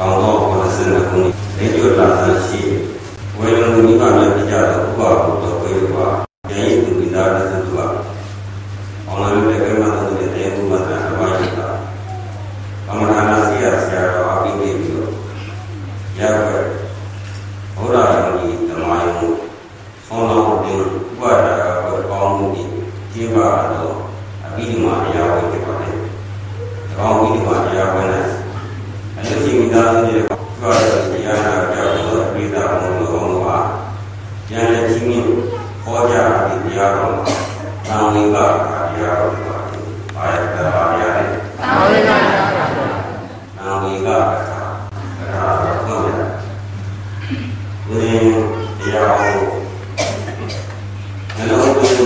1992ခုနှစ်လက်ကျွတ်လာဆန်းရှိဝေလုံသူမိဘများပြကြတော့ဥပဘုတော်ပြေပါဉာဏ်ရည်သူမိသားစုသူကအွန်လိုင်းနဲ့ကမ္ဘာသူတွေတဲ့ဘုရားကအဝါရှိတာအမနာနာစီရဆရာတော်အပိနေပြီးတော့ရပါဘုရားကြီးဓမ္မယုံဆောင်းတော်တင်ဥပဒါကပေါင်းမှုကြီးကျေးပါတော့အပိဓမ္မာအရာဝိတ္တပါတယ်။ကောင်းပြီးဒီမှာအရာဝိတ္တအလူကြီးမိသားစုတွေကျွားတဲ့တရားနာကြောင့်တော့ပြိဿဘုံတော်မှာဉာဏ်နဲ့ချင်းချင်းဟောကြားပြီးတရားတော်မှာသာဝိကတရားတော်မှာအာရတရာရားနဲ့သာဝိကသာဝိကတရားတော်ကိုဝိတရားကိုနှလုံးသွင်း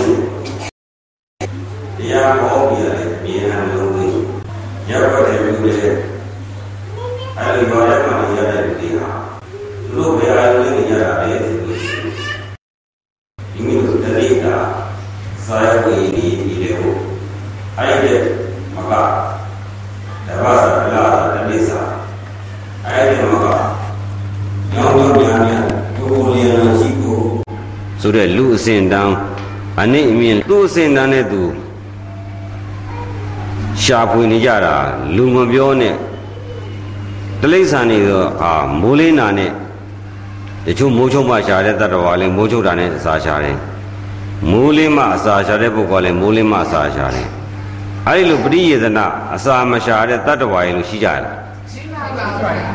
တရားဟောပြီးရတယ်မြေနှလုံးသွင်းရောက်တဲ့လူတွေအဲဒီရောရမှနေရတဲ့လူတွေဟာသူတို့ဘယ်အားလုံးနေကြတာလဲဆိုလို့ရှိရင်ဒီမိတို့တတိတာစာရဝေဒီဒီတွေကိုအဲ့ဒီမကတဘာသာလာတတိစာအဲ့ဒီမကညောင်းညောင်းညာညာဘုရားလျာရှိကိုဆိုတဲ့လူအစဉ်တန်းအနည်းအမြင့်သူ့အစဉ်တန်းနဲ့သူရှာဖွေနေကြတာ လူမပြောနဲ့တလိษံနေတော့အာမိုးလေးနာနဲ့တချို့မိုးချုံမှရှာတဲ့တတ္တဝါလည်းမိုးချုံတာနဲ့အစာရှာတယ်မိုးလေးမှအစာရှာတဲ့ပုဂ္ဂိုလ်လည်းမိုးလေးမှအစာရှာတယ်အဲဒီလိုပရိယေသနာအစာမရှာတဲ့တတ္တဝါရဲ့လို့ရှိကြလားရှိပါပါဘုရား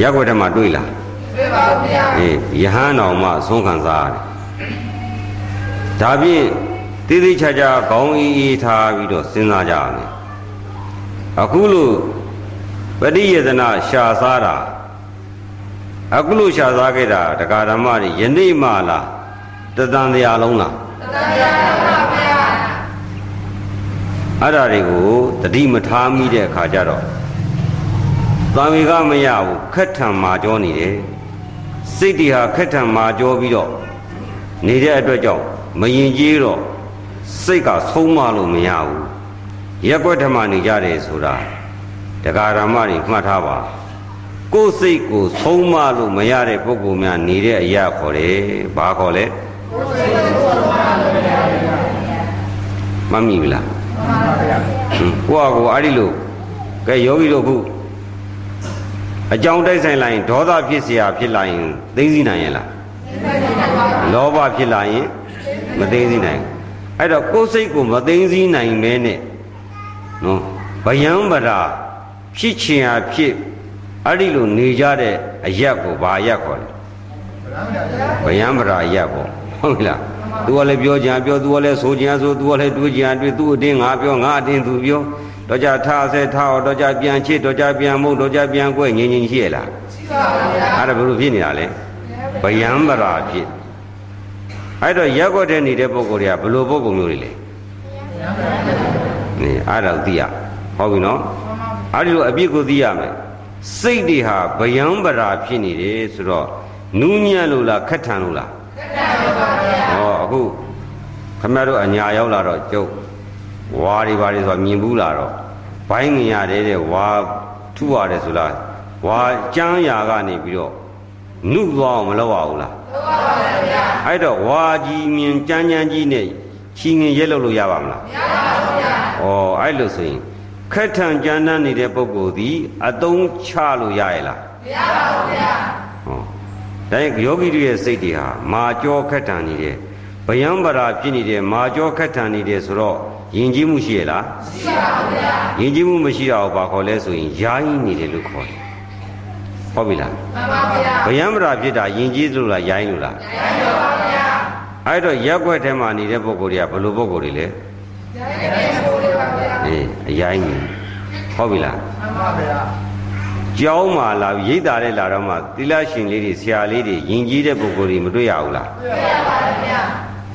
ရက်ွက်ထဲမှာတွေ့လားတွေ့ပါဘူးဗျာအေးယဟန်တော်မှဆုံးခံစားရတယ်ဒါဖြင့်တိတိကျကျခေါင်းအေးအေးထားပြီးတော့စဉ်းစားကြရမယ် အခုလို့ပရိယေသနာရှာစားတာအခုလို့ရှာစားခဲ့တာတရားဓမ္မတွေယနေ့မှလားတသံတရားလုံးလားတသံတရားပါဗျာအဲ့ဓာတွေကိုတတိမထားမိတဲ့အခါကျတော့သံဝေကမရဘူးခက်ထံမာကြောနေတယ်စိတ်တွေဟာခက်ထံမာကြောပြီးတော့နေတဲ့အတွက်ကြောင့်မရင်ကြီးတော့စိတ်ကဆုံးမလို့မရဘူး ရက်ွက်ဓမ္မနေကြတယ်ဆိုတာတရားဓမ္မတွေမှတ်ထားပါကိုယ်စိတ်ကိုဆုံးမလို့မရတဲ့ပုဂ္ဂိုလ်များနေတဲ့အရာခေါ်တယ်ဘာခေါ်လဲကိုယ်စိတ်ကိုဆုံးမလို့မရတဲ့မမီဘူးလားမှန်ပါဗျာကိုယ့်အကိုအဲ့ဒီလိုကဲယောဂီတို့ခုအကြောင်းတိုက်ဆိုင်လိုက်ရင်ဒေါသဖြစ်เสียဖြစ်လာရင်သိသိနိုင်ရဲ့လားလောဘဖြစ်လာရင်မသိသိနိုင်အဲ့တော့ကိုယ်စိတ်ကိုမသိသိနိုင်မဲနဲ့ နော်ဗယံပရာဖြစ်ချင်ဟာဖြစ်အဲ့ဒီလိုနေကြတဲ့အရက်ကိုဘာရက်ခေါ်လဲဗယံပရာရက်ပေါ့ဟုတ်လားသူကလည်းပြောကြပြောသူကလည်းဆိုကြဆိုသူကလည်းတွေးကြတွေးသူ့အတင်းငါပြောငါအတင်းသူပြောတော့ကြထားဆဲထားတော့ကြပြန်ချစ်တော့ကြပြန်မုတ်တော့ကြပြန်ကွဲငြင်းငြင်းရှိရလားရှိပါပါဗျာအဲ့ဒါဘယ်လိုဖြစ်နေတာလဲဗယံပရာဖြစ်အဲ့တော့ရက်ွက်တဲ့နေတဲ့ပုံကိုယ်တွေကဘယ်လိုပုံကိုမျိုးတွေလဲ နေအဲ့ဒါသိရဟုတ်ပြီနော်အဲ့ဒီလိုအပြစ်ကိုသိရမယ်စိတ်တွေဟာဗယံပရာဖြစ်နေတယ်ဆိုတော့နူးညံ့လို့လားခက်ထန်လို့လားခက်ထန်ပါဗျာဟောအခုခမရတို့အညာရောက်လာတော့ကျုပ်ဝါတွေဘာတွေဆိုတာမြင်ဘူးလားတော့ဘိုင်းငင်ရတယ်တဲ့ဝါထုရတယ်ဆိုလားဝါကြမ်းရာကနေပြီးတော့နုသွားအောင်မလုပ်ရဘူးလားလုပ်ပါပါဗျာအဲ့တော့ဝါကြီးမြင်ကြမ်းကြမ်းကြီးနဲ့ ချီငင်ရဲလုပ်လို့ရပါမလားမရပါဘူးဗျာဩအဲ့လိုဆိုရင်ခက်ထန်ကြမ်းတမ်းနေတဲ့ပုဂ္ဂိုလ်သည်အတုံးချလို့ရရဲ့လားမရပါဘူးဗျာဟောဒါရင်ယောဂီတွေရဲ့စိတ်တွေဟာမာကြောခက်ထန်နေတယ်ဗယံပရာဖြစ်နေတယ်မာကြောခက်ထန်နေတယ်ဆိုတော့ယဉ်ကျေးမှုရှိရဲ့လားရှိပါဘူးဗျာယဉ်ကျေးမှုမရှိတော့ဘာခေါ်လဲဆိုရင်ယာယီနေတယ်လို့ခေါ်တယ်ဟုတ်ပြီလားမှန်ပါဗျာဗယံပရာဖြစ်တာယဉ်ကျေးလို့လားယာယီလို့လားယာယီပါဗျာ အဲ့တော့ရက်ွက်ထဲမှာနေတဲ့ပုဂ္ဂိုလ်တွေကဘယ်လိုပုဂ္ဂိုလ်တွေလဲယာယီပုဂ္ဂိုလ်တွေပါဗျာအေးအယာယီဟုတ်ပြီလားမှန်ပါဗျာကျောင်းမှာလာရိတ်တာတဲ့လာတော့မှသီလရှင်လေးတွေဆရာလေးတွေယဉ်ကျေးတဲ့ပုဂ္ဂိုလ်တွေမတွေ့ရဘူးလားတွေ့ရပါဗျာ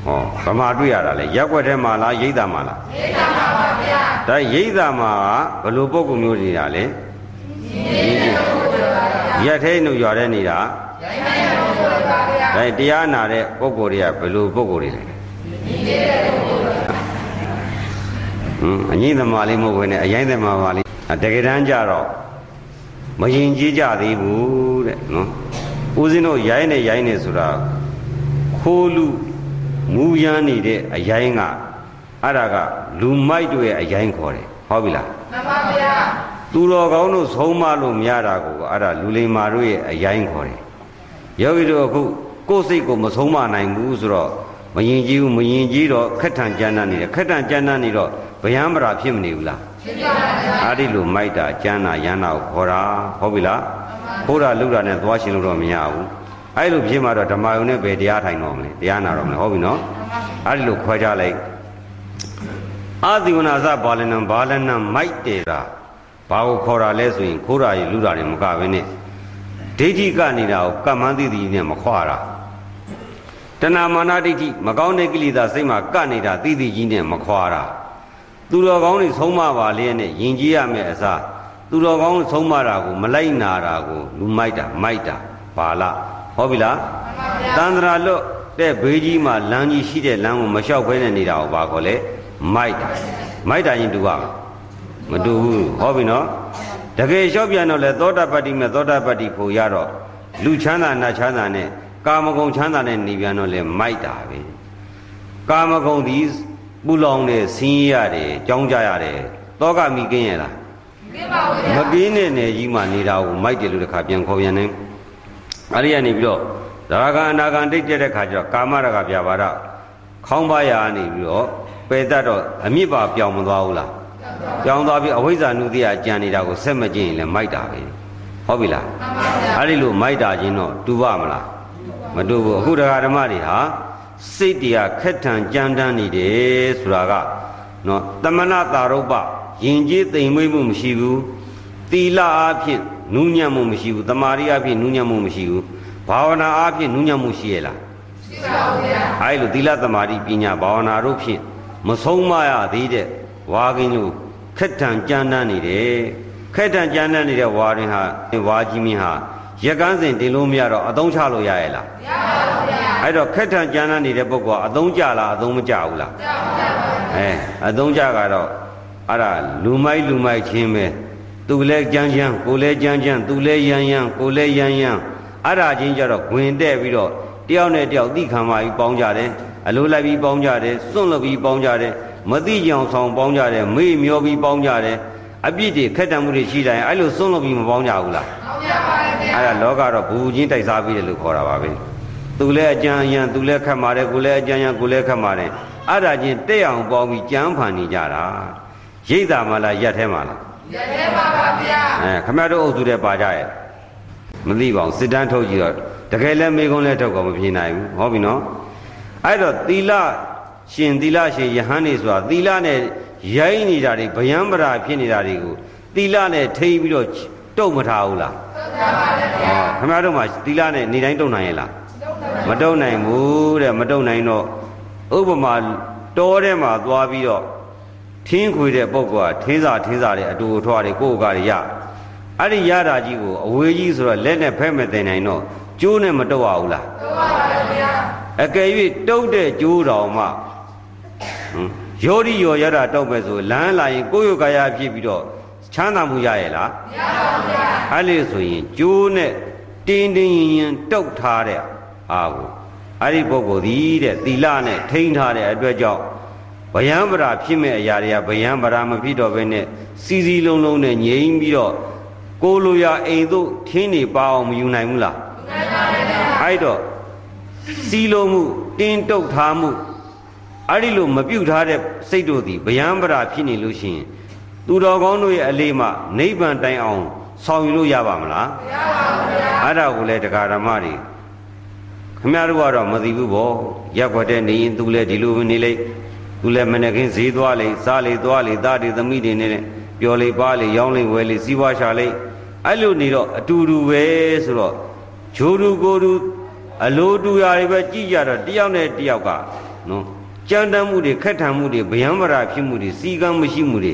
ဟောဗမာတွေ့ရတာလေရက်ွက်ထဲမှာလားရိတ်တာမှာလားရိတ်တာမှာပါဗျာဒါရိတ်တာမှာဘယ်လိုပုဂ္ဂိုလ်မျိုးနေတာလဲ ရက်ထဲနှုတ်ရွာတဲ့နေတာရိုင်းတဲ့ပုဂ္ဂိုလ်ပါဗျာဒါတရားနာတဲ့ပုဂ္ဂိုလ်တွေကဘယ်လိုပုဂ္ဂိုလ်တွေလဲညီတဲ့ပုဂ္ဂိုလ်ပါဟွန်းအငိမ့်သမားလေးမဟုတ်ဘဲနဲ့အရင်သမားပါလေးတကယ်တမ်းကြတော့မယင်ကြည်ကြသေးဘူးတဲ့နော်ဦးဇင်းတို့ရိုင်းနေရိုင်းနေဆိုတာခိုးလူမူရမ်းနေတဲ့အရိုင်းကအဲ့ဒါကလူမိုက်တွေအရိုင်းခေါ်တယ်ဟုတ်ပြီလားမှန်ပါဗျာ သူတော်ကောင်းတို့ဆုံးမလို့မရတာကိုအဲ့ဒါလူလိမ္မာတို့ရဲ့အရိုင်းခေါ်တယ်ယောဂီတို့အခုကိုယ်စိတ်ကိုမဆုံးမနိုင်ဘူးဆိုတော့မရင်ကြီးဘူးမရင်ကြီးတော့ခက်ထန်ကြမ်းတမ်းနေတယ်ခက်ထန်ကြမ်းတမ်းနေတော့ဗျံပရာဖြစ်မနေဘူးလားဖြစ်ပါပါဗျာအဲ့ဒီလိုမိုက်တာကြမ်းတာရမ်းတာကိုခေါ်တာဟုတ်ပြီလားခိုးတာလုတာနဲ့သွားရှင်လို့တော့မရဘူးအဲ့လိုဖြစ်မှတော့ဓမ္မယုံနဲ့ပဲတရားထိုင်တော့မလဲတရားနာတော့မလဲဟုတ်ပြီနော်အဲ့ဒီလိုခွဲကြလိုက်အာသီဝနာသဘာလနံဘာလနံမိုက်တယ်တာ ဘာကိုခေါ်တာလဲဆိုရင်ခိုးတာရလူတာတွေမကဘဲနဲ့ဒိဋ္ဌိကနေတာကိုကမ္မန်းသိသိနဲ့မခွာတာတဏမာနဒိဋ္ဌိမကောင်းတဲ့ကိလေသာစိတ်မှာကနေတာသိသိကြီးနဲ့မခွာတာသူတော်ကောင်းတွေဆုံးမပါလေနဲ့ယင်ကြည်ရမယ်အစားသူတော်ကောင်းဆုံးမတာကိုမလိုက်နာတာကိုလူမိုက်တာမိုက်တာပါလားဟုတ်ပြီလားတန္တရာလွတ်တဲ့ဘေးကြီးမှာလမ်းကြီးရှိတဲ့လမ်းကိုမလျှောက်ခွဲနေနေတာကိုဘာခေါ်လဲမိုက်တာမိုက်တာရင်တူပါ မတူဘူးဟုတ်ပြီနော်တကယ်လျှောက်ပြန်တော့လေသောတာပတ္တိမဲ့သောတာပတ္တိဖို့ရတော့လူချမ်းသာနတ်ချမ်းသာနဲ့ကာမဂုဏ်ချမ်းသာနဲ့နေပြန်တော့လေမိုက်တာပဲကာမဂုဏ်ဒီပူလောင်တယ်ဆင်းရဲရတယ်ကြောင်းကြရတယ်တောကမိကင်းရလားမကင်းပါဘူးမကင်းတဲ့နယ်ကြီးမှာနေတာကိုမိုက်တယ်လို့တခါပြန်ခေါ်ပြန်နေအဲ့ဒီကနေပြီးတော့ဒါရကအနာဂံတိတ်တဲ့ခါကျတော့ကာမရကပြပါဒခေါင်းပါရနေပြီးတော့ပယ်တတ်တော့အမြင့်ပါပြောင်းမသွားဘူးလား ပြောင်းသွားပြီးအဝိဇ္ဇာနုတ္တိယကြံနေတာကိုဆက်မကြည့်ရင်လည်းမိုက်တာပဲဟုတ်ပြီလားအဲ့ဒီလိုမိုက်တာချင်းတော့တူပါမလားမတူဘူးအခုတရားဓမ္မတွေဟာစိတ်တရားခက်ထန်ကြမ်းတမ်းနေတယ်ဆိုတာကနော်တမနာတာရုပ္ပယင်ကျေးသိမ်မွေးမှုမရှိဘူးသီလအားဖြင့်နူးညံ့မှုမရှိဘူးတမာရီအားဖြင့်နူးညံ့မှုမရှိဘူးဘာဝနာအားဖြင့်နူးညံ့မှုရှိရဲ့လားရှိပါဘူးဗျာအဲလိုသီလတမာရီပညာဘာဝနာတို့ဖြင့်မဆုံးမရသေးတဲ့ဝါကင်းလို့ ခက်ထန်ကြမ်းတမ်းနေတယ်ခက်ထန်ကြမ်းတမ်းနေတဲ့ဝါရင်ဟာဝါကြီးမင်းဟာရက်ကန်းစဉ်တင်လို့မရတော့အသုံးချလို့ရရဲ့လားမရပါဘူးဗျာအဲ့တော့ခက်ထန်ကြမ်းတမ်းနေတဲ့ပုဂ္ဂိုလ်ကအသုံးကြလားအသုံးမကြဘူးလားကြပါဘူးအဲအသုံးကြကတော့အဲ့ဒါလူမိုက်လူမိုက်ချင်းပဲသူလည်းကြမ်းကြမ်းကိုလည်းကြမ်းကြမ်းသူလည်းရမ်းရမ်းကိုလည်းရမ်းရမ်းအဲ့ဒါချင်းကြတော့ဝင်တဲ့ပြီးတော့တယောက်နဲ့တယောက်သိခံပါပြီးပေါင်းကြတယ်အလိုလိုက်ပြီးပေါင်းကြတယ်စွန့်လွတ်ပြီးပေါင်းကြတယ် မသိကြအောင်ဆောင်ပေါင်းကြတယ်မေ့မျောပြီးပေါင်းကြတယ်အပြစ်တွေခက်တံမှုတွေရှိတိုင်းအဲ့လိုစွန့်လွတ်ပြီးမပေါင်းကြဘူးလားပေါင်းကြပါရဲ့အဲ့ဒါလောကတော့ဘူချင်းတိုက်စားပြီးတယ်လို့ခေါ်တာပါပဲသူလည်းအကြံအရန်သူလည်းခက်မာတယ်ကိုလည်းအကြံရန်ကိုလည်းခက်မာတယ်အဲ့ဒါချင်းတက်အောင်ပေါင်းပြီးကြမ်းဖန်နေကြတာရိတ်တာမလားရက်ထဲမလားရက်ထဲပါပါဗျာအဲခမရတို့အုပ်စုတဲ့ပါကြရဲ့မသိပါဘူးစစ်တန်းထုတ်ကြည့်တော့တကယ်လည်းမေကုန်းလည်းထုတ်ကောမဖြစ်နိုင်ဘူးဟုတ်ပြီနော်အဲ့တော့သီလ ရှင်သီလရှင်ယဟန်နေဆိုတာသီလနဲ့ရိုင်းနေတာတွေဗျံပရာဖြစ်နေတာတွေကိုသီလနဲ့ထိပြီးတော့တုတ်မထားဘူးလားတုတ်ထားပါတယ်ဗျာဟောခင်ဗျားတို့မှသီလနဲ့နေတိုင်းတုတ်နိုင်ရဲ့လားမတုတ်နိုင်ဘူးတဲ့မတုတ်နိုင်တော့ဥပမာတောထဲမှာသွားပြီးတော့ထင်းခွေတဲ့ပုဂ္ဂိုလ်ကထင်းစာထင်းစာတွေအတူထွားတွေကိုယ်ကရအဲ့ဒီရတာကြီးကိုအဝေးကြီးဆိုတော့လက်နဲ့ဖဲမတင်နိုင်တော့ကျိုးနဲ့မတုတ်ရဘူးလားတုတ်ပါပါဗျာအကယ်၍တုတ်တဲ့ကျိုးတော်မှဟမ် ယောဒီယောရတာတောက်ပဲဆိုလမ်းလာရင်ကိုယ့်ရုပ်ကာယဖြစ်ပြီးတော့ချမ်းသာမှုရရဲ့လားမရပါဘူးဗျာအဲ့လေဆိုရင်ကျိုးနဲ့တင်းတင်းရင်ရင်တုတ်ထားတဲ့အာကိုအဲ့ဒီပုဂ္ဂိုလ်ဒီတဲ့သီလနဲ့ထိန်းထားတဲ့အတွက်ကြောင့်ဗယံပရာဖြစ်မဲ့အရာတွေကဗယံပရာမဖြစ်တော့ဘဲနဲ့စီစီလုံးလုံးနဲ့ငြိမ်ပြီးတော့ကိုလိုရာအိမ်တို့ထင်းနေပါအောင်မယူနိုင်ဘူးလားယူနိုင်ပါဘူးဗျာအဲ့တော့စီလုံးမှုတင်းတုတ်ထားမှု အဲ့ဒီလိုမပြုတ်ထားတဲ့စိတ်တို့သည်ဗျံပရာဖြစ်နေလို့ရှိရင်သူတော်ကောင်းတို့ရဲ့အလေးမှနိဗ္ဗာန်တိုင်အောင်ဆောင်ယူလို့ရပါမလားမရပါဘူးဗျာအဲ့ဒါကိုလေတရားဓမ္မတွေခမရတို့ကတော့မသိဘူးဗောရက်ွက်တဲ့နေရင်သူလည်းဒီလိုပဲနေလိုက်သူလည်းမနေ့ကင်းဈေးသွားလေစားလေသွားလေသားတွေသမီးတွေနေနဲ့ပျော်လေပါလေရောင်းလေဝယ်လေစီးပွားရှာလေအဲ့လိုနေတော့အတူတူပဲဆိုတော့ဂျိုးတူကိုတူအလိုတူရာတွေပဲကြည့်ကြတော့တယောက်နဲ့တယောက်ကနော် ကြမ်းတမ်းမှုတွေခက်ထန်မှုတွေဗျံပရာဖြစ်မှုတွေစီကံမရှိမှုတွေ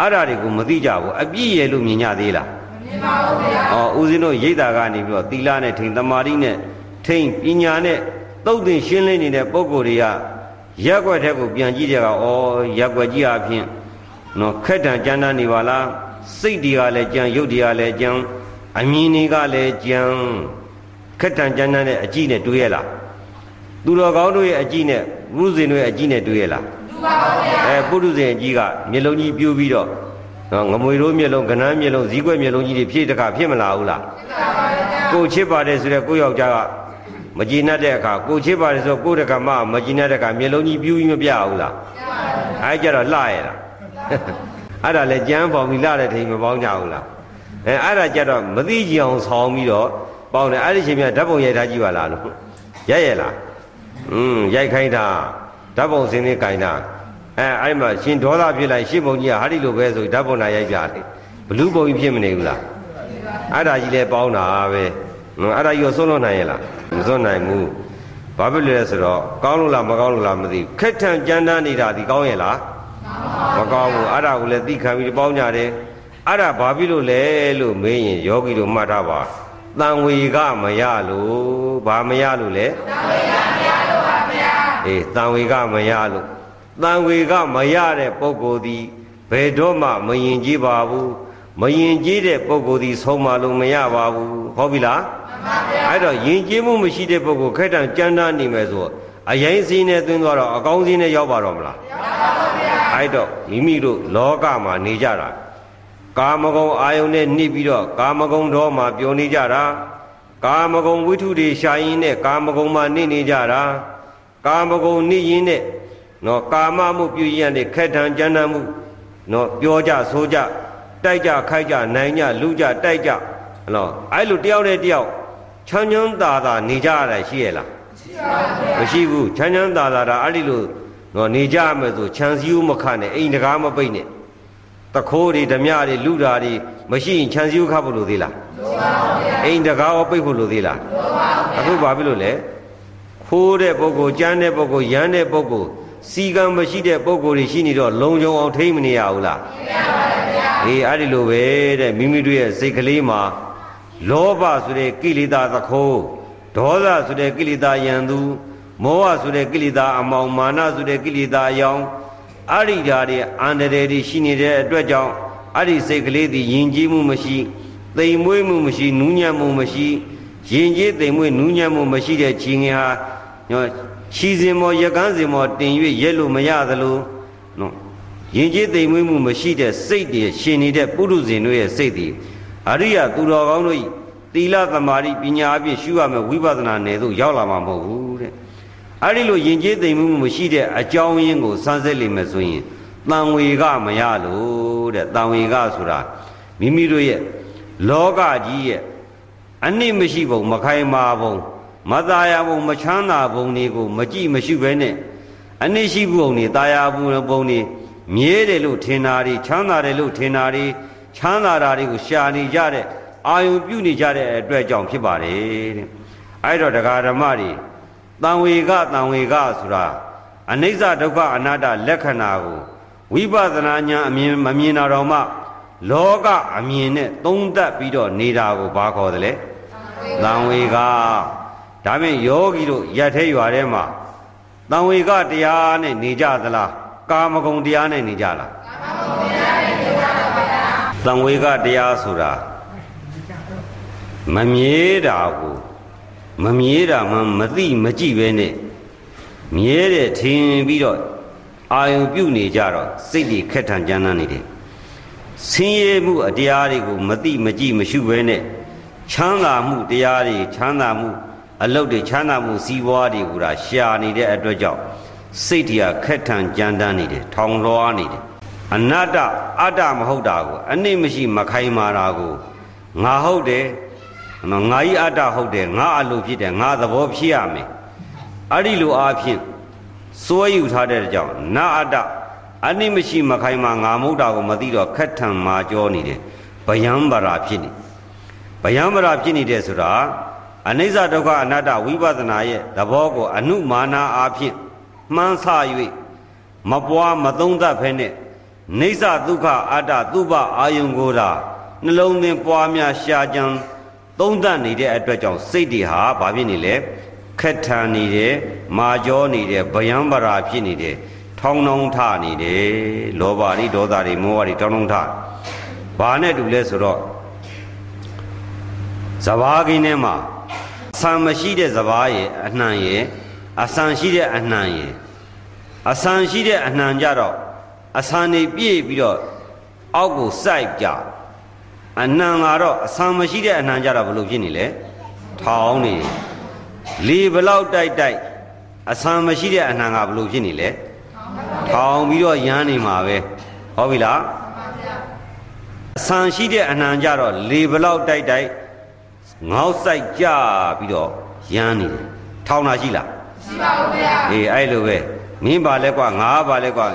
အဲ့ဓာတွေကိုမသိကြဘူးအပြည့်ရဲ့လို့မြင်ကြသေးလားမမြင်ပါဘူးဗျာဟောဦးဇင်းတို့ရိတ်တာကနေပြီးတော့သီလနဲ့ထိန်တမာတိနဲ့ထိန်ပညာနဲ့သုတ်သင်ရှင်းလင်းနေတဲ့ပုံကိုယ်တွေကရက်ွက်တဲ့ကိုပြန်ကြည့်တဲ့ကဩရက်ွက်ကြီးအဖြစ်နော်ခက်တံကြမ်းတမ်းနေပါလားစိတ်တွေကလည်းကြံရုပ်တွေကလည်းကြံအမြင်တွေကလည်းကြံခက်တန်ကြမ်းတမ်းတဲ့အကြည့်နဲ့တွေ့ရလားသူတော်ကောင်းတို့ရဲ့အကြည့်နဲ့ ပုရုဇဉ်တို့ရဲ့အကြည့်နဲ့တွေ့ရလားတွေ့ပါပါဗျာအဲပုရုဇဉ်အကြည့်ကမျက်လုံးကြီးပြူးပြီးတော့နော်ငမွေတို့မျက်လုံးကနန်းမျက်လုံးဇီးကွက်မျက်လုံးကြီးတွေဖြည့်တခါဖြစ်မလာဘူးလားဖြစ်ပါပါဗျာကိုချစ်ပါတယ်ဆိုတဲ့ကိုယောက်ျားကမကြည်နပ်တဲ့အခါကိုချစ်ပါတယ်ဆိုကိုတကမမကြည်နပ်တဲ့အခါမျက်လုံးကြီးပြူးပြီးမပြဘူးလားပြပါပါအဲကြတော့လှရတာအဲ့ဒါလည်းကြမ်းပေါင်ပြီးလှတဲ့ထိန်မပေါင်းကြဘူးလားအဲအဲ့ဒါကြတော့မသိကြအောင်ဆောင်းပြီးတော့ပေါင်းတယ်အဲ့ဒီချိန်မြဓာတ်ပုံရိုက်ထားကြည့်ပါလားလို့ရိုက်ရလား อืมရိုက်ခိုင်းတာဓာတ်ပုံစင်းလေးကင်တာအဲအဲ့မှာရှင်ဒေါသဖြစ်လိုက်ရှင်းပုံကြီးကဟာဒီလိုပဲဆိုဓာတ်ပုံနာရိုက်ပြတယ်ဘလူးပုံကြီးဖြစ်မနေဘူးလားအဲ့ဒါကြီးလဲပေါင်းတာပဲနော်အဲ့ဒါကြီးကိုစွန့်လွတ်နိုင်ရဲ့လားမစွန့်နိုင်ဘူးဘာဖြစ်လဲဆိုတော့ကောင်းလို့လားမကောင်းလို့လားမသိဘူးခက်ထန်ကြမ်းတမ်းနေတာဒီကောင်းရဲ့လားမကောင်းဘူးအဲ့ဒါကိုလည်းသိခံပြီးပေါင်းကြတယ်အဲ့ဒါဘာဖြစ်လို့လဲလို့မေးရင်ယောဂီတို့မှတ်ထားပါတန်ဝေကမရလို့ဘာမရလို့လဲတန်ဝေကမရလို့ပါဗျာ အေးတန်ဝေကမရလို့တန်ဝေကမရတဲ့ပုဂ္ဂိုလ်သည်ဘယ်တော့မှမယင်ကြည်ပါဘူးမယင်ကြည်တဲ့ပုဂ္ဂိုလ်သည်ဆုံးမလို့မရပါဘူးဟုတ်ပြီလားမှန်ပါဗျာအဲ့တော့ယင်ကြည်မှုမရှိတဲ့ပုဂ္ဂိုလ်ခက်တံကြမ်းတမ်းနေမယ်ဆိုအရင်စင်းနဲ့သွင်းသွားတော့အကောင်းစင်းနဲ့ရောက်ပါတော့မလားရောက်ပါပါဗျာအဲ့တော့မိမိတို့လောကမှာနေကြတာကာမဂုဏ်အာယုန်နဲ့နှိပ်ပြီးတော့ကာမဂုဏ်တော်မှာပျော်နေကြတာကာမဂုဏ်ဝိထုတွေရှာရင်းနဲ့ကာမဂုဏ်မှာနှိမ့်နေကြတာ ကာမဂုဏ်နှိမ့်ရင်းနဲ့နော်ကာမမှုပြုရတဲ့ခက်ထန်ကြမ်းတမ်းမှုနော်ပြောကြဆိုကြတိုက်ကြခိုက်ကြနိုင်ကြလူကြတိုက်ကြနော်အဲ့လိုတယောက်နဲ့တယောက်ချမ်းချမ်းသာသာနေကြရတာရှိရလားမရှိဘူးချမ်းချမ်းသာသာဒါအဲ့ဒီလိုနော်နေကြရမယ်ဆိုခြံစည်းဦးမခနဲ့အိမ်တကားမပိတ်နဲ့တခိုးတွေဓမြတွေလူတာတွေမရှိရင်ခြံစည်းခတ်ဖို့လိုသေးလားလိုပါဘူးဗျာအိမ်တကားရောပိတ်ဖို့လိုသေးလားလိုပါဘူးအခုဘာဖြစ်လို့လဲ ခိုးတဲ့ပုဂ္ဂိုလ်ကြမ်းတဲ့ပုဂ္ဂိုလ်ရမ်းတဲ့ပုဂ္ဂိုလ်စီကံမရှိတဲ့ပုဂ္ဂိုလ်တွေရှိနေတော့လုံခြုံအောင်ထိမ့်မနေရဘူးလားမရပါဘူးဗျာအေးအဲ့ဒီလိုပဲတဲ့မိမိတို့ရဲ့စိတ်ကလေးမှာလောဘဆိုတဲ့ကိလေသာသခိုးဒေါသဆိုတဲ့ကိလေသာယံသူမောဟဆိုတဲ့ကိလေသာအမောင်မာနဆိုတဲ့ကိလေသာအယောင်အရိဓာတွေအန္တရာယ်တွေရှိနေတဲ့အတွက်ကြောင့်အဲ့ဒီစိတ်ကလေးသည်ယဉ်ကျေးမှုမရှိသိမ်မွေးမှုမရှိနူးညံ့မှုမရှိယဉ်ကျေးသိမ်မွေးနူးညံ့မှုမရှိတဲ့ခြေငင်ဟာ ညောခြီစင်မောရကန်းစင်မောတင်၍ရက်လို့မရသလိုနော်ယဉ်ကျေးသိမ်မွေးမှုမရှိတဲ့စိတ်တွေရှင်နေတဲ့ပုရုဇဉ်တို့ရဲ့စိတ်တွေအရိယသူတော်ကောင်းတို့သီလသမာဓိပညာအပြင်ရှုရမယ်ဝိပဿနာနယ်သို့ရောက်လာမှာမဟုတ်ဘူးတဲ့အဲ့ဒီလိုယဉ်ကျေးသိမ်မှုမရှိတဲ့အကြောင်းရင်းကိုစမ်းစစ်လိမ့်မယ်ဆိုရင်တန်ဝေကမရလို့တဲ့တန်ဝေကဆိုတာမိမိတို့ရဲ့လောကကြီးရဲ့အနစ်မရှိပုံမခိုင်မာပုံ မသားရပုံမချမ်းသာပုံတွေကိုမကြည့်မရှိဘဲနဲ့အနစ်ရှိပုံတွေတာယာပုံပုံတွေမြဲတယ်လို့ထင်တာတွေချမ်းသာတယ်လို့ထင်တာတွေချမ်းသာတာတွေကိုရှာနေကြတဲ့အာယုံပြုနေကြတဲ့အတွက်ကြောင့်ဖြစ်ပါတယ်တဲ့အဲ့တော့တရားဓမ္မတွေတံဝေကတံဝေကဆိုတာအနိစ္စဒုက္ခအနတ္တလက္ခဏာကိုဝိပဿနာဉာဏ်အမြင်မမြင်တာတော့မှ လောကအမြင်နဲ့သုံးသပ်ပြီးတော့နေတာကိုဘာခေါ်တယ်လဲတံဝေက ဒါဖြင့်ယောဂီတို့ရက်ထဲရွာထဲမှာတံဝေကတရားနဲ့နေကြသလားကာမဂုဏ်တရားနဲ့နေကြလားကာမဂုဏ်တရားနဲ့နေကြပါဗျာတံဝေကတရားဆိုတာမမြဲတာကိုမမြဲတာမှမသိမကြည့်ပဲနဲ့မြဲတဲ့ထင်ပြီးတော့အာယုံပြုတ်နေကြတော့စိတ်တွေခက်ထန်ကြမ်းတမ်းနေတယ်ဆင်းရဲမှုအတရားတွေကိုမသိမကြည့်မရှုဘဲနဲ့ချမ်းသာမှုတရားတွေချမ်းသာမှု အလုတ်တွေချမ်းသာမှုစီးပွားတွေကရှာနေတဲ့အတွက်ကြောင့်စိတ်တွေကခက်ထန်ကြမ်းတမ်းနေတယ်ထောင်လွှားနေတယ်အနတ္တအတ္တမဟုတ်တာကိုအနစ်မရှိမခိုင်မာတာကိုငါဟုတ်တယ်နော်ငါကြီးအတ္တဟုတ်တယ်ငါအလိုဖြစ်တယ်ငါသဘောဖြစ်ရမယ်အဲ့ဒီလိုအားဖြင့်စွဲယူထားတဲ့ကြောင့်နာအတ္တအနိမရှိမခိုင်မှာငါမဟုတ်တာကိုမသိတော့ခက်ထံမာကြောနေတယ်ဗယံဗရာဖြစ်နေဗယံဗရာဖြစ်နေတဲ့ဆိုတာ အနိစ္စဒုက္ခအနတ္တဝိပဿနာရဲ့သဘောကိုအနုမာနာအားဖြင့်မှန်းဆ၍မပွားမသုံးသပ်ဖဲနဲ့နေသဒုက္ခအတ္တသူပအာယုံကိုတာနှလုံးသွင်းပွားများရှာကြံသုံးသပ်နေတဲ့အတွက်ကြောင့်စိတ်တွေဟာဘာဖြစ်နေလဲခက်ထန်နေတယ်မာကြောနေတယ်ဗယံပရာဖြစ်နေတယ်ထောင်းထောင်းထနေတယ်လောဘတွေဒေါသတွေမောဟတွေထောင်းထောင်းထဘာနဲ့တူလဲဆိုတော့စဘာကင်းထဲမှာ အဆံမရှိတဲ့စဘာရဲ့အနှံရဲ့အဆံရှိတဲ့အနှံရဲ့အဆံရှိတဲ့အနှံကြတော့အဆံနေပြည့်ပြီးတော့အောက်ကိုစိုက်ကြအနှံကတော့အဆံမရှိတဲ့အနှံကြတော့ဘယ်လိုဖြစ်နေလဲထောင်းနေတယ်လေဘလောက်တိုက်တိုက်အဆံမရှိတဲ့အနှံကဘယ်လိုဖြစ်နေလဲထောင်းပြီးတော့ရမ်းနေမှာပဲဟုတ်ပြီလားအဆံရှိတဲ့အနှံကြတော့လေဘလောက်တိုက်တိုက် ငေါက်ဆိုင်ကြပြီးတော့ရမ်းနေတယ်ထောင်းတာရှိလားရှိပါဦးဗျာအေးအဲ့လိုပဲမင်းပါလဲကွာငါပါလဲကွာ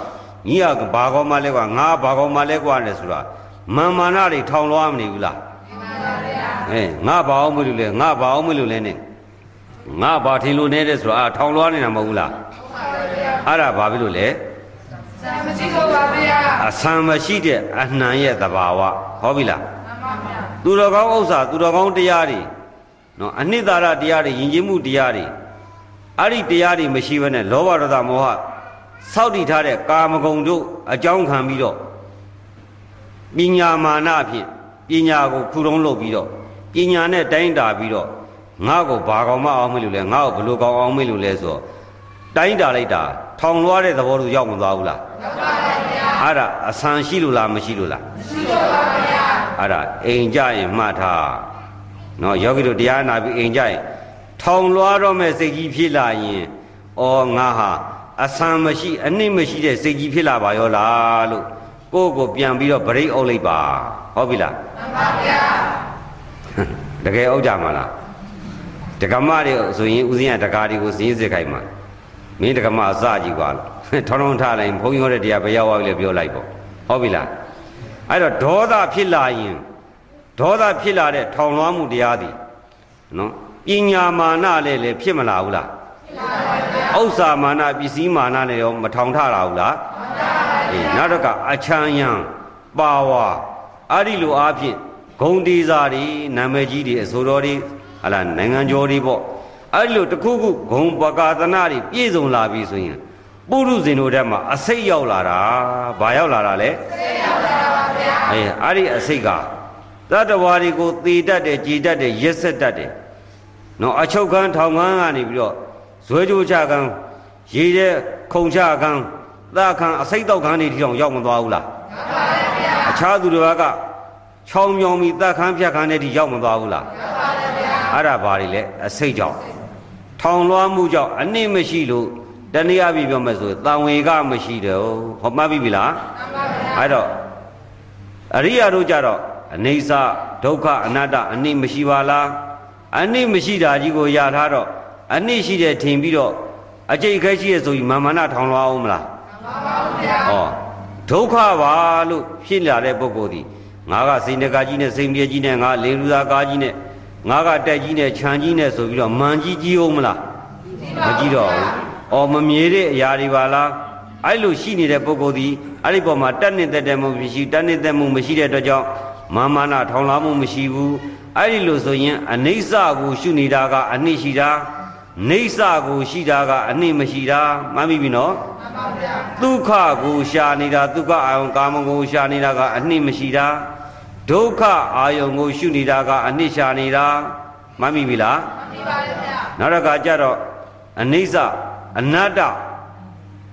ညီကဘာကောမလဲကွာငါဘာကောမလဲကွာလဲဆိုတာမာမာနတွေထောင်လွှားမနေဘူးလားအေးငါဘာအောင်မလို့လဲငါဘာအောင်မလို့လဲနဲ့ငါဘာထင်လို့နေတဲ့ဆိုတာအာထောင်လွှားနေတာမဟုတ်ဘူးလားအဲ့ဒါဘာဖြစ်လို့လဲစံမရှိတော့ပါဗျာအဆံမရှိတဲ့အနှံရဲ့သဘာဝဟောပြီလားမှန်ပါဗျာ သူတော်ကောင်းဥစ္စာသူတော်ကောင်းတရားတွေနော်အနှစ်သာရတရားတွေယဉ်ကျေးမှုတရားတွေအဲ့ဒီတရားတွေမရှိဘဲနဲ့လောဘဒေါသမောဟစောက်တည်ထားတဲ့ကာမဂုဏ်တို့အကြောင်းခံပြီးတော့ပညာမာနအဖြစ်ပညာကိုခုတုံးလုပ်ပြီးတော့ပညာနဲ့တိုင်းတာပြီးတော့ငါ့ကိုဘာကောင်မအောင်မေးလို့လဲငါ့ကိုဘလို့ကောင်အောင်မေးလို့လဲဆိုတော့တိုင်းတာလိုက်တာထောင်လွှားတဲ့သဘောတူရောက်မသွားဘူးလားရောက်ပါပါဗျာအဲ့ဒါအဆန်ရှိလို့လားမရှိလို့လားရှိတော့ပါဗျာ အဲ့ဒါအိမ်ကြရင်မှတ်ထားနော်ယောဂီတို့တရားနာပြီးအိမ်ကြရင်ထောင်လွှားတော့မဲ့စိတ်ကြီးဖြစ်လာရင်အော်ငါဟာအဆံမရှိအနစ်မရှိတဲ့စိတ်ကြီးဖြစ်လာပါရောလားလို့ကိုယ့်ကိုပြန်ပြီးတော့ဗရိတ်အုပ်လိုက်ပါဟုတ်ပြီလား မှန်ပါဗျာ တကယ်အုပ်ကြမှာလားဒကမတွေဆိုရင်ဦးဇင်းကဒကာတွေကိုစည်းစစ်ခိုင်းမှာမင်းဒကမအစကြီးกว่าလို့ထောင်းထောင်းထားလိုက်ဘုန်းကြီးဟောတဲ့တရားဘယ်ရောက်သွားပြီလဲပြောလိုက်ပေါ့ဟုတ်ပြီလား အဲ့တော့ဒေါသဖြစ်လာရင်ဒေါသဖြစ်လာတဲ့ထောင်လွှားမှုတရားသည်နော်ပညာမာနလည်းလည်းဖြစ်မလာဘူးလားဥစ္စာမာနပစ္စည်းမာနလည်းရောမထောင်ထလာဘူးလားအေးနောက်တော့ကအချမ်းယံပါဝါအဲ့ဒီလိုအားဖြင့်ဂုံတီစာတွေနာမည်ကြီးတွေအစိုးရတွေဟလာနိုင်ငံကျော်တွေပေါ့အဲ့ဒီလိုတစ်ခုခုဂုံပကာသနာတွေပြည့်စုံလာပြီဆိုရင်ပုရုဇဉ်တို့ထဲမှာအစိတ်ရောက်လာတာဘာရောက်လာတာလဲစိတ်ရောက်လာပါဗျာ အေးအဲ့ဒီအစိတ်ကသတ္တဝါတွေကိုသေတတ်တယ်ကြည်တတ်တယ်ရက်ဆက်တတ်တယ်နော်အချုပ်ခန်းထောင်ခန်းကနေပြီးတော့ဇွဲကြိုးချခန်းရေတဲ့ခုံချခန်းသခန်းအစိတ်တော့ခန်းတွေထီအောင်ရောက်မသွားဘူးလားရောက်ပါဗျာအခြားသူတွေကချောင်းမြောင်ပြီးသခန်းဖြတ်ခန်းတွေထီရောက်မသွားဘူးလားရောက်ပါဗျာအဲ့ဒါဘာတွေလဲအစိတ်ကြောင့်ထောင်လွှားမှုကြောင့်အနစ်မရှိလို့တနည်းအားဖြင့်ပြောမယ်ဆိုရင်တန်ဝေကမရှိတယ်ဟောမှတ်ပြီပြီလားမှန်ပါဗျာအဲ့တော့ အရိယာတို့ကြတော့အနေစာဒုက္ခအနတ္တအနစ်မရှိပါလားအနစ်မရှိတာကြီးကိုရထားတော့အနစ်ရှိတယ်ထင်ပြီးတော့အကျိတ်ခဲရှိရဆိုရင်မာမနာထောင်လွှားအောင်မလားမှန်ပါဗျာဩဒုက္ခပါလို့ဖြစ်လာတဲ့ပုဂ္ဂိုလ်ဒီငါကစိန်တကာကြီးနဲ့စိန်ပြေကြီးနဲ့ငါလေလူသားကားကြီးနဲ့ငါကတက်ကြီးနဲ့ခြံကြီးနဲ့ဆိုပြီးတော့မန်ကြီးကြီးအောင်မလားမကြည့်တော့ဘူး။အော်မမြေတဲ့အရာတွေပါလား။အဲ့လိုရှိနေတဲ့ပုဂ္ဂိုလ်ဒီ အဲ့ဒီပေါ်မှာတက်နေတတ်တယ်မှုမရှိတက်နေတတ်မှုမရှိတဲ့အတွက်ကြောင့်မာမနာထောင်လာမှုမရှိဘူး။အဲ့ဒီလိုဆိုရင်အနိစ္စကိုရှုနေတာကအနိရှိတာနေစ္စကိုရှိတာကအနိမရှိတာမှတ်မိပြီနော်မှန်ပါဗျာဒုက္ခကိုရှာနေတာဒုက္ခအာယုံကာမကိုရှာနေတာကအနိမရှိတာဒုက္ခအာယုံကိုရှုနေတာကအနိရှာနေတာမှတ်မိပြီလားမှန်ပါဗျာနောက်တစ်ခါကျတော့အနိစ္စအနတ္တ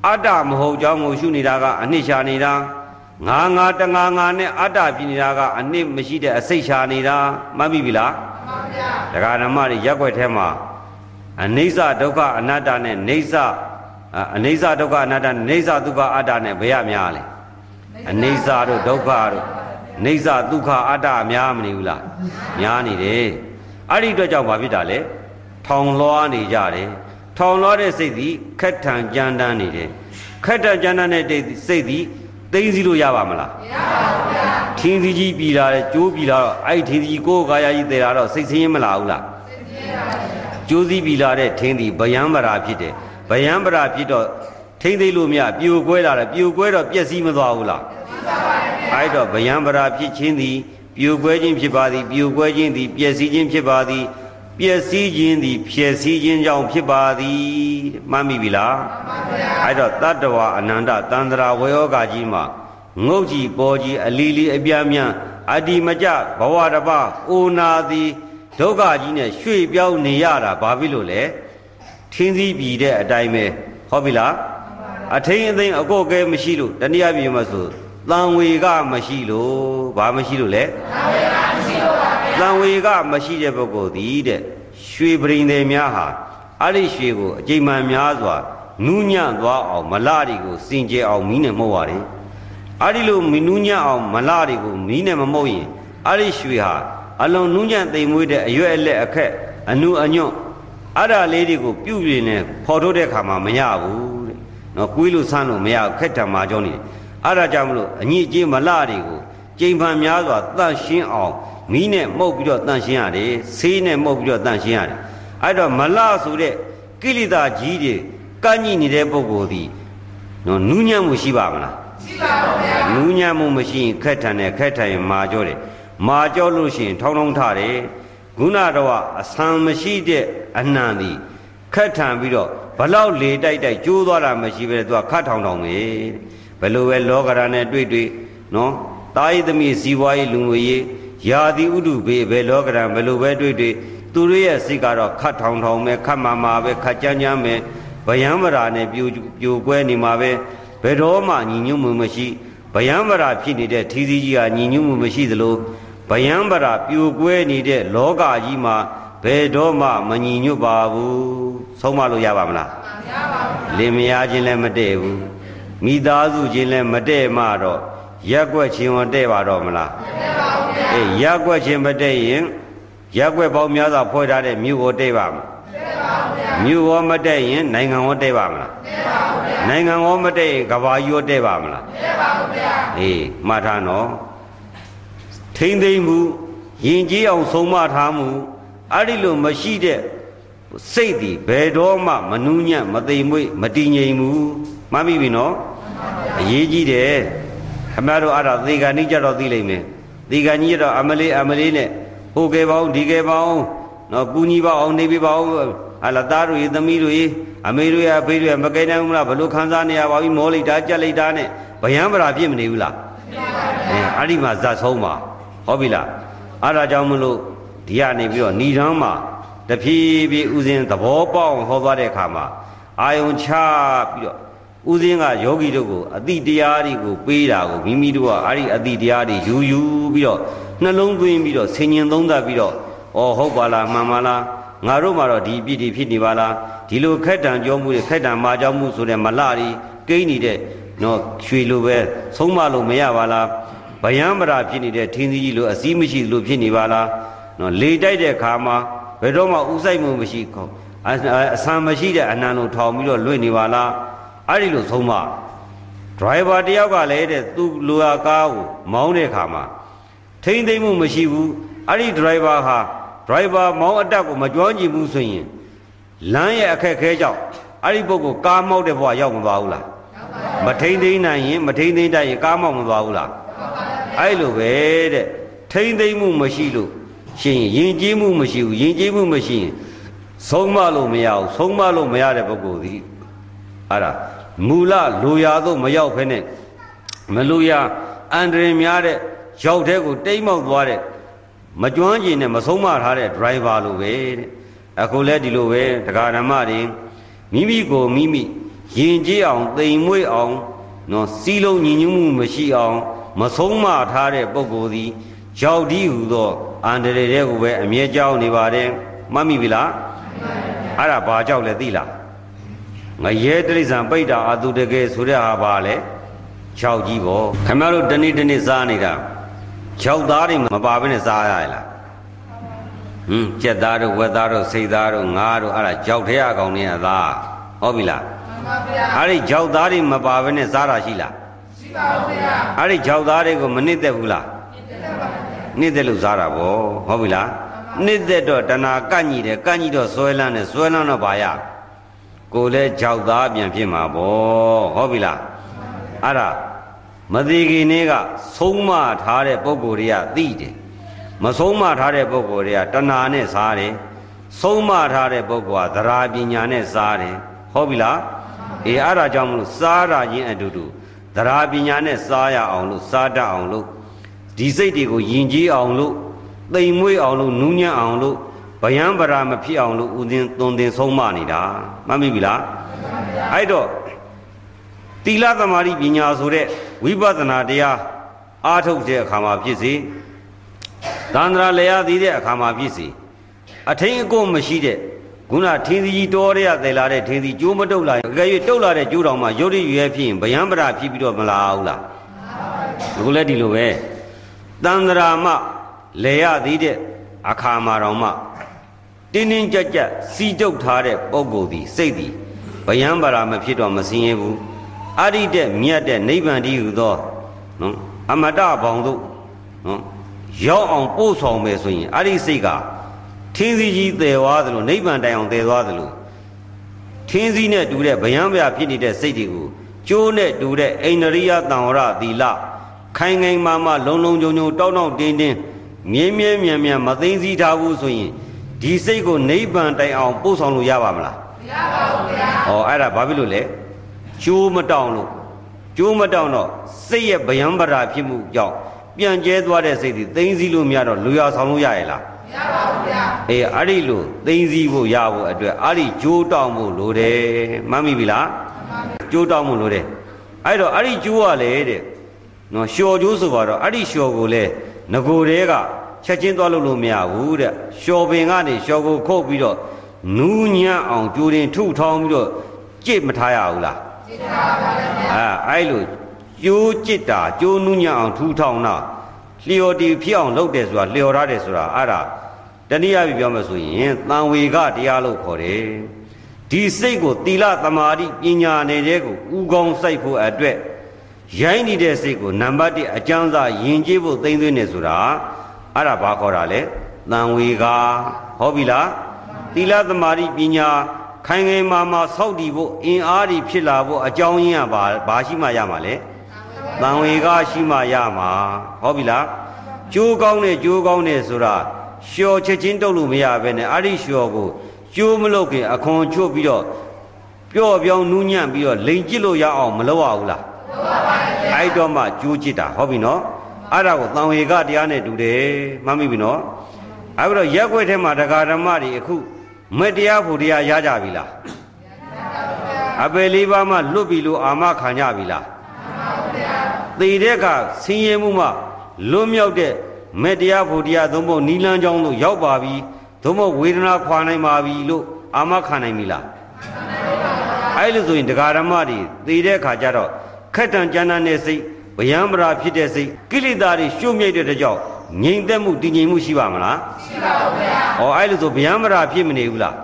အတ္တမဟုတ်ကြောင်းကိုရှုနေတာကအနိရှာနေတာငါငါတငါငါနဲ့အတ္တဖြစ်နေတာကအနစ်မရှိတဲ့အစိတ်ရှာနေတာမှတ်မိပြီလားမှန်ပါဗျာဒကာဓမ္မတွေရက်ွက်ထဲမှာအနိစ္စဒုက္ခအနတ္တနဲ့နေစ္စအနိစ္စဒုက္ခအနတ္တနေစ္စဒုက္ခအတ္တနဲ့ဘယ်ရများလဲအနိစ္စတို့ဒုက္ခတို့နေစ္စဒုက္ခအတ္တများမနေဘူးလားများနေတယ်အဲ့ဒီအတွက်ကြောင့်ဘာဖြစ်တာလဲထောင်လွှားနေကြတယ် ထောင်လွှားတဲ့စိတ်သည်ခက်ထန်ကြမ်းတမ်းနေတယ်ခက်ထန်ကြမ်းတမ်းတဲ့စိတ်သည်သိသိလို့ရပါမလားမရပါဘူးဗျာထင်းစီကြီးပြည်လာတယ်ကျိုးပြည်လာတော့အဲ့ဒီထင်းစီကြီးကိုယ်ကာယကြီးတည်လာတော့စိတ်ဆင်းရဲမလာဘူးလားစိတ်ဆင်းရဲပါဗျာကျိုးစီပြည်လာတဲ့ထင်းသည်ဗယံပရာဖြစ်တယ်ဗယံပရာဖြစ်တော့ထိမ့်သိလို့မရပြိုကွဲလာတယ်ပြိုကွဲတော့ပျက်စီးမသွားဘူးလားအဲ့တော့ဗယံပရာဖြစ်ခြင်းသည်ပြိုကွဲခြင်းဖြစ်ပါသည်ပြိုကွဲခြင်းသည်ပျက်စီးခြင်းဖြစ်ပါသည် ပျက်စီးခြင်းသည်ဖြည့်စည်းခြင်းကြောင့်ဖြစ်ပါသည်မှတ်မိပြီလားမှန်ပါဗျာအဲ့တော့တတ္တဝအနန္တတန္တရာဝေယောဂကြီးမှာငုတ်ကြီးပေါ်ကြီးအလီလီအပြားမြန်အတ္တိမကြဘဝတပအိုနာသည်ဒုက္ခကြီးနဲ့ရွှေ့ပြောင်းနေရတာဘာဖြစ်လို့လဲထင်းစည်းပြည်တဲ့အတိုင်းပဲဟုတ်ပြီလားအထင်းအသိမ်းအကော့ကဲမရှိလို့တနည်းအားဖြင့်မဆိုတန်ဝေကမရှိလို့ဘာမရှိလို့လဲတန်ဝေက မရှိတဲ့ပုဂ္ဂိုလ်သည်တဲ့ရွှေပရိန်တွေများဟာအဲ့ဒီရွှေကိုအကြိမ်မှန်များစွာနူးညံ့သွားအောင်မလတွေကိုစင်ကြယ်အောင်မီးနဲ့မှုတ်ရတယ်အဲ့ဒီလိုမီနူးညံ့အောင်မလတွေကိုမီးနဲ့မမှုတ်ရင်အဲ့ဒီရွှေဟာအလွန်နူးညံ့သိမ်မွေးတဲ့အရွက်အလက်အခက်အနုအညွန့်အဲ့ဒါလေးတွေကိုပြုတ်ပြင်းနေဖော်ထုတ်တဲ့ခါမှာမရဘူးတဲ့နော်ကွေးလို့ဆန်းလို့မရခက်တံမာကြောနေတယ်အဲ့ဒါကြောင့်မလို့အညစ်အကြေးမလတွေကိုကြိမ်ဖန်များစွာတန့်ရှင်းအောင် မီးနဲ့မှုတ်ပြီးတော့တန့်ရှင်းရတယ်ဆေးနဲ့မှုတ်ပြီးတော့တန့်ရှင်းရတယ်အဲ့တော့မလဆိုတဲ့ကိလေသာကြီးတွေကန့်ညိနေတဲ့ပုဂ္ဂိုလ်ဒီနော်နူးညံ့မှုရှိပါမလားရှိပါဘူးဗျာနူးညံ့မှုမရှိရင်ခက်ထန်တယ်ခက်ထန်ရင်မာကြောတယ်မာကြောလို့ရှိရင်ထောင်းထောင်းထတယ်ခုနတော့အဆံမရှိတဲ့အနှံသည်ခက်ထန်ပြီးတော့ဘလောက်လေတိုက်တိုက်ကျိုးသွားတာမရှိပဲသူကခတ်ထောင်ထောင်ပဲဘယ်လိုပဲလောကရန်နဲ့တွေ့တွေ့နော်တာယိသမီးဇီဝါရေးလူငွေရေး ယာတိဥဒုဘေဘယ်လောကရန်ဘယ်လိုပဲတွေ့တွေ့သူတို့ရဲ့စိတ်ကတော့ခတ်ထောင်ထောင်ပဲခတ်မာမာပဲခတ်ကြမ်းကြမ်းပဲဗယံမရာနဲ့ပြိုပြိုကွဲနေမှာပဲဘယ်တော့မှညီညွတ်မှုမရှိဗယံမရာဖြစ်နေတဲ့ထီးစည်းကြီးကညီညွတ်မှုမရှိသလိုဗယံမရာပြိုကွဲနေတဲ့လောကကြီးမှာဘယ်တော့မှမညီညွတ်ပါဘူးဆုံးမလို့ရပါမလားမရပါဘူးလင်မယားချင်းလည်းမတည့်ဘူးမိသားစုချင်းလည်းမတည့်မှတော့ရက်ွက်ချင်းဝတည့်ပါတော့မလားမရပါဘူးဗျာ အေးရက်ွက်ချင်းမတည့်ရင်ရက်ွက်ပေါင်းများစွာဖွဲ့ထားတဲ့မြို့ကိုတည့်ပါမလားမရပါဘူးဗျာမြို့ရောမတည့်ရင်နိုင်ငံရောတည့်ပါမလားမရပါဘူးဗျာနိုင်ငံရောမတည့်ရင်ကဘာကြီးရောတည့်ပါမလားမရပါဘူးဗျာအေးမှတ်ထားနော်ထိမ့်သိမ့်မှုယဉ်ကျေးအောင်ဆုံးမထားမှုအဲ့ဒီလိုမရှိတဲ့စိတ်ဒီဘယ်တော့မှမနူးညံ့မသိမ်မွေ့မတည်ငြိမ်ဘူးမှတ်မိပြီနော်အရေးကြီးတယ်ခမရတို့အဲ့ဒါသေကဏိကြတော့သိလိမ့်မယ် သေကဏိကြတော့အမလေးအမလေးနဲ့ဟိုကေပေါင်းဒီကေပေါင်းနော်ကူညီပါအောင်နေပြပါအောင်ဟာလာသားတို့ရေသမီးတို့ရေအမေတို့ရဲ့အဖေတို့ရဲ့မကိန်းနိုင်ဘူးလားဘလို့ခံစားနေရပါဘူးမောလိုက်တာကြက်လိုက်တာနဲ့ဗယံပရာပြစ်မနေဘူးလားအဲအဲ့ဒီမှာဇတ်ဆုံးပါဟုတ်ပြီလားအဲ့ဒါကြောင့်မလို့ဒီကနေပြီးတော့ဏိဒန်းမှာတဖြည်းဖြည်းဥစဉ်သဘောပေါက်အောင်ဟောသွားတဲ့အခါမှာအာယုံချပြီးတော့ ဥစဉ်ကယောဂီတို့ကိုအတိတရားတွေကိုပေးတာကိုမိမိတို့ကအဲ့ဒီအတိတရားတွေယူယူပြီးတော့နှလုံးသွင်းပြီးတော့ဆင်ញင်သုံးသပ်ပြီးတော့ဩဟုတ်ပါလားမှန်ပါလားငါတို့မှာတော့ဒီအပြစ်တွေဖြစ်နေပါလားဒီလိုခက်တံကြောမှုတွေခက်တံမာကြောမှုဆိုတဲ့မလတွေကိန်းနေတဲ့နော်ရွှေလိုပဲဆုံးမလို့မရပါလားဗယံပရာဖြစ်နေတဲ့ထင်းသီးကြီးလိုအစည်းမရှိလို့ဖြစ်နေပါလားနော်လေတိုက်တဲ့ခါမှာဘယ်တော့မှဥဆိုင်မှုမရှိခေါအအဆံမရှိတဲ့အနံလုံးထောင်ပြီးတော့လွင့်နေပါလား အဲ့ဒီလိုဆုံးမဒရိုင်ဘာတယောက်ကလည်းတဲ့သူ့လိုရာကားကိုမောင်းတဲ့ခါမှာထိမ့်သိမ့်မှုမရှိဘူးအဲ့ဒီဒရိုင်ဘာဟာဒရိုင်ဘာမောင်းအတက်ကိုမကြွကြည့်ဘူးဆိုရင်လမ်းရဲ့အခက်ခဲကြောင့်အဲ့ဒီပုဂ္ဂိုလ်ကားမောက်တဲ့ဘဝရောက်မသွားဘူးလားမထိမ့်သိမ့်နိုင်ရင်မထိမ့်သိမ့်တတ်ရင်ကားမောက်မသွားဘူးလားအဲ့လိုပဲတဲ့ထိမ့်သိမ့်မှုမရှိလို့ရှင်ယဉ်ကျေးမှုမရှိဘူးယဉ်ကျေးမှုမရှိရင်ဆုံးမလို့မရဘူးဆုံးမလို့မရတဲ့ပုဂ္ဂိုလ်ဒီအဲ့ဒါ မူလလိုရာသို့မရောက်ဖ ೇನೆ မလိုရာအန္တရာယ်များတဲ့ရောက်တဲ့ကိုတိမ်မောက်သွားတဲ့မကျွမ်းကျင်နဲ့မဆုံးမထားတဲ့ driver လိုပဲတဲ့အခုလဲဒီလိုပဲတရားဓမ္မတွေမိမိကိုမိမိယဉ်ကျေးအောင်တိမ်မွေ့အောင်နော်စီးလုံးညီညွတ်မှုမရှိအောင်မဆုံးမထားတဲ့ပုဂ္ဂိုလ်သည်ရောက်ဒီဟုသောအန္တရာယ်တွေကိုပဲအမြဲကြောက်နေပါတယ်မှတ်မိပြီလားအဲ့ဒါဘာကြောက်လဲသိလား ငရဲတိရစ္ဆာန်ပိတ်တာအတုတကယ်ဆိုတဲ့ဟာပါလေ၆ကြီးပေါ့ခင်ဗျားတို့တနေ့တနေ့စားနေတာ၆သားတွေမပါဘဲနဲ့စားရရလားဟွန်းကြက်သားတို့ဝက်သားတို့စိတ်သားတို့ငါးတို့အဲ့ဒါကြောက်ထဲအကောင်နေရသားဟုတ်ပြီလားမှန်ပါဗျာအဲ့ဒီကြောက်သားတွေမပါဘဲနဲ့စားတာရှိလားရှိပါဘူးဗျာအဲ့ဒီကြောက်သားတွေကိုမနစ်သက်ဘူးလားတက်ပါဗျာနှစ်သက်လို့စားတာဗောဟုတ်ပြီလားနှစ်သက်တော့တဏှာကန့်ညီတယ်ကန့်ညီတော့ဆွဲလန်းတယ်ဆွဲလန်းတော့ဘာရ ကိုယ်လဲကြောက်သားပြန်ဖြစ်မှာဗောဟုတ်ပြီလားအဲ့ဒါမသေးခင်နေ့ကဆုံးမထားတဲ့ပုံကိုယ်တွေကသိတယ်မဆုံးမထားတဲ့ပုံကိုယ်တွေကတဏှာနဲ့စားတယ်ဆုံးမထားတဲ့ပုံကသရာပညာနဲ့စားတယ်ဟုတ်ပြီလားအေးအဲ့ဒါကြောင့်မလို့စားတာချင်းအတူတူသရာပညာနဲ့စားရအောင်လို့စားတတ်အောင်လို့ဒီစိတ်တွေကိုယဉ်ကျေးအောင်လို့တိမ်မွေ့အောင်လို့နူးညံ့အောင်လို့ ဗယံပရာမဖြစ်အောင်လို့ဥစဉ်သွန်သင်ဆုံးမနေတာမှတ်မိပြီလားအဲ့တော့သီလသမာဓိပညာဆိုတဲ့ဝိပဿနာတရားအားထုတ်တဲ့အခါမှာဖြစ်စေသန္တရာလျာသီးတဲ့အခါမှာဖြစ်စေအထိန်အကွမရှိတဲ့ခုနထင်းစီကြီးတော်ရတဲ့လာတဲ့ထင်းစီကျိုးမတုတ်လာရင်အကယ်၍တုတ်လာတဲ့ကျိုးတော်မှာရုပ်ရည်ရွယ်ဖြစ်ရင်ဗယံပရာဖြစ်ပြီးတော့မလာဘူးလားအခုလည်းဒီလိုပဲတန္တရာမလေရသည်တဲ့အခါမှာတော့မှ တင်းတင်းကြပ်ကြပ်စီတုတ်ထားတဲ့ပုံကိုယ်သည်စိတ်သည်ဗယံပရာမဖြစ်တော့မစင်းရဘူးအရိတဲ့မြတ်တဲ့နိဗ္ဗာန်တည်းဟူသောနော်အမတဘောင်တို့နော်ရောက်အောင်ပို့ဆောင်မယ်ဆိုရင်အဲ့ဒီစိတ်ကထင်းစီကြီးတည်သွားသလိုနိဗ္ဗာန်တိုင်အောင်တည်သွားသလိုထင်းစီနဲ့တူတဲ့ဗျံဗျာဖြစ်နေတဲ့စိတ်တွေကိုကျိုးနဲ့တူတဲ့အိန္ဒြိယတံဝရသီလခိုင်ခိုင်မာမာလုံလုံခြုံခြုံတောက်တောက်တင်းတင်းမြဲမြဲမြံမြံမသိသိထားဘူးဆိုရင် ဒီစိတ်ကိုနိဗ္ဗာန်တိုင်အောင်ပို့ဆောင်လို့ရပါမလားမရပါဘူးဗျာ။ဩအဲ့ဒါဘာဖြစ်လို့လဲ။ကျိုးမတောင်းလို့ကျိုးမတောင်းတော့စိတ်ရဲ့ဗျံပရာဖြစ်မှုကြောင့်ပြန်ကျဲသွားတဲ့စိတ်ဒီသိသိလို့မရတော့လူရဆောင်လို့ရရဲ့လားမရပါဘူးဗျာ။အေးအဲ့ဒီလိုသိသိဖို့ရဖို့အတွက်အဲ့ဒီကျိုးတောင်းဖို့လိုတယ်။မှတ်မိပြီလား။ကျိုးတောင်းဖို့လိုတယ်။အဲ့တော့အဲ့ဒီကျိုးကလေတဲ့။နော်လျှော်ကျိုးဆိုပါတော့အဲ့ဒီလျှော်ကိုလေငကိုယ်တဲက ချက်ချင်းသွားလို့လို့မရဘူးတဲ့။လျှော်ပင်ကနေလျှော်ကိုခုတ်ပြီးတော့နူးညံ့အောင်ကြိုးတင်ထုထောင်းပြီးတော့ကြစ်မထားရဘူးလား။စိတ်ထားပါလေဗျာအဲအဲ့လိုကျိုးจิตတာကျိုးနုညံ့အောင်ထူထောင်တာလျော်တီဖြစ်အောင်လုပ်တယ်ဆိုတာလျော်ရတယ်ဆိုတာအဲ့ဒါတနည်းအားဖြင့်ပြောမယ်ဆိုရင်တန်ဝေကတရားလို့ခေါ်တယ်ဒီစိတ်ကိုသီလသမာဓိပညာနေတဲ့ကိုဥကောင်းစိုက်ဖို့အတွက်ရိုင်းနေတဲ့စိတ်ကိုနံပါတ်1အကျမ်းစာယဉ်ကျေးဖို့သိမ့်သွင်းနေဆိုတာ အဲ့ဒါဘာခေါ်တာလဲတန်ဝေကဟုတ်ပြီလားသီလသမာဓိပညာခိုင်ခိုင်မာမာစောင့်တည်ဖို့အင်အားတွေဖြစ်လာဖို့အကြောင်းရင်းကဘာဘာရှိမှရမှာလဲတန်ဝေကရှိမှရမှာဟုတ်ပြီလားကြိုးကောင်းတဲ့ကြိုးကောင်းတဲ့ဆိုတာလျှော်ချက်ချင်းတုတ်လို့မရဘဲနဲ့အဲ့ဒီလျှော်ကိုကျိုးမလုပ်ခင်အခွန်ချွတ်ပြီးတော့ပျော့ပြောင်းနူးညံ့ပြီးတော့လိန်ကျစ်လို့ရအောင်မလုပ်ရဘူးလားအဲ့တော့မှကြိုးကြည့်တာဟုတ်ပြီနော် အဲ့ဒါကိုတန်ဝေကတရားနဲ့တူတယ်မှတ်မိပြီနော်အဲ့တော့ရက်ွက်ထဲမှာတရားဓမ္မတွေအခုမတရားဖို့တရားရကြပြီလားအပယ်လေးပါးမှလွတ်ပြီလို့အာမခံကြပြီလားသေတဲ့ကဆင်းရဲမှုမှလွတ်မြောက်တဲ့မတရားဖို့တရားသုံးဖို့နီလန်းချောင်းတို့ရောက်ပါပြီသုံးဖို့ဝေဒနာခွာနိုင်ပါပြီလို့အာမခံနိုင်ပြီလားအဲ့လိုဆိုရင်တရားဓမ္မတွေသိတဲ့အခါကျတော့ခက်တန်ကြမ်းတမ်းတဲ့စိတ် ဗျံပရာဖြစ်တဲ့စိတ်ကိလေသာတွေရှုမြိုက်တဲ့ကြောင့်ငြိမ်သက်မှုတည်ငြိမ်မှုရှိပါမလားရှိပါဘူးဗျာ။ဩအဲ့လိုဆိုဗျံပရာဖြစ်မနေဘူးလား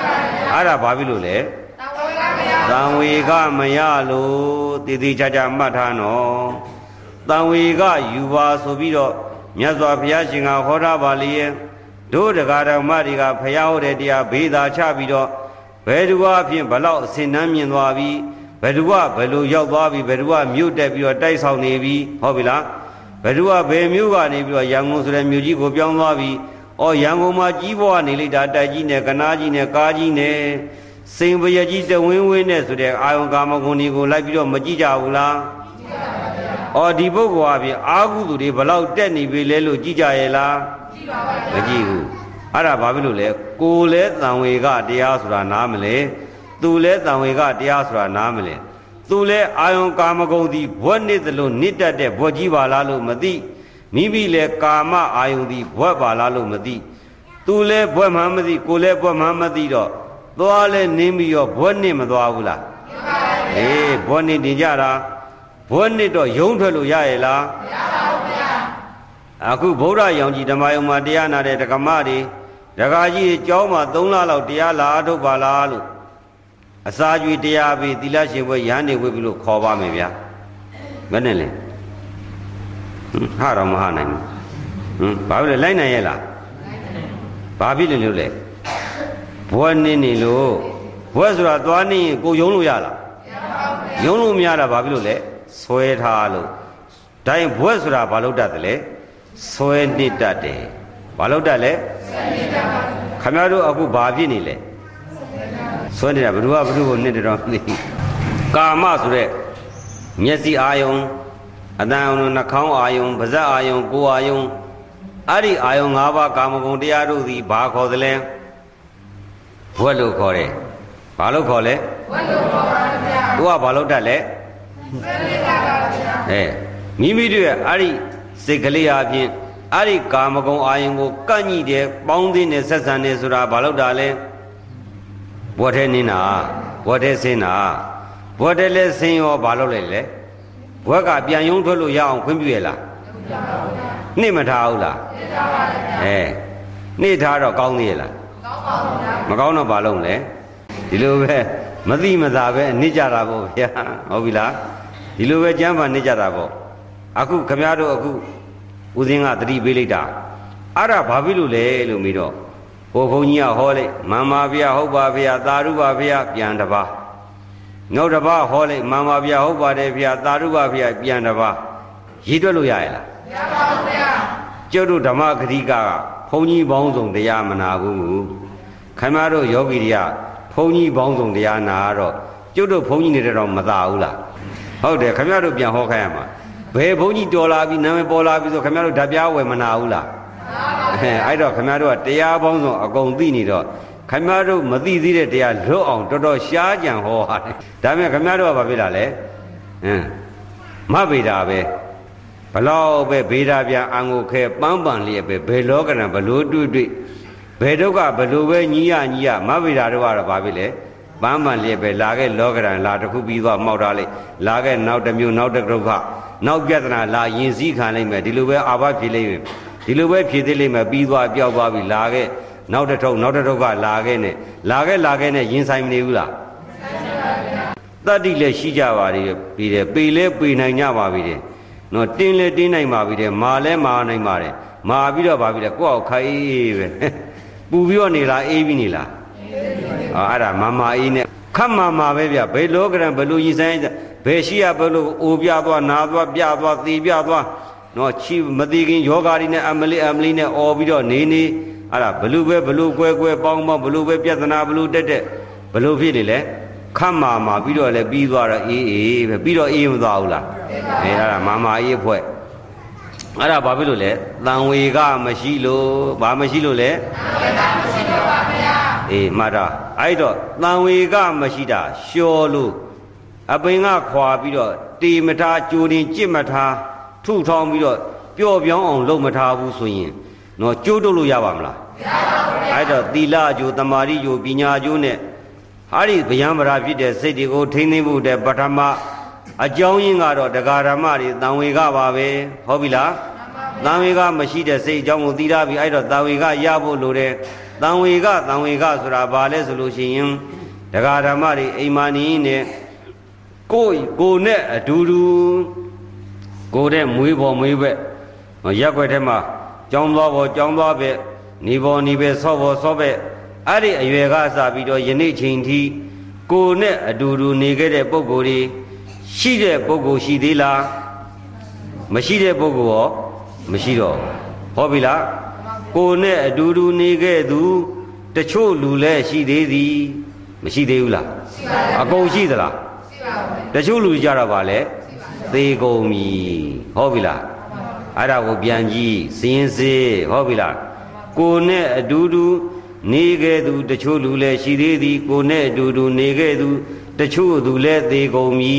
။အဲ့ဒါဘာဖြစ်လို့လဲတောင်းဝေကမရ။တံဝေကမရလို့တည်တည်ချာချာမှတ်ထားနော်။တံဝေကယူပါဆိုပြီးတော့မြတ်စွာဘုရားရှင်ကဟောထားပါလေရဲ့တို့တရားဓမ္မတွေကဖျားဟောတဲ့တရားဘေးသာချပြီးတော့ဘယ်သူအဖြစ်ဘလောက်အစင်နှမ်းမြင်သွားပြီ ဘယ်သူကဘယ်လိုရောက်သွားပြီဘယ်သူကမြို့တက်ပြီးတော့တိုက်ဆောင်နေပြီဟုတ်ပြီလားဘယ်သူကဘယ်မြို့ကနေပြီးတော့ရန်ကုန်ဆိုတဲ့မြို့ကြီးကိုပြောင်းသွားပြီအော်ရန်ကုန်မှာကြီးဘွားနေလိုက်တာတိုက်ကြီးနဲ့ကနားကြီးနဲ့ကားကြီးနဲ့စိန်ပရကြီးတဝင်းဝင်းနဲ့ဆိုတဲ့အာယုံကာမဂုဏ်တွေကိုလိုက်ပြီးတော့မကြည့်ကြဘူးလားအော်ဒီပုဂ္ဂိုလ်အပြင်အာဟုသူတွေဘလောက်တက်နေပြီလဲလို့ကြည့်ကြရဲ့လားကြည့်ပါပါမကြည့်ဘူးအဲ့ဒါဘာဖြစ်လို့လဲကိုယ်လဲတန်ဝေကတရားဆိုတာနားမလဲ သူလဲတန်ဝေကတရားဆိုတာနားမလဲသူလဲအာယုံကာမဂုဏ်သည်ဘွက်နေသလိုနစ်တတ်တဲ့ဘွက်ကြီးပါလားလို့မသိမိမိလဲကာမအာယုံသည်ဘွက်ပါလားလို့မသိသူလဲဘွက်မှန်းမသိကိုယ်လဲဘွက်မှန်းမသိတော့သွားလဲနင်းပြီးတော့ဘွက်နစ်မသွားဘူးလားအေးဘွက်နစ်တင်ကြတာဘွက်နစ်တော့ယုံထွက်လို့ရရဲ့လားမရပါဘူးဗျာအခုဗုဒ္ဓရောင်ကြီးဓမ္မယုံမှာတရားနာတဲ့ဓမ္မတွေဒကာကြီးတွေကျောင်းမှာ3လလောက်တရားလာအထုတ်ပါလားလို့ အစာကျွေးတရားပြီးသီလရှင်ဘွဲရဟန်းနေဝေပြီလို့ခေါ်ပါမယ်ဗျာမနဲ့လဲဟွန်းဟာတော့မဟာနိုင်ဘူးဟွန်းဘာဖြစ်လဲလိုက်နိုင်ရဲ့လားဘာဖြစ်လို့လို့လဲဘွဲနေနေလို့ဘွဲဆိုတာသွားနေရင်ကိုယုံလို့ရလားယုံလို့မရတာဘာဖြစ်လို့လဲဆွဲထားလို့ဒါရင်ဘွဲဆိုတာဘာလို့တတ်တယ်လဲဆွဲနစ်တတ်တယ်ဘာလို့တတ်လဲခမရတို့အခုဘာဖြစ်နေလဲ ဆွဲနေတာဘယ်သူကဘယ်သူကိုနှစ်တယ်တော့မသိဘူးကာမဆိုတဲ့မျက်စိအာယုံအတန်အာယုံနှာခေါင်းအာယုံပါးစပ်အာယုံကိုယ်အာယုံအဲ့ဒီအာယုံ၅ပါးကာမဂုဏ်တရားတို့သည်ဘာခေါ်သလဲဘွက်လို့ခေါ်တယ်ဘာလို့ခေါ်လဲဝတ်လို့ခေါ်ပါဗျာသူကဘာလို့တတ်လဲဆယ်လေးပါပါဗျာအဲမိမိတို့ရဲ့အဲ့ဒီစိတ်ကလေးအပြင်အဲ့ဒီကာမဂုဏ်အာယုံကိုကန့်ညိတယ်ပေါင်းသင်းတယ်ဆက်ဆံတယ်ဆိုတာဘာလို့တာလဲ ဘွက်ထဲနင်းတာဘွက်ထဲဆင်းတာဘွက်ထဲလဲဆင်းရောဘာလို့လဲလဲဘွက်ကပြန်ယုံထွက်လို့ရအောင်ခွင့်ပြုရလားနှိမ့်မထားဘူးလားအဲနှိမ့်ထားတော့ကောင်းသေးရဲ့လားကောင်းပါဗျာမကောင်းတော့ဘာလုပ်လဲဒီလိုပဲမသိမသာပဲနှိကြတာပေါ့ဗျာဟုတ်ပြီလားဒီလိုပဲကြမ်းပါနှိကြတာပေါ့အခုခမရတို့အခုဦးစင်းကတတိပေးလိုက်တာအဲ့ဒါဘာဖြစ်လို့လဲလို့ပြီးတော့ ဟိုဘုန်းကြီးကဟောလိုက်မမပါဗျာဟုတ်ပါဗျာသာဓုပါဗျာပြန်တပါနောက်တစ်ပါးဟောလိုက်မမပါဗျာဟုတ်ပါတယ်ဗျာသာဓုပါဗျာပြန်တပါရေးတွက်လို့ရရဲ့လားရပါဗျာကျုပ်တို့ဓမ္မဂတိကဘုန်းကြီးပေါင်းစုံတရားမနာဘူးခင်ဗျားတို့ယောဂီတွေကဘုန်းကြီးပေါင်းစုံတရားနာတော့ကျုပ်တို့ဘုန်းကြီးနေတဲ့တော့မသာဘူးလားဟုတ်တယ်ခင်ဗျားတို့ပြန်ဟောခိုင်းရမှာဘယ်ဘုန်းကြီးတော်လာပြီနာမည်ပေါ်လာပြီဆိုခင်ဗျားတို့ဓာပြားဝယ်မနာဘူးလား အဲအဲ့တော့ခင်ဗျားတို့ကတရားပေါင်းစုံအကုန်သိနေတော့ခင်ဗျားတို့မသိသေးတဲ့တရားလွတ်အောင်တော်တော်ရှားကြံဟောရတယ်ဒါပေမဲ့ခင်ဗျားတို့ကဘာဖြစ်လာလဲဟမ်မဗေတာပဲဘလောက်ပဲဗေဒပြန်အံကိုခဲပန်းပန်လျက်ပဲဘယ်လောကရန်ဘလို့တွေ့တွေ့ဘယ်ဒုက္ခဘလို့ပဲညီရညီရမဗေတာတို့ကတော့ဘာဖြစ်လဲပန်းပန်လျက်ပဲလာခဲ့လောကရန်လာတစ်ခုပြီးသွားမှောက်ထားလိုက်လာခဲ့နောက်တစ်မျိုးနောက်တစ်ဒုက္ခနောက်ပြဿနာလာရင်စည်းခံလိုက်မယ်ဒီလိုပဲအာဘဖြေလိုက်မယ် ဒီလိုပဲဖြေသေးလိမ့်မယ်ပြီးသွားပြောက်သွားပြီလာခဲ့နောက်တစ်ထုံနောက်တစ်ထုပ်ကလာခဲ့နဲ့လာခဲ့လာခဲ့နဲ့ရင်ဆိုင်မနေဘူးလားတတ္တိလည်းရှိကြပါသေးတယ်ပြီးတယ်ပေလဲပေနိုင်ကြပါပြီတယ်နော်တင်းလဲတင်းနိုင်ပါပြီတယ်မာလဲမာနိုင်ပါတယ်မာပြီးတော့ပါပြီတယ်ကိုယ့်အောင်ခိုင်းပဲပူပြီးတော့နေလားအေးပြီးနေလားအာအဲ့ဒါမမာအေးနဲ့ခတ်မာမာပဲဗျဘယ်လောကရန်ဘယ်လိုရင်ဆိုင်ဘယ်ရှိရဘယ်လိုအိုပြသွားနာသွားပြသွားသေပြသွား နော်ချီမသိခင်ယောဂါတွေနဲ့အမလေးအမလေးနဲ့អော်ပြီးတော့နေနေအဲ့ဒါဘလူပဲဘလူကွဲကွဲပေါင်းပေါင်းဘလူပဲပြဿနာဘလူတက်တက်ဘလူဖြစ်နေလဲခတ်မာမာပြီးတော့လည်းပြီးသွားတော့အေးအေးပဲပြီးတော့အေးမသွားဘူးလားအဲအဲ့ဒါမာမာအေးဖွဲ့အဲ့ဒါဘာဖြစ်လို့လဲတန်ဝေကမရှိလို့ဘာမရှိလို့လဲအေးမှတ်တာအဲ့တော့တန်ဝေကမရှိတာလျှော်လို့အပင်ကခွာပြီးတော့တေမထားကြိုတင်ကြစ်မထား ထုထောင်းပြီးတော့ပျော့ပြောင်းအောင်လုပ်မထားဘူးဆိုရင်တော့ကျိုးတုတ်လို့ရပါမလားမရပါဘူးအဲ့တော့သီလအကျိုးတမာရီကျိုးပညာကျိုးနဲ့ဟာဒီဗျံပရာဖြစ်တဲ့စိတ်တွေကိုထိမ့်သိမ့်ဖို့တဲ့ပထမအကြောင်းရင်းကတော့တရားဓမ္မတွေတန်ဝေကပါပဲဟုတ်ပြီလားတန်ဝေကမရှိတဲ့စိတ်အကြောင်းကိုသိရပြီအဲ့တော့တန်ဝေကရဖို့လိုတယ်တန်ဝေကတန်ဝေကဆိုတာဘာလဲဆိုလို့ရှိရင်တရားဓမ္မတွေအိမ်မာနီးနဲ့ကိုယ်ကိုယ်နဲ့အတူတူ ကိုယ်တဲ့မွေးပေါ်မွေးဘက်ရက်ွက်ထဲမှာကြောင်းသွားပေါ်ကြောင်းသွားဘက်နေပေါ်နေဘက်ဆော့ပေါ်ဆော့ဘက်အဲ့ဒီအရွယ်ကစပြီးတော့ယနေ့ချိန်ထိကိုယ်နဲ့အတူတူနေခဲ့တဲ့ပုံကိုယ်တွေရှိတဲ့ပုံကိုယ်ရှိသေးလားမရှိတဲ့ပုံကိုယ်ရောမရှိတော့ဘူးဟောပြီလားကိုယ်နဲ့အတူတူနေခဲ့သူတချို့လူလည်းရှိသေးသည်မရှိသေးဘူးလားရှိပါဘူးအကုန်ရှိသလားရှိပါဘူးတချို့လူကြတော့ဗာလဲ သေကုန်ပြီဟုတ်ပြီလားအဲ့ဒါကိုပြန်ကြည့်စည်ရင်စေးဟုတ်ပြီလားကိုနဲ့အတူတူနေခဲ့သူတချို့လူလည်းရှိသေးသည်ကိုနဲ့အတူတူနေခဲ့သူတချို့သူလည်းသေကုန်ပြီ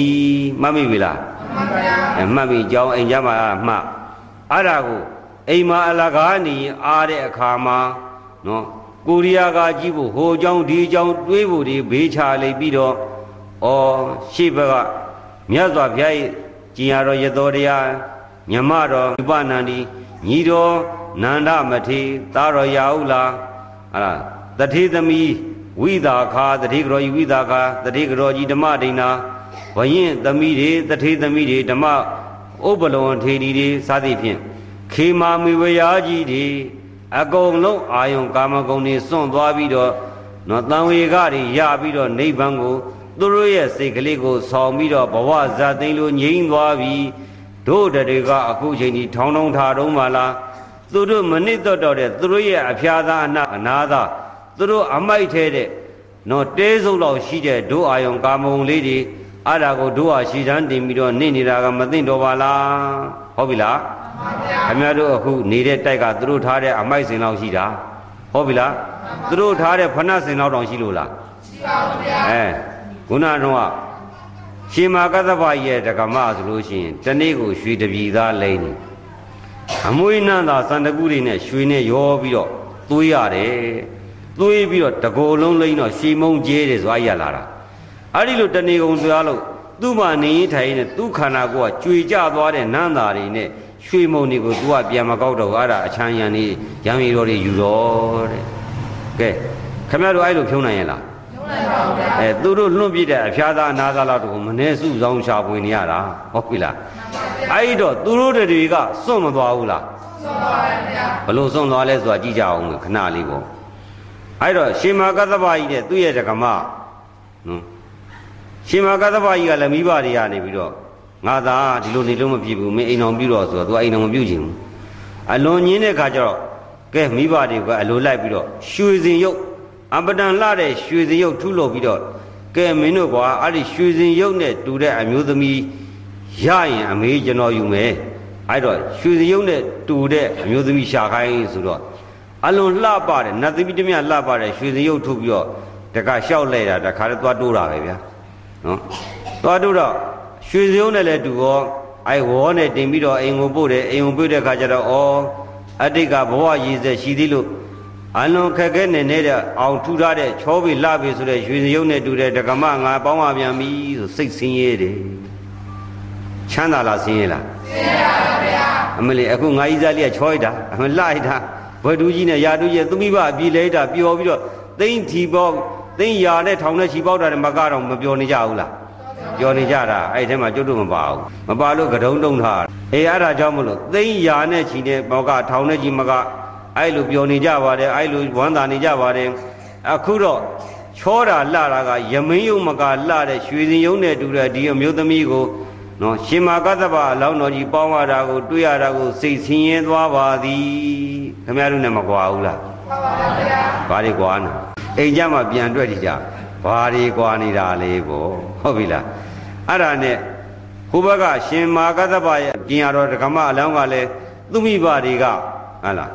မှတ်မိပြီလားမှန်ပါဗျာအမှတ်ပြီကြောင်းအိမ်ကြမှာမှတ်အဲ့ဒါကိုအိမ်မှာအလကားနေအားတဲ့အခါမှာနော်ကိုရီးယားကကြည့်ဖို့ဟိုအကြောင်းဒီအကြောင်းတွေးဖို့တွေဘေးချလိုက်ပြီးတော့အော်ရှေ့ဘက်ကမြတ်စွာဘုရား၏ ကျင်ရတော်ရတော်တရားညမတော်ဥပနန္ဒီညီတော်နန္ဒမထေသာတော်ရာဟုလားအဲ့ဒါတထေသမီးဝိသာခာတထေကတော်ကြီးဝိသာခာတထေကတော်ကြီးဓမ္မဒိဏဝရင်သမီးတွေတထေသမီးတွေဓမ္မဥပလုံထေဒီတွေစသည်ဖြင့်ခေမာမီဝရာကြီးတွေအကုန်လုံးအာယုံကာမဂုဏ်တွေစွန့်သွားပြီးတော့နော်တန်ဝေကတွေရပြီးတော့နိဗ္ဗာန်ကို သူတို့ရဲ့စိတ်ကလေးကိုဆောင်ပြီးတော့ဘဝဇာသိမ်းလို့ငြိမ်းသွားပြီးတို့တတွေကအခုချိန်ဒီထောင်းထောင်းထားတော့မှလားသူတို့မနစ်တော့တော့တဲ့သူတို့ရဲ့အဖျားသားအနာအနာသားသူတို့အမိုက်ထဲတဲ့နော်တဲစုပ်လောက်ရှိတဲ့တို့အာယုံကာမဂုဏ်လေးတွေအဲ့ဒါကိုတို့ဟာရှည်တန်းတင်ပြီးတော့နေနေတာကမသိတော့ပါလားဟုတ်ပြီလားခင်ဗျားတို့အခုနေတဲ့တိုက်ကသူတို့ထားတဲ့အမိုက်စင်လောက်ရှိတာဟုတ်ပြီလားသူတို့ထားတဲ့ဖဏစင်လောက်တောင်ရှိလို့လားရှိပါဘူးဗျာအဲ ခုနကတော့ရှင်မာကသဗ္ဗရဲ့တက္ကမဆိုလို့ရှိရင်တနေ့ကိုရွှေတပြီသားလိမ့်နေအမွေးနန်းသာစန္ဒကုတွေနဲ့ရွှေနဲ့ရောပြီးတော့သွေးရတယ်သွေးပြီးတော့တကိုယ်လုံးလိမ့်တော့ရှီမုံကျဲတယ်ဆိုအရလာတာအဲ့ဒီလိုတဏီကုံသွားလို့သူ့မှာနေရင်ထိုင်နေသူ့ခန္ဓာကိုယ်ကကြွေကြသွားတဲ့နန်းသာတွေနဲ့ရွှေမုံတွေကိုသူကပြန်မကောက်တော့ဘူးအဲ့ဒါအချမ်းရံနေရံမီတော်တွေယူတော့တဲ့ကဲခင်ဗျားတို့အဲ့လိုဖြုံးနိုင်ရဲ့လားလုံးလိုက်ပါဘူးဗျာ အဲသူတို့လွန့်ပြတဲ့အဖျားသားအနာသားလောက်တော့မနေစုဆောင်ရှာပွေနေရတာဟုတ်ပြီလားအဲ့တော့သူတို့တွေကစွန့်မသွားဘူးလားဆုံးပါပါဗျာဘလို့စွန့်သွားလဲဆိုတာကြည့်ကြအောင်မယ်ခဏလေးပေါ့အဲ့တော့ရှင်မာကသဗ္ဗကြီးတဲ့သူ့ရဲ့တက္ကမနော်ရှင်မာကသဗ္ဗကြီးကလည်းမိဘတွေကနေပြီးတော့ငါသာဒီလိုနေလို့မဖြစ်ဘူးမင်းအိမ်အောင်ပြုတော့ဆိုတော့ तू အိမ်အောင်မပြုချင်ဘူးအလွန်ညင်းတဲ့ခါကျတော့ကဲမိဘတွေကအလိုလိုက်ပြီးတော့ရွှေစင်ရုပ် အပဒံလှတဲ့ရွှေစင်ရုပ်ထုလုပ်ပြီးတော့ကဲမင်းတို့ကွာအဲ့ဒီရွှေစင်ရုပ်နဲ့တူတဲ့အမျိုးသမီးရရင်အမေကျွန်တော်ယူမယ်အဲ့တော့ရွှေစင်ရုပ်နဲ့တူတဲ့အမျိုးသမီးရှာခိုင်းဆိုတော့အလွန်လှပတဲ့နတ်သမီးတစ်မြတ်လှပတဲ့ရွှေစင်ရုပ်ထုပြီးတော့တခါလျှောက်လိုက်တာတခါလည်းသွားတိုးတာပဲဗျာနော်သွားတိုးတော့ရွှေစင်ရုပ်နဲ့လည်းတူရောအဲ့ဝေါ်နဲ့တင်ပြီးတော့အိမ်ကိုပို့တယ်အိမ်ကိုပို့တဲ့ခါကျတော့ဩအတိတ်ကဘဝရည်စက်ရှိသေးလို့ အလွန်ခက်ခဲနေနေတဲ့အောင်ထူထားတဲ့ချောပြီလှပြီဆိုတဲ့ရွှေစင်ရုပ်နဲ့တူတဲ့ဒကမငါပေါင်းပါပြန်ပြီဆိုစိတ်ဆင်းရဲတယ်ချမ်းသာလားဆင်းရဲလားဆင်းရပါဗျာအမလေးအခုငါကြီးစားလေးကချောလိုက်တာအမလှလိုက်တာဘွယ်တူကြီးနဲ့ရာတူကြီးသူမိဘအပြေလဲတာပျော်ပြီးတော့သိမ့်ထီပေါက်သိမ့်ရာနဲ့ထောင်နဲ့ချီပေါက်တာနဲ့မကတော့မပျော်နေကြဘူးလားပျော်နေကြတာအဲ့ထဲမှာကျွတ်တို့မပါဘူးမပါလို့ကတုံးတုံးထားအေးအဲ့ဒါကြောင့်မလို့သိမ့်ရာနဲ့ချီတဲ့ပေါက်ကထောင်နဲ့ချီမက အဲ့လိုပျော်နေကြပါတယ်အဲ့လိုဝမ်းသာနေကြပါတယ်အခုတော့ချောတာလှတာကယမင်းယုံမကလှတဲ့ရွှေစင်ယုံနဲ့တူတဲ့ဒီအမျိုးသမီးကိုနော်ရှင်မာကသဗ္ဗအလောင်းတော်ကြီးပေါင်းရတာကိုတွေ့ရတာကိုစိတ်ဆင်းရဲသွားပါသည်ခင်ဗျားတို့နဲ့မကွာဘူးလားပါပါဗျာဘာတွေကွာနာအိမ်ကြမှာပြန်တွေ့ကြည့်ကြဘာတွေကွာနေတာလဲပေါ့ဟုတ်ပြီလားအဲ့ဒါနဲ့ဟိုဘက်ကရှင်မာကသဗ္ဗရဲ့ပြင်ရတော်ဓမ္မအလောင်းကလည်းသူမိဘတွေကဟုတ်လား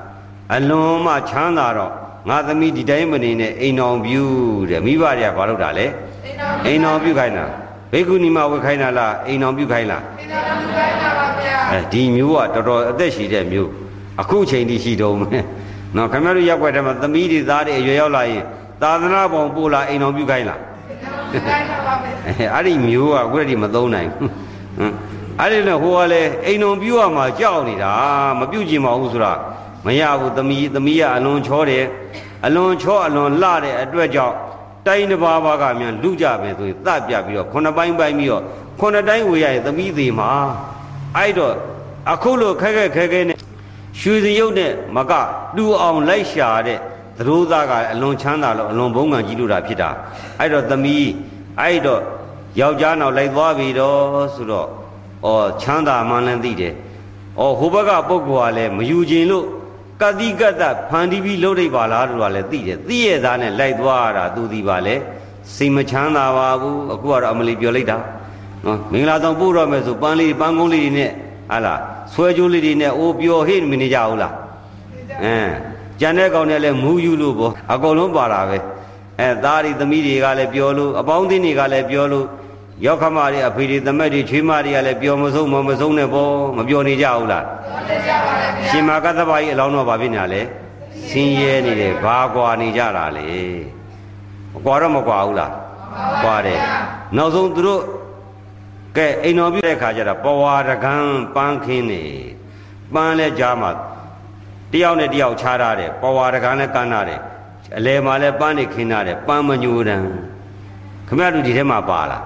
အလွန်မှချမ်းသာတော့ငါသမီးဒီတိုင်းမနေနဲ့အိမ်တော်ပြုတဲ့မိဘတွေကဘာလုပ်တာလဲအိမ်တော်အိမ်တော်ပြုခိုင်းတာဘိက္ခုနီမဝတ်ခိုင်းတာလားအိမ်တော်ပြုခိုင်းလားအိမ်တော်ပြုခိုင်းတာပါဗျာအဲဒီမျိုးကတော်တော်အသက်ရှိတဲ့မျိုးအခုချိန်ထိရှိတုံးမယ်နော်ခင်ဗျားတို့ရက်ွက်ထဲမှာသမီးတွေသားတွေအရွယ်ရောက်လာရင်သာသနာပုံပို့လာအိမ်တော်ပြုခိုင်းလားပြုခိုင်းတာပါဗျာအဲအဲ့ဒီမျိုးကအခုတည်းမသုံးနိုင်ဘူးဟမ်အဲ့ဒီနဲ့ဟိုကလည်းအိမ်တော်ပြုရမှာကြောက်နေတာမပြုကျင်ပါဘူးဆိုတာ မရဘူးသမီးသမီးကအလွန်ချောတယ်အလွန်ချောအလွန်လှတဲ့အတွက်ကြောင့်တိုင်းတစ်ပါးပါးကမြန်လူကြပဲဆိုရင်သတ်ပြပြီးတော့ခုနှစ်ပိုင်းပိုင်းပြီးတော့ခုနှစ်တိုင်းဝေရရင်သမီးသေးမှာအဲ့တော့အခုလိုခက်ခက်ခဲခဲနဲ့ရွှေစင်ရုပ်နဲ့မကတူအောင်လိုက်ရှာတဲ့သရိုးသားကအလွန်ချမ်းသာလို့အလွန်ဘုံကံကြီးလို့တာဖြစ်တာအဲ့တော့သမီးအဲ့တော့ယောက်ျားနောက်လိုက်သွားပြီတော့ဆိုတော့ဩချမ်းသာမှန်းလည်းသိတယ်ဩဟိုဘက်ကပုဂ္ဂိုလ်ကလည်းမယူခြင်းလို့ ကတိကတ္တဖန်တီးပြီးလှုပ်လိုက်ပါလားလို့ကလည်းသိတယ်သိရသားနဲ့လိုက်သွားတာသူဒီပါလေစိတ်မချမ်းသာပါဘူးအခုကတော့အမလီပြောလိုက်တာနော်မင်္ဂလာဆောင်ပို့တော့မယ်ဆိုပန်းလေးပန်းကုန်းလေးတွေနဲ့ဟာလားဆွဲကြိုးလေးတွေနဲ့အိုးပျော်ဟိမနေကြဘူးလားအင်းကြံတဲ့ကောင်နဲ့လည်းမူးယူလို့ပေါ့အကုန်လုံးပါတာပဲအဲသားတွေသမီးတွေကလည်းပြောလို့အပေါင်းအသင်းတွေကလည်းပြောလို့ ရောက်ခမတွေအဖေတွေသမက်တွေချွေးမတွေကလည်းပြောမဆုံးမမဆုံးနဲ့ပေါ့မပြောနေကြဘူးလားတော်လေးကြပါလေဗျာရှင်မာကသဗ္ဗကြီးအလောင်းတော်ဘာဖြစ်နေတာလဲဆင်းရဲနေတယ်ဘာကွာနေကြတာလေမကွာတော့မကွာဘူးလားကွာတယ်နောက်ဆုံးသူတို့ကဲအိမ်တော်ပြတဲ့ခါကျတော့ပဝါရကံပန်းခင်းနေပန်းလဲကြားမှာတယောက်နဲ့တယောက်ခြားထားတယ်ပဝါရကံလည်းကမ်းထားတယ်အလဲမှာလည်းပန်းနေခင်းထားတယ်ပန်းမညိုတံခမရတို့ဒီထဲမှာပါလား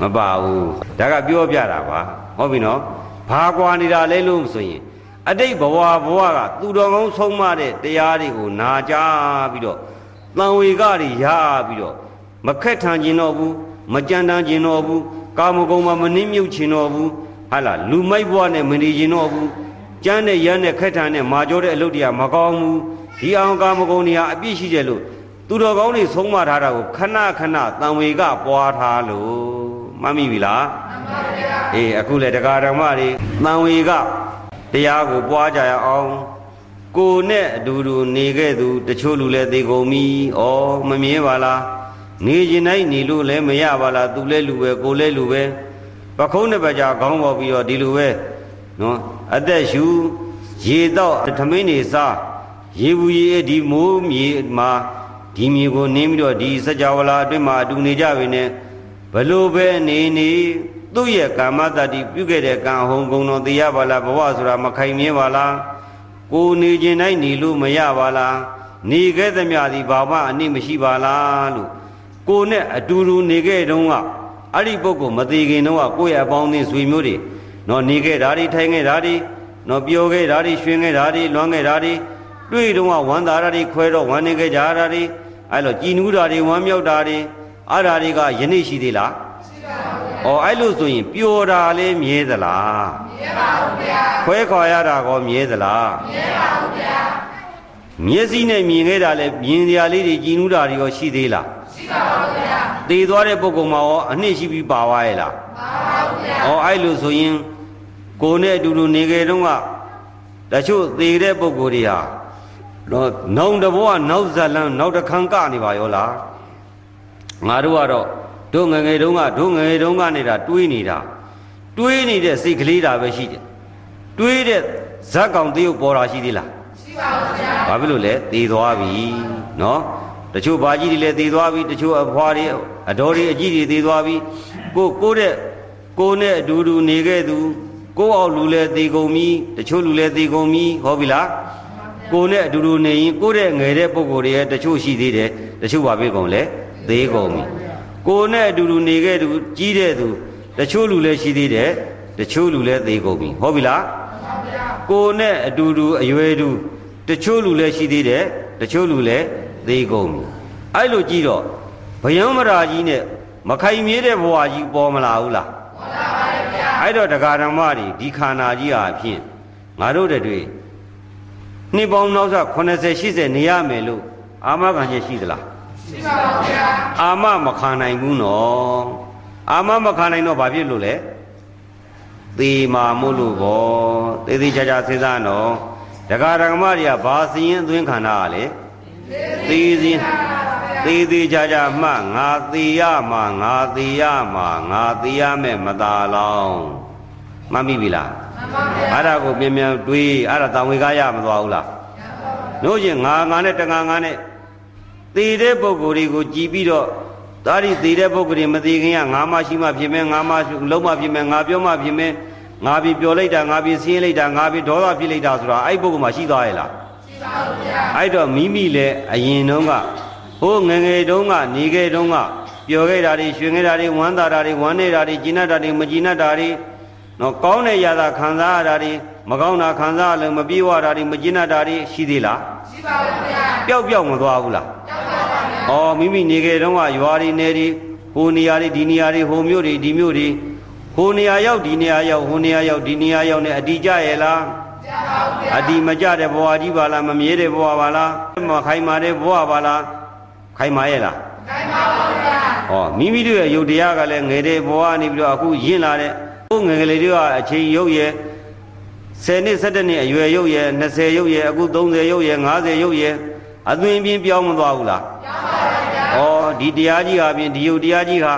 မပါဘူးဒါကပြောပြတာပါဟုတ်ပြီနော်ဘာကွာနေတာလဲလို့ဆိုရင် အတိတ်ဘဝဘဝကသူတော်ကောင်းဆုံးမတဲ့တရားတွေကိုနာကြားပြီးတော့တန်ဝေကတွေရပြီးတော့မခက်ထန်ကျင်တော့ဘူးမကြံတန်ကျင်တော့ဘူးကာမဂုဏ်မှာမနှင်းမြုပ်ချင်တော့ဘူးဟာလားလူမိုက်ဘဝနဲ့မနေကျင်တော့ဘူးကျမ်းနဲ့ရမ်းနဲ့ခက်ထန်နဲ့မာကြောတဲ့အလုပ်တွေကမကောင်းဘူးဒီအောင်ကာမဂုဏ်တွေဟာအပြစ်ရှိတယ်လို့သူတော်ကောင်းတွေဆုံးမထားတာကိုခဏခဏတန်ဝေကပွားထားလို့ မှတ်မိပြီလားမှန်ပါဗျာအေးအခုလေတရားဓမ္မတွေတန်ဝေကတရားကိုပွားကြရအောင်ကိုနဲ့အတူတူနေခဲ့သူတချို့လူလည်းသိကုန်ပြီဩမမြင်ပါလားနေရင်တိုင်းနေလို့လည်းမရပါလားသူလည်းလူပဲကိုလည်းလူပဲပခုံးနှစ်ပါးကြာခေါင်းပေါ်ပြီးတော့ဒီလိုပဲနော်အသက်ရှူရေတော့ထမင်းနေစားရေဘူးရေဒီမိုးမြေမှာဒီမြေကိုနင်းပြီးတော့ဒီစကြဝဠာအတွင်းမှာအတူနေကြပြီနဲ့ ဘလို့ပဲနေနေသူ့ရဲ့ကာမတတ္တိပြုခဲ့တဲ့ကံဟုံကုံတော်တရားပါလားဘဝဆိုတာမခိုင်မြဲပါလားကိုနေခြင်းတိုင်းနေလို့မရပါလားနေခဲ့သမျှဒီဘာမှအနည်းမရှိပါလားလို့ကိုနဲ့အတူတူနေခဲ့တုန်းကအဲ့ဒီပုဂ္ဂိုလ်မသေးခင်တုန်းကကိုယ့်ရဲ့အပေါင်းအသင်းဆွေမျိုးတွေနော်နေခဲ့တာတွေထိုင်ခဲ့တာတွေနော်ပျော်ခဲ့တာတွေရွှင်ခဲ့တာတွေလွမ်းခဲ့တာတွေတွေ့တုန်းကဝမ်းသာတာတွေခွဲတော့ဝမ်းနေခဲ့ကြတာတွေအဲ့လိုကြည်နူးတာတွေဝမ်းမြောက်တာတွေ အဲ့ဒါတွေကယနေ့ရှိသေးလား။အော်အဲ့လိုဆိုရင်ပျော်တာလေးမြဲသလား။မြဲပါဘူးဗျာ။ခွဲခွာရတာကောမြဲသလား။မြဲပါဘူးဗျာ။မျက်စိနဲ့မြင်ခဲ့တာလဲမြင်စရာလေးတွေကြည်နူးတာတွေရောရှိသေးလား။ရှိပါဘူးဗျာ။သေသွားတဲ့ပုဂ္ဂိုလ်မှာရောအနှစ်ရှိပြီးပါသွားရဲ့လား။ပါပါဘူးဗျာ။အော်အဲ့လိုဆိုရင်ကိုယ်နဲ့အတူတူနေကြတုန်းကတချို့သေတဲ့ပုဂ္ဂိုလ်တွေဟာတော့နောင်တဘောကနောက်ဇလန်းနောက်တခန်းကနေပါရောလား ငါတို့ကတော့တို့ငယ်ငယ်တုန်းကတို့ငယ်ငယ်တုန်းကနေတာတွေးနေတာတွေးနေတဲ့စိတ်ကလေးတာပဲရှိတယ်တွေးတဲ့ဇက်ကောင်တရုပ်ပေါ်တာရှိသေးလားရှိပါဘူးဗျာဘာဖြစ်လို့လဲသေသွားပြီနော်တချို့ဘာကြီးတွေလည်းသေသွားပြီတချို့အဖွားတွေအတော်တွေအကြီးတွေသေသွားပြီကိုကိုတဲ့ကိုနဲ့အတူတူနေခဲ့သူကိုအောင်လူလည်းသေကုန်ပြီတချို့လူလည်းသေကုန်ပြီဟောပြီလားကိုနဲ့အတူတူနေရင်ကိုတဲ့ငယ်တဲ့ပုံကိုယ်တွေရဲ့တချို့ရှိသေးတယ်တချို့ဘာဖြစ်ကုန်လဲ သေကုန်ပြီကိုနဲ့အတူတူနေခဲ့သူကြီးတဲ့သူတချို့လူလည်းရှိသေးတယ်တချို့လူလည်းသေကုန်ပြီဟုတ်ပြီလားကိုနဲ့အတူတူအရွယ်တူတချို့လူလည်းရှိသေးတယ်တချို့လူလည်းသေကုန်ပြီအဲ့လိုကြည့်တော့ဘယံမရာကြီးနဲ့မခိုင်မြဲတဲ့ဘဝကြီးပေါ်မလာဘူးလားပေါ်လာပါတယ်ဗျာအဲ့တော့တရားဓမ္မတွေဒီခန္ဓာကြီးဟာဖြင့်ငါတို့တွေနှစ်ပေါင်းနောက်ဆက်80 80နေရမယ်လို့အာမခံချက်ရှိသလား ရှိပါပါဗျာအာမမခံနိုင်ဘူးနော်အာမမခံနိုင်တော့ဘာဖြစ်လို့လဲသေမာမို့လို့ဘောသေသေးချာချာစဉ်းစားနော်ဒကာဒကမတွေကဘာစည်ရင်အသွင်းခန္ဓာကလေသေစဉ်သေးသေးချာချာမှငါသေရမှာငါသေရမှာငါသေရမဲ့မသာလောင်းမှတ်မိပြီလားမှန်ပါဗျာအဲ့ဒါကိုမြန်မြန်တွေးအဲ့ဒါတံဝေကားရမသွားဘူးလားတို့ချင်းငါငါနဲ့တငါငါနဲ့ သေတဲ့ပုဂ္ဂိုလ်တွေကိုကြည်ပြီးတော့ဒါရီသေတဲ့ပုဂ္ဂိုလ်တွေမသေးခင်ကငါမရှိမှဖြစ်မယ်ငါမလုံးမဖြစ်မယ်ငါပြောမှဖြစ်မယ်ငါပြီးပြောလိုက်တာငါပြီးဆင်းလိုက်တာငါပြီးဒေါသဖြစ်လိုက်တာဆိုတာအဲ့ပုဂ္ဂိုလ်မှာရှိသွားရဲ့လားရှိပါဘူးဗျာအဲ့တော့မိမိလည်းအရင်တုန်းကဟိုငငယ်တုန်းကနေခဲ့တုန်းကပျော်ခဲ့တာတွေရွှင်ခဲ့တာတွေဝမ်းသာတာတွေဝမ်းနေတာတွေကျဉ်တ်တာတွေမကျဉ်တ်တာတွေနော်ကောင်းတဲ့ຢာသာခံစားရတာတွေ မကောင်းတာခံစားရလို့မပြေဝတာတွေမကျဉ်တ်တာတွေရှိသေးလားရှိပါဘူးဗျာပျောက်ပျောက်မသွားဘူးလားပျောက်ပါပါဗျာဩမိမိနေခဲ့တုန်းကရွာတွေနေတွေဟိုနေရာတွေဒီနေရာတွေဟိုမြို့တွေဒီမြို့တွေဟိုနေရာရောက်ဒီနေရာရောက်ဟိုနေရာရောက်ဒီနေရာရောက်နေအတီကြရဲ့လားအတီမကြတဲ့ဘဝကြီးပါလားမမြဲတဲ့ဘဝပါလားမခိုင်မာတဲ့ဘဝပါလားခိုင်မာရဲ့လားခိုင်မာပါဗျာဩမိမိတို့ရဲ့ယုတ်တရားကလည်းငယ်တဲ့ဘဝနေပြီးတော့အခုရင့်လာတဲ့ဟိုငယ်ကလေးတွေကအချိန်ရုပ်ရဲ့ 10နှစ်17နှစ်အရွယ်ရုပ်ရဲ့20ရုပ်ရဲ့အခု30ရုပ်ရဲ့50ရုပ်ရဲ့အသွင်ပြင်းပြောင်းမသွားဘူးလားပြောင်းပါပါဗျာဩဒီတရားကြီးဟာဖြင့်ဒီယုတ်တရားကြီးဟာ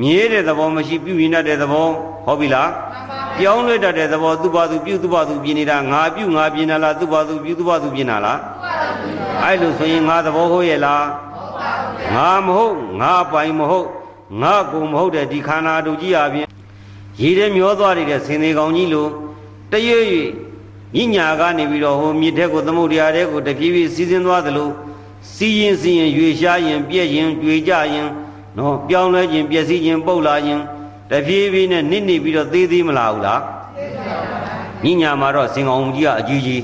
မြဲတဲ့သဘောမရှိပြုမြင်တတ်တဲ့သဘောဟုတ်ပြီလားပြောင်းလဲတတ်တဲ့သဘောသူ့ဘာသူပြုသူ့ဘာသူပြင်နေတာငါပြုငါပြင်တာလားသူ့ဘာသူပြုသူ့ဘာသူပြင်တာလားအဲ့လိုဆိုရင်ငါသဘောဟုတ်ရဲ့လားငါမဟုတ်ငါပိုင်မဟုတ်ငါကိုမဟုတ်တဲ့ဒီခန္ဓာတို့ကြီးဟာဖြင့်ရေထဲမျောသွားနေတဲ့ဆင်သေးကောင်ကြီးလို တရွေ့ရွေ့ညညာကနေပြီးတော့ဟိုမြစ်ထဲကိုသမုဒ္ဒရာထဲကိုတဖြည်းဖြည်းစီးဆင်းသွားသလိုစီးရင်စီးရင်ရွေရှားရင်ပြက်ရင်ကြွေကြရင်နော်ပြောင်းလဲခြင်းပျက်စီးခြင်းပုတ်လာခြင်းတဖြည်းဖြည်းနဲ့နစ်နေပြီးတော့သေးသေးမလားဘူးလားညညာမှာတော့စင်ကောင်ကြီးကအကြီးကြီး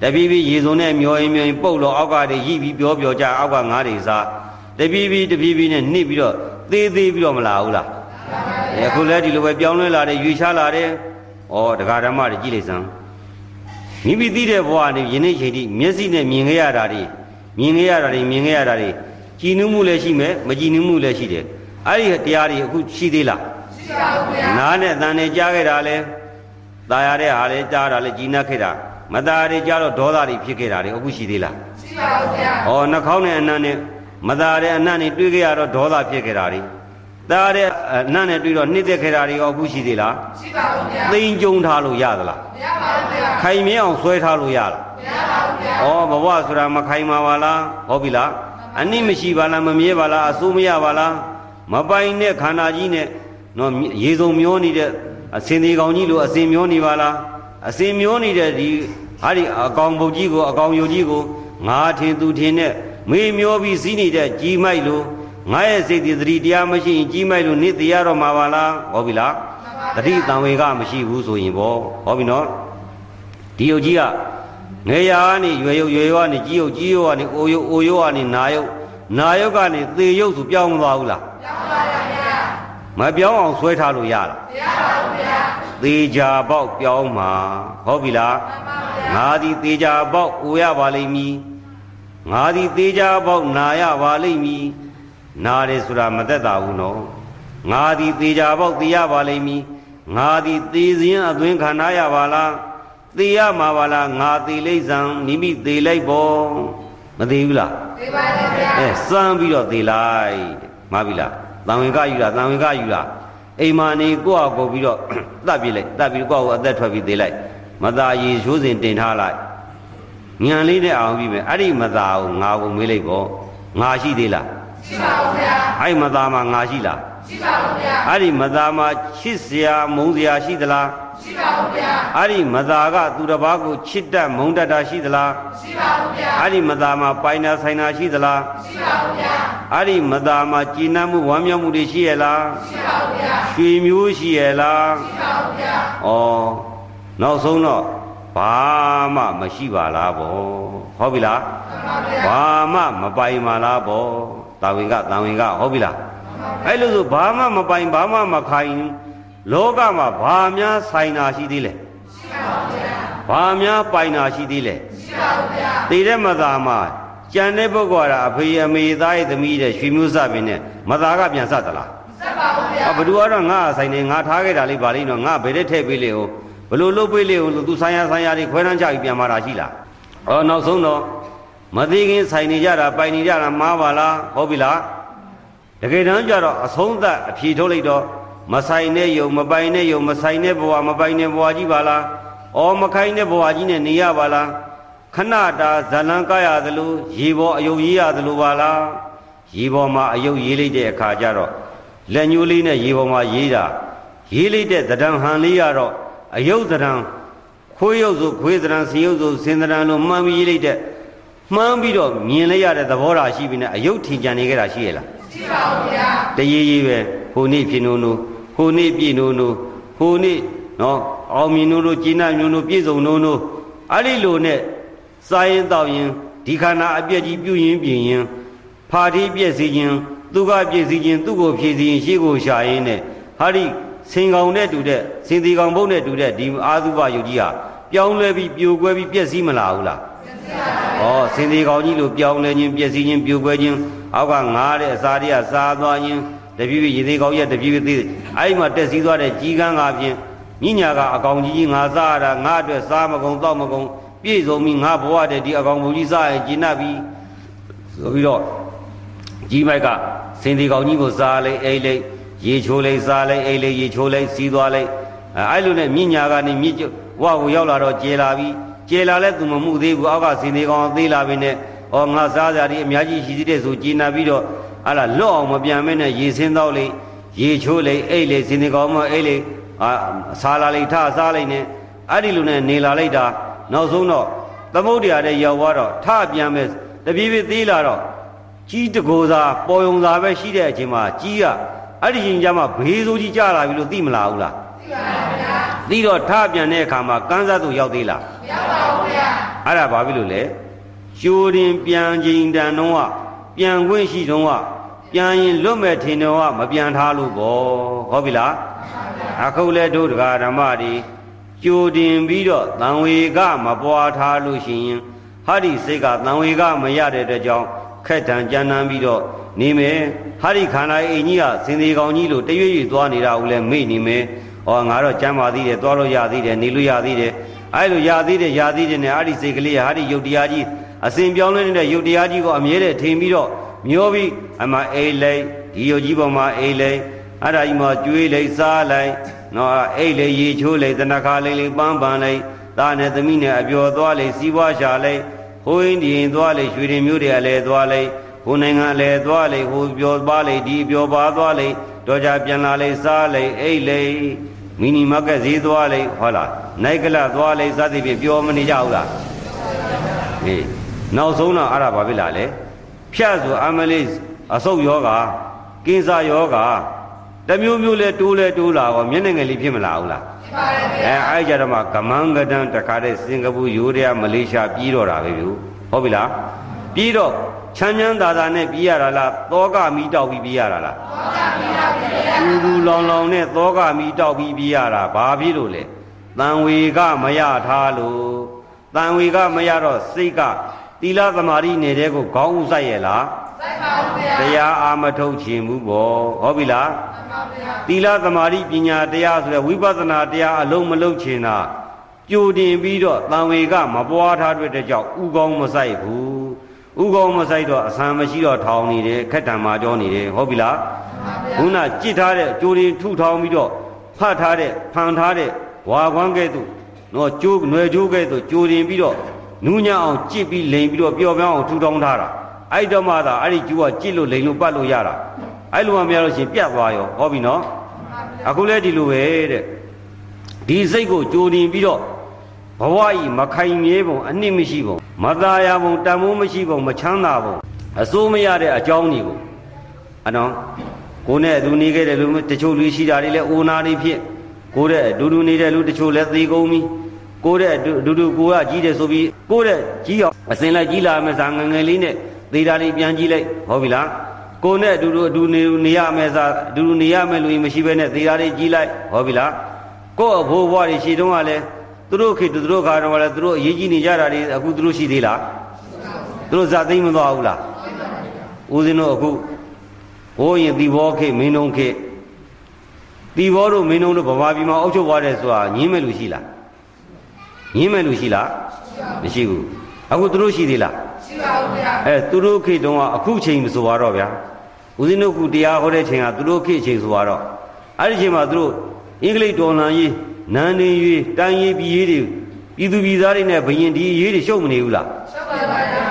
တဖြည်းဖြည်းရေစုံနဲ့မျောရင်မျောရင်ပုတ်လို့အောက်ကတည်းရိပြီးပြောပြောကြအောက်ကငါးတွေစားတဖြည်းဖြည်းတဖြည်းဖြည်းနဲ့နစ်ပြီးတော့သေးသေးပြီးတော့မလားဘူးလားအခုလဲဒီလိုပဲပြောင်းလဲလာတယ်ရွေရှားလာတယ် ဩတရားဓမ္မတွေကြည့်လိုက်စမ်းမိမိသိတဲ့ဘဝနဲ့ယနေ့ချိန်ထိမျက်စိနဲ့မြင်ခဲ့ရတာတွေမြင်ခဲ့ရတာတွေမြင်ခဲ့ရတာတွေကြည်နူးမှုလည်းရှိမယ်မကြည်နူးမှုလည်းရှိတယ်အဲ့ဒီတရားတွေအခုရှိသေးလားရှိပါဘူးဗျာနားနဲ့အတန်နဲ့ကြားခဲ့တာလဲတ ตายရတဲ့ဟာလေကြားတာလေကြီးနှက်ခဲ့တာမตายရတဲ့ကြားတော့ဒေါသတွေဖြစ်ခဲ့တာတွေအခုရှိသေးလား ရှိပါဘူးဗျာ ဩနှာခေါင်းနဲ့အနံ့နဲ့မตายရတဲ့အနံ့နဲ့တွေးခဲ့ရတော့ဒေါသဖြစ်ခဲ့တာတွေ တားတဲ့အနတ်နဲ့တွေ့တော့နှိမ့်သက်ခဲ့တာတွေရောအခုရှိသေးလားရှိပါဘူးဗျာသိမ်းကြုံထားလို့ရသလားမရပါဘူးဗျာခိုင်မြဲအောင်ဆွဲထားလို့ရလားမရပါဘူးဗျာဩဘဝဆိုတာမခိုင်ပါပါလားဟုတ်ပြီလားအနိမရှိပါလားမမြဲပါလားအစိုးမရပါလားမပိုင်တဲ့ခန္ဓာကြီးနဲ့နော်ရေစုံမျောနေတဲ့အစင်သေးကောင်ကြီးလိုအစင်မျောနေပါလားအစင်မျောနေတဲ့ဒီဟာဒီအကောင်ပုတ်ကြီးကိုအကောင်ယုတ်ကြီးကိုငါထင်သူထင်နဲ့မေးမျောပြီးစီးနေတဲ့ကြီးမိုက်လို့ ငါရဲ့စိတ်ဒီသတိတရားမရှိရင်ကြီးမိုက်လို့နေတရားတော့မှာပါလားဟုတ်ပြီလားတတိတံဝေကမရှိဘူးဆိုရင်ပေါ့ဟုတ်ပြီနော်ဒီယုတ်ကြီးကငယ်ရာကနေရွယ်ယုတ်ရွယ်ယုတ်ကနေကြီးယုတ်ကြီးယုတ်ကနေအိုယုတ်အိုယုတ်ကနေနာယုတ်နာယုတ်ကနေသေယုတ်ဆိုပြောင်းမသွားဘူးလားပြောင်းပါရဗျာမပြောင်းအောင်ဆွဲထားလို့ရလားမရပါဘူးဗျာသေချာပေါက်ပြောင်းမှာဟုတ်ပြီလားမှန်ပါဗျာငါသည်သေချာပေါက်အိုရပါလိမ့်မည်ငါသည်သေချာပေါက်နာရပါလိမ့်မည် နာတယ်ဆိုတာမသက်သာဘူးနော်ငါသည်သေချာပေါက်သေရပါလိမ့်မည်ငါသည်သေစဉ်အသွင်ခံရရပါလားသေရမှာပါလားငါသေလိမ့်စံနိမိသေလိုက်ပေါ့မသေးဘူးလားဒီပါလေဗျာအဲစမ်းပြီးတော့သေလိုက်တဲ့မှားပြီလားတံဝင်ကယူတာတံဝင်ကယူတာအိမ်မာနေကိုယ့်အကိုပြီးတော့တတ်ပြလိုက်တတ်ပြီးကိုယ့်အကိုအသက်ထွက်ပြီးသေလိုက်မသားရည်ရှိုးစင်တင်ထားလိုက်ညံလေးနဲ့အောင်ပြီးမယ်အဲ့ဒီမသားကိုငါကိုမေးလိုက်ပေါ့ငါရှိသေးလား ရှိပါဘူးဗျာအဲ့ဒီမသားမှာငါရှိလားရှိပါဘူးဗျာအဲ့ဒီမသားမှာချစ်စရာမုန်းစရာရှိသလားရှိပါဘူးဗျာအဲ့ဒီမသားကသူတစ်ပါးကိုချစ်တတ်မုန်းတတ်တာရှိသလားရှိပါဘူးဗျာအဲ့ဒီမသားမှာပိုင်နာဆိုင်နာရှိသလားရှိပါဘူးဗျာအဲ့ဒီမသားမှာကြည်နပ်မှုဝမ်းမြောက်မှုတွေရှိရဲ့လားရှိပါဘူးဗျာရွှေမျိုးရှိရဲ့လားရှိပါဘူးဗျာဩနောက်ဆုံးတော့ဘာမှမရှိပါလားဗောဟုတ်ပြီလားမှန်ပါဗျာဘာမှမပိုင်ပါလားဗော တာဝင်ကတာဝင်ကဟုတ်ပြီလားအဲ့လိုဆိုဘာမှမပိုင်ဘာမှမခိုင်လောကမှာဘာများဆိုင်တာရှိသေးလဲရှိပါဘူးဗျာဘာများပိုင်တာရှိသေးလဲရှိပါဘူးဗျာတည်တဲ့မသားမှာကြံတဲ့ပုဂ္ဂိုလ်ကအဖေအမေသားရဲ့သမီးတဲ့ရွှေမျိုးစပင်နဲ့မသားကပြန်ဆက်သလားစက်ပါဘူးဗျာအဘသူကတော့ငါအဆိုင်နေငါထားခဲ့တာလေးပါလိမ့်တော့ငါဘယ်တဲ့ထည့်ပေးလေဟိုဘလို့လုတ်ပေးလေဟိုသူဆိုင်ရဆိုင်ရတွေခွဲတန်းချပြီးပြန်มาတာရှိလားဩနောက်ဆုံးတော့ မသိခင်ဆိုင်နေကြတာပိုင်နေကြတာမှားပါလားဟုတ်ပြီလားတကယ်တမ်းကျတော့အဆုံးသတ်အဖြေထုတ်လိုက်တော့မဆိုင်တဲ့ယုံမပိုင်တဲ့ယုံမဆိုင်တဲ့ဘဝမပိုင်တဲ့ဘဝကြီးပါလားဩမခိုင်းတဲ့ဘဝကြီးနဲ့နေရပါလားခဏတာဇလံကရသလိုရေပေါ်အယုတ်ရေးရသလိုပါလားရေပေါ်မှာအယုတ်ရေးလိုက်တဲ့အခါကျတော့လက်ညှိုးလေးနဲ့ရေပေါ်မှာရေးတာရေးလိုက်တဲ့သဏ္ဍာန်ဟန်လေးကတော့အယုတ်သဏ္ဍာန်ခွေးရုပ်ဆိုခွေးသဏ္ဍာန်ဆင်ရုပ်ဆိုဆင်သဏ္ဍာန်လို့မှန်းပြီးရေးလိုက်တဲ့ မှန်းပြီးတော့မြင်လိုက်ရတဲ့သဘောထားရှိပြီနဲ့အယုတ်ထင်ကြံနေကြတာရှိရလားရှိပါဘူးဗျာတရေရေးပဲဟိုနေ့ဖြစ်နိုးနိုးဟိုနေ့ပြည့်နိုးနိုးဟိုနေ့နော်အောင်မြင်နိုးနိုးကျင်းနာမျိုးနိုးပြည့်စုံနိုးနိုးအဲ့ဒီလိုနဲ့စားရင်တောက်ရင်ဒီခန္ဓာအပြည့်ကြီးပြုရင်ပြင်ရင်ဖာတိပြည့်စည်ခြင်းသူကပြည့်စည်ခြင်းသူ့ကိုဖြည့်စည်ရင်ရှေ့ကိုရှာရင်းနဲ့ဟာဒီစင်ကောင်နဲ့တူတဲ့စင်တီကောင်ဘုတ်နဲ့တူတဲ့ဒီအာသုဘယုတ်ကြီးဟာပြောင်းလဲပြီးပြိုကွဲပြီးပြည့်စည်မလာဘူးလား ဩစင်ဒီကောင်ကြီးလိုပြောင်းလဲခြင်းပြည့်စည်ခြင်းပြိုကွဲခြင်းအောက်ကငားတဲ့အစာတွေကစားသွားခြင်းတပြည့်ပြည့်ရေသေးကောင်ကြီးကတပြည့်ပြည့်သေးအဲ့ဒီမှာတက်စည်းသွားတဲ့ကြီးကန်းကဖြင့်ညညာကအကောင်ကြီးကြီးငါစားရတာငါအတွက်စားမကုန်တော့မကုန်ပြည့်စုံပြီငါဘဝတည်းဒီအကောင်ဘုံကြီးစားရင်ကျဉ်တ်ပြီဆိုပြီးတော့ကြီးမိုက်ကစင်ဒီကောင်ကြီးကိုစားလိုက်အိတ်လိုက်ရေချိုးလိုက်စားလိုက်အိတ်လိုက်ရေချိုးလိုက်စီးသွားလိုက်အဲအဲ့လိုနဲ့မြညာကနေမြစ်ကျဝကိုရောက်လာတော့ကျေလာပြီ ကျေလာလဲသူမမှုသေးဘူးအောက်ကစင်သေးကောင်သေးလာပြီနဲ့ဩငါစားစရာဒီအများကြီးရှိသေးတယ်ဆိုကျေနာပြီးတော့ဟာလာလွတ်အောင်မပြန်မဲနဲ့ရေစင်းတော့လေရေချိုးလေအိတ်လေစင်သေးကောင်မအိတ်လေအာစားလာလေထစားလိုက်နဲ့အဲ့ဒီလိုနဲ့နေလာလိုက်တာနောက်ဆုံးတော့သမုဒ္ဒရာတဲ့ရောက်သွားတော့ထပြန်မဲ့တပြေးပြေးသေးလာတော့ကြီးတကိုယ်သာပေါ်ယုံသာပဲရှိတဲ့အချိန်မှာကြီးကအဲ့ဒီချိန်ကျမှဘေးစိုးကြီးကြလာပြီလို့သိမလားဘူးလားသိပါပါဗျာ သိတော့ထပြန်တဲ့အခါမှာကန်းစားသူရောက်သေးလားမရပါဘူးဗျာအဲ့ဒါဘာဖြစ်လို့လဲကျိုးတင်ပြန်ချိန်တန်တော့ကပြန်ခွင့်ရှိတော့ကပြန်ရင်လွတ်မဲ့ထင်တော့ကမပြန်ထားလို့ပေါ့ဟုတ်ပြီလားအခုလဲတို့တရားဓမ္မတွေကျိုးတင်ပြီးတော့တန်ဝေကမပွားထားလို့ရှိရင်ဟာဒီစိတ်ကတန်ဝေကမရတဲ့အတွက်ကြောင့်ခက်တံကြမ်းတမ်းပြီးတော့နေမယ်ဟာဒီခန္ဓာအိမ်ကြီးကစင်သေးကောင်ကြီးလို့တရွေ့ရွေ့သွားနေတာဦးလဲမေ့နေမယ် ဩငါတော့ကျမ်းပါသေးတယ်သွားလို့ရသေးတယ်နေလို့ရသေးတယ်အဲ့လိုရသေးတယ်ရသေးတယ်နဲ့အဲ့ဒီစိတ်ကလေးဟာဒီယုတ်တရားကြီးအစဉ်ပြောင်းလဲနေတဲ့ယုတ်တရားကြီးကိုအမြဲတည်းထိန်ပြီးတော့မျောပြီးအမအိတ်လိုက်ဒီယုတ်ကြီးပေါ်မှာအိတ်လိုက်အဲ့ဒါကြီးမှာကျွေးလိုက်စားလိုက်နော်အိတ်လိုက်ရေချိုးလိုက်တဏခါလေးလေးပန်းပန်းလိုက်သားနဲ့သမီးနဲ့အပျော်သွားလိုက်စီးပွားရှာလိုက်ဟိုးရင်ဒီရင်သွားလိုက်ရွှေရင်မျိုးတွေအလဲသွားလိုက်ဟိုနိုင်ငံအလဲသွားလိုက်ဟိုပျော်ပါလိုက်ဒီပျော်ပါသွားလိုက်တော့ကြပြန်လာလိုက်စားလိုက်အိတ်လိုက် မီနီမားကတ်ဈေးသွားလိုက်ဟုတ်လားနိုင်ကလသွားလိုက်စသည်ဖြင့်ပျော်မနေကြဘူးလားဟေးနောက်ဆုံးတော့အဲ့ဒါဘာဖြစ်လာလဲဖြတ်ဆိုအမလေးအဆုတ်ယောဂကင်းစားယောဂတမျိုးမျိုးလဲတိုးလဲတိုးလာရောမျက်နှာငယ်လေးဖြစ်မလာဘူးလားဖြစ်ပါတယ်ဗျာအဲအဲ့ကြတော့မှကမန်းကဒန်တခါတည်းစင်ကာပူယူရီးယားမလေးရှားပြီးတော့တာပဲဗျဟုတ်ပြီလား ပြီးတော့ချမ်းချမ်းသာသာနဲ့ပြီးရတာလားသောကမီတောက်ပြီးပြီးရတာလားဘူးဘူးလောင်လောင်နဲ့သောကမီတောက်ပြီးပြီးရတာဘာဖြစ်လို့လဲတန်ဝေကမရထားလို့တန်ဝေကမရတော့စိတ်ကသီလသမာဓိနေတဲ့ကိုခေါင်းဥဆိုင်ရဲ့လားစိုက်ပါဦးဗျာတရားအာမထုတ်ခြင်းဘူးပေါ့ဟုတ်ပြီလားမှန်ပါဗျာသီလသမာဓိပညာတရားဆိုတဲ့ဝိပဿနာတရားအလုံးမလုံးချင်တာကြိုတင်ပြီးတော့တန်ဝေကမပွားထားတဲ့ကြောင့်ဥကောင်းမဆိုင်ဘူး ဥကောင်းမဆိုင်တော့အဆံမရှိတော့ထောင်နေတယ်ခက်တံမာကြောနေတယ်ဟုတ်ပြီလားခုနကြစ်ထားတဲ့ကြိုတင်ထုထောင်ပြီးတော့ဖတ်ထားတဲ့ဖန်ထားတဲ့ဝါကွမ်းကဲ့သို့နော်ကျိုးຫນွယ်ကျိုးကဲ့သို့ကြိုတင်ပြီးတော့နူးညံ့အောင်ကြစ်ပြီးလိန်ပြီးတော့ပျော်ပြောင်းအောင်ထူထောင်ထားတာအဲ့တော့မှသာအဲ့ဒီကျိုးကကြစ်လို့လိန်လို့ပတ်လို့ရတာအဲ့လိုမှမရလို့ရှရင်ပြတ်သွားရောဟောပြီနော်အခုလဲဒီလိုပဲတဲ့ဒီစိတ်ကိုကြိုတင်ပြီးတော့ဘဝဤမခိုင်မြဲပုံအနှစ်မရှိပုံ မသာယာပုံတန်မိုးမရှိပုံမချမ်းသာပုံအစိုးမရတဲ့အကြောင်းတွေကိုအနော်ကိုနဲ့အတူနေခဲ့တဲ့လူတချို့လူရှိတာတွေလဲအိုနာတွေဖြစ်ကိုတဲ့အတူတူနေတဲ့လူတချို့လဲသေကုန်ပြီကိုတဲ့အတူအတူတူကိုကကြီးတယ်ဆိုပြီးကိုတဲ့ကြီးအောင်အစင်လိုက်ကြီးလာမယ်စာငယ်ငယ်လေးနဲ့သေတာတွေပြန်ကြီးလိုက်ဟုတ်ပြီလားကိုနဲ့အတူတူအတူနေနေရမယ်စာအတူတူနေရမယ်လူကြီးမရှိဘဲနဲ့သေတာတွေကြီးလိုက်ဟုတ်ပြီလားကို့အဖိုးဘွားတွေရှေ့တုန်းကလည်း သူတို့ခေတ်သူတို့ခါတော့လည်းသူတို့အရေးကြီးနေကြတာတွေအခုသူတို့ရှိသေးလားသူတို့ဇာသိမ့်မသွားဘူးလားဦးဇင်းတို့အခုဘိုးရင်ဒီဘောခေတ်မင်းတုံးခေတ်ဒီဘောတို့မင်းတုံးတို့ဗမာပြည်မှာအုပ်ချုပ်သွားတယ်ဆိုတာညင်းမဲ့လူရှိလားညင်းမဲ့လူရှိလားမရှိဘူးအခုသူတို့ရှိသေးလားရှိပါဦးဗျာအဲသူတို့ခေတ်တုန်းကအခုချိန်မဆိုတော့ဗျာဦးဇင်းတို့ကတရားဟောတဲ့ချိန်ကသူတို့ခေတ်ချိန်ဆိုတော့အဲ့ဒီချိန်မှာသူတို့အင်္ဂလိပ်တော်လှန်ရေး နန်းနေရေးတိုင်းရေးပြည်ရေးတွေပြည်သူပြည်သားတွေနဲ့ဘယင်ဒီအရေးတွေရှုပ်မနေဘူးလားရှောက်ပါပါဗျာ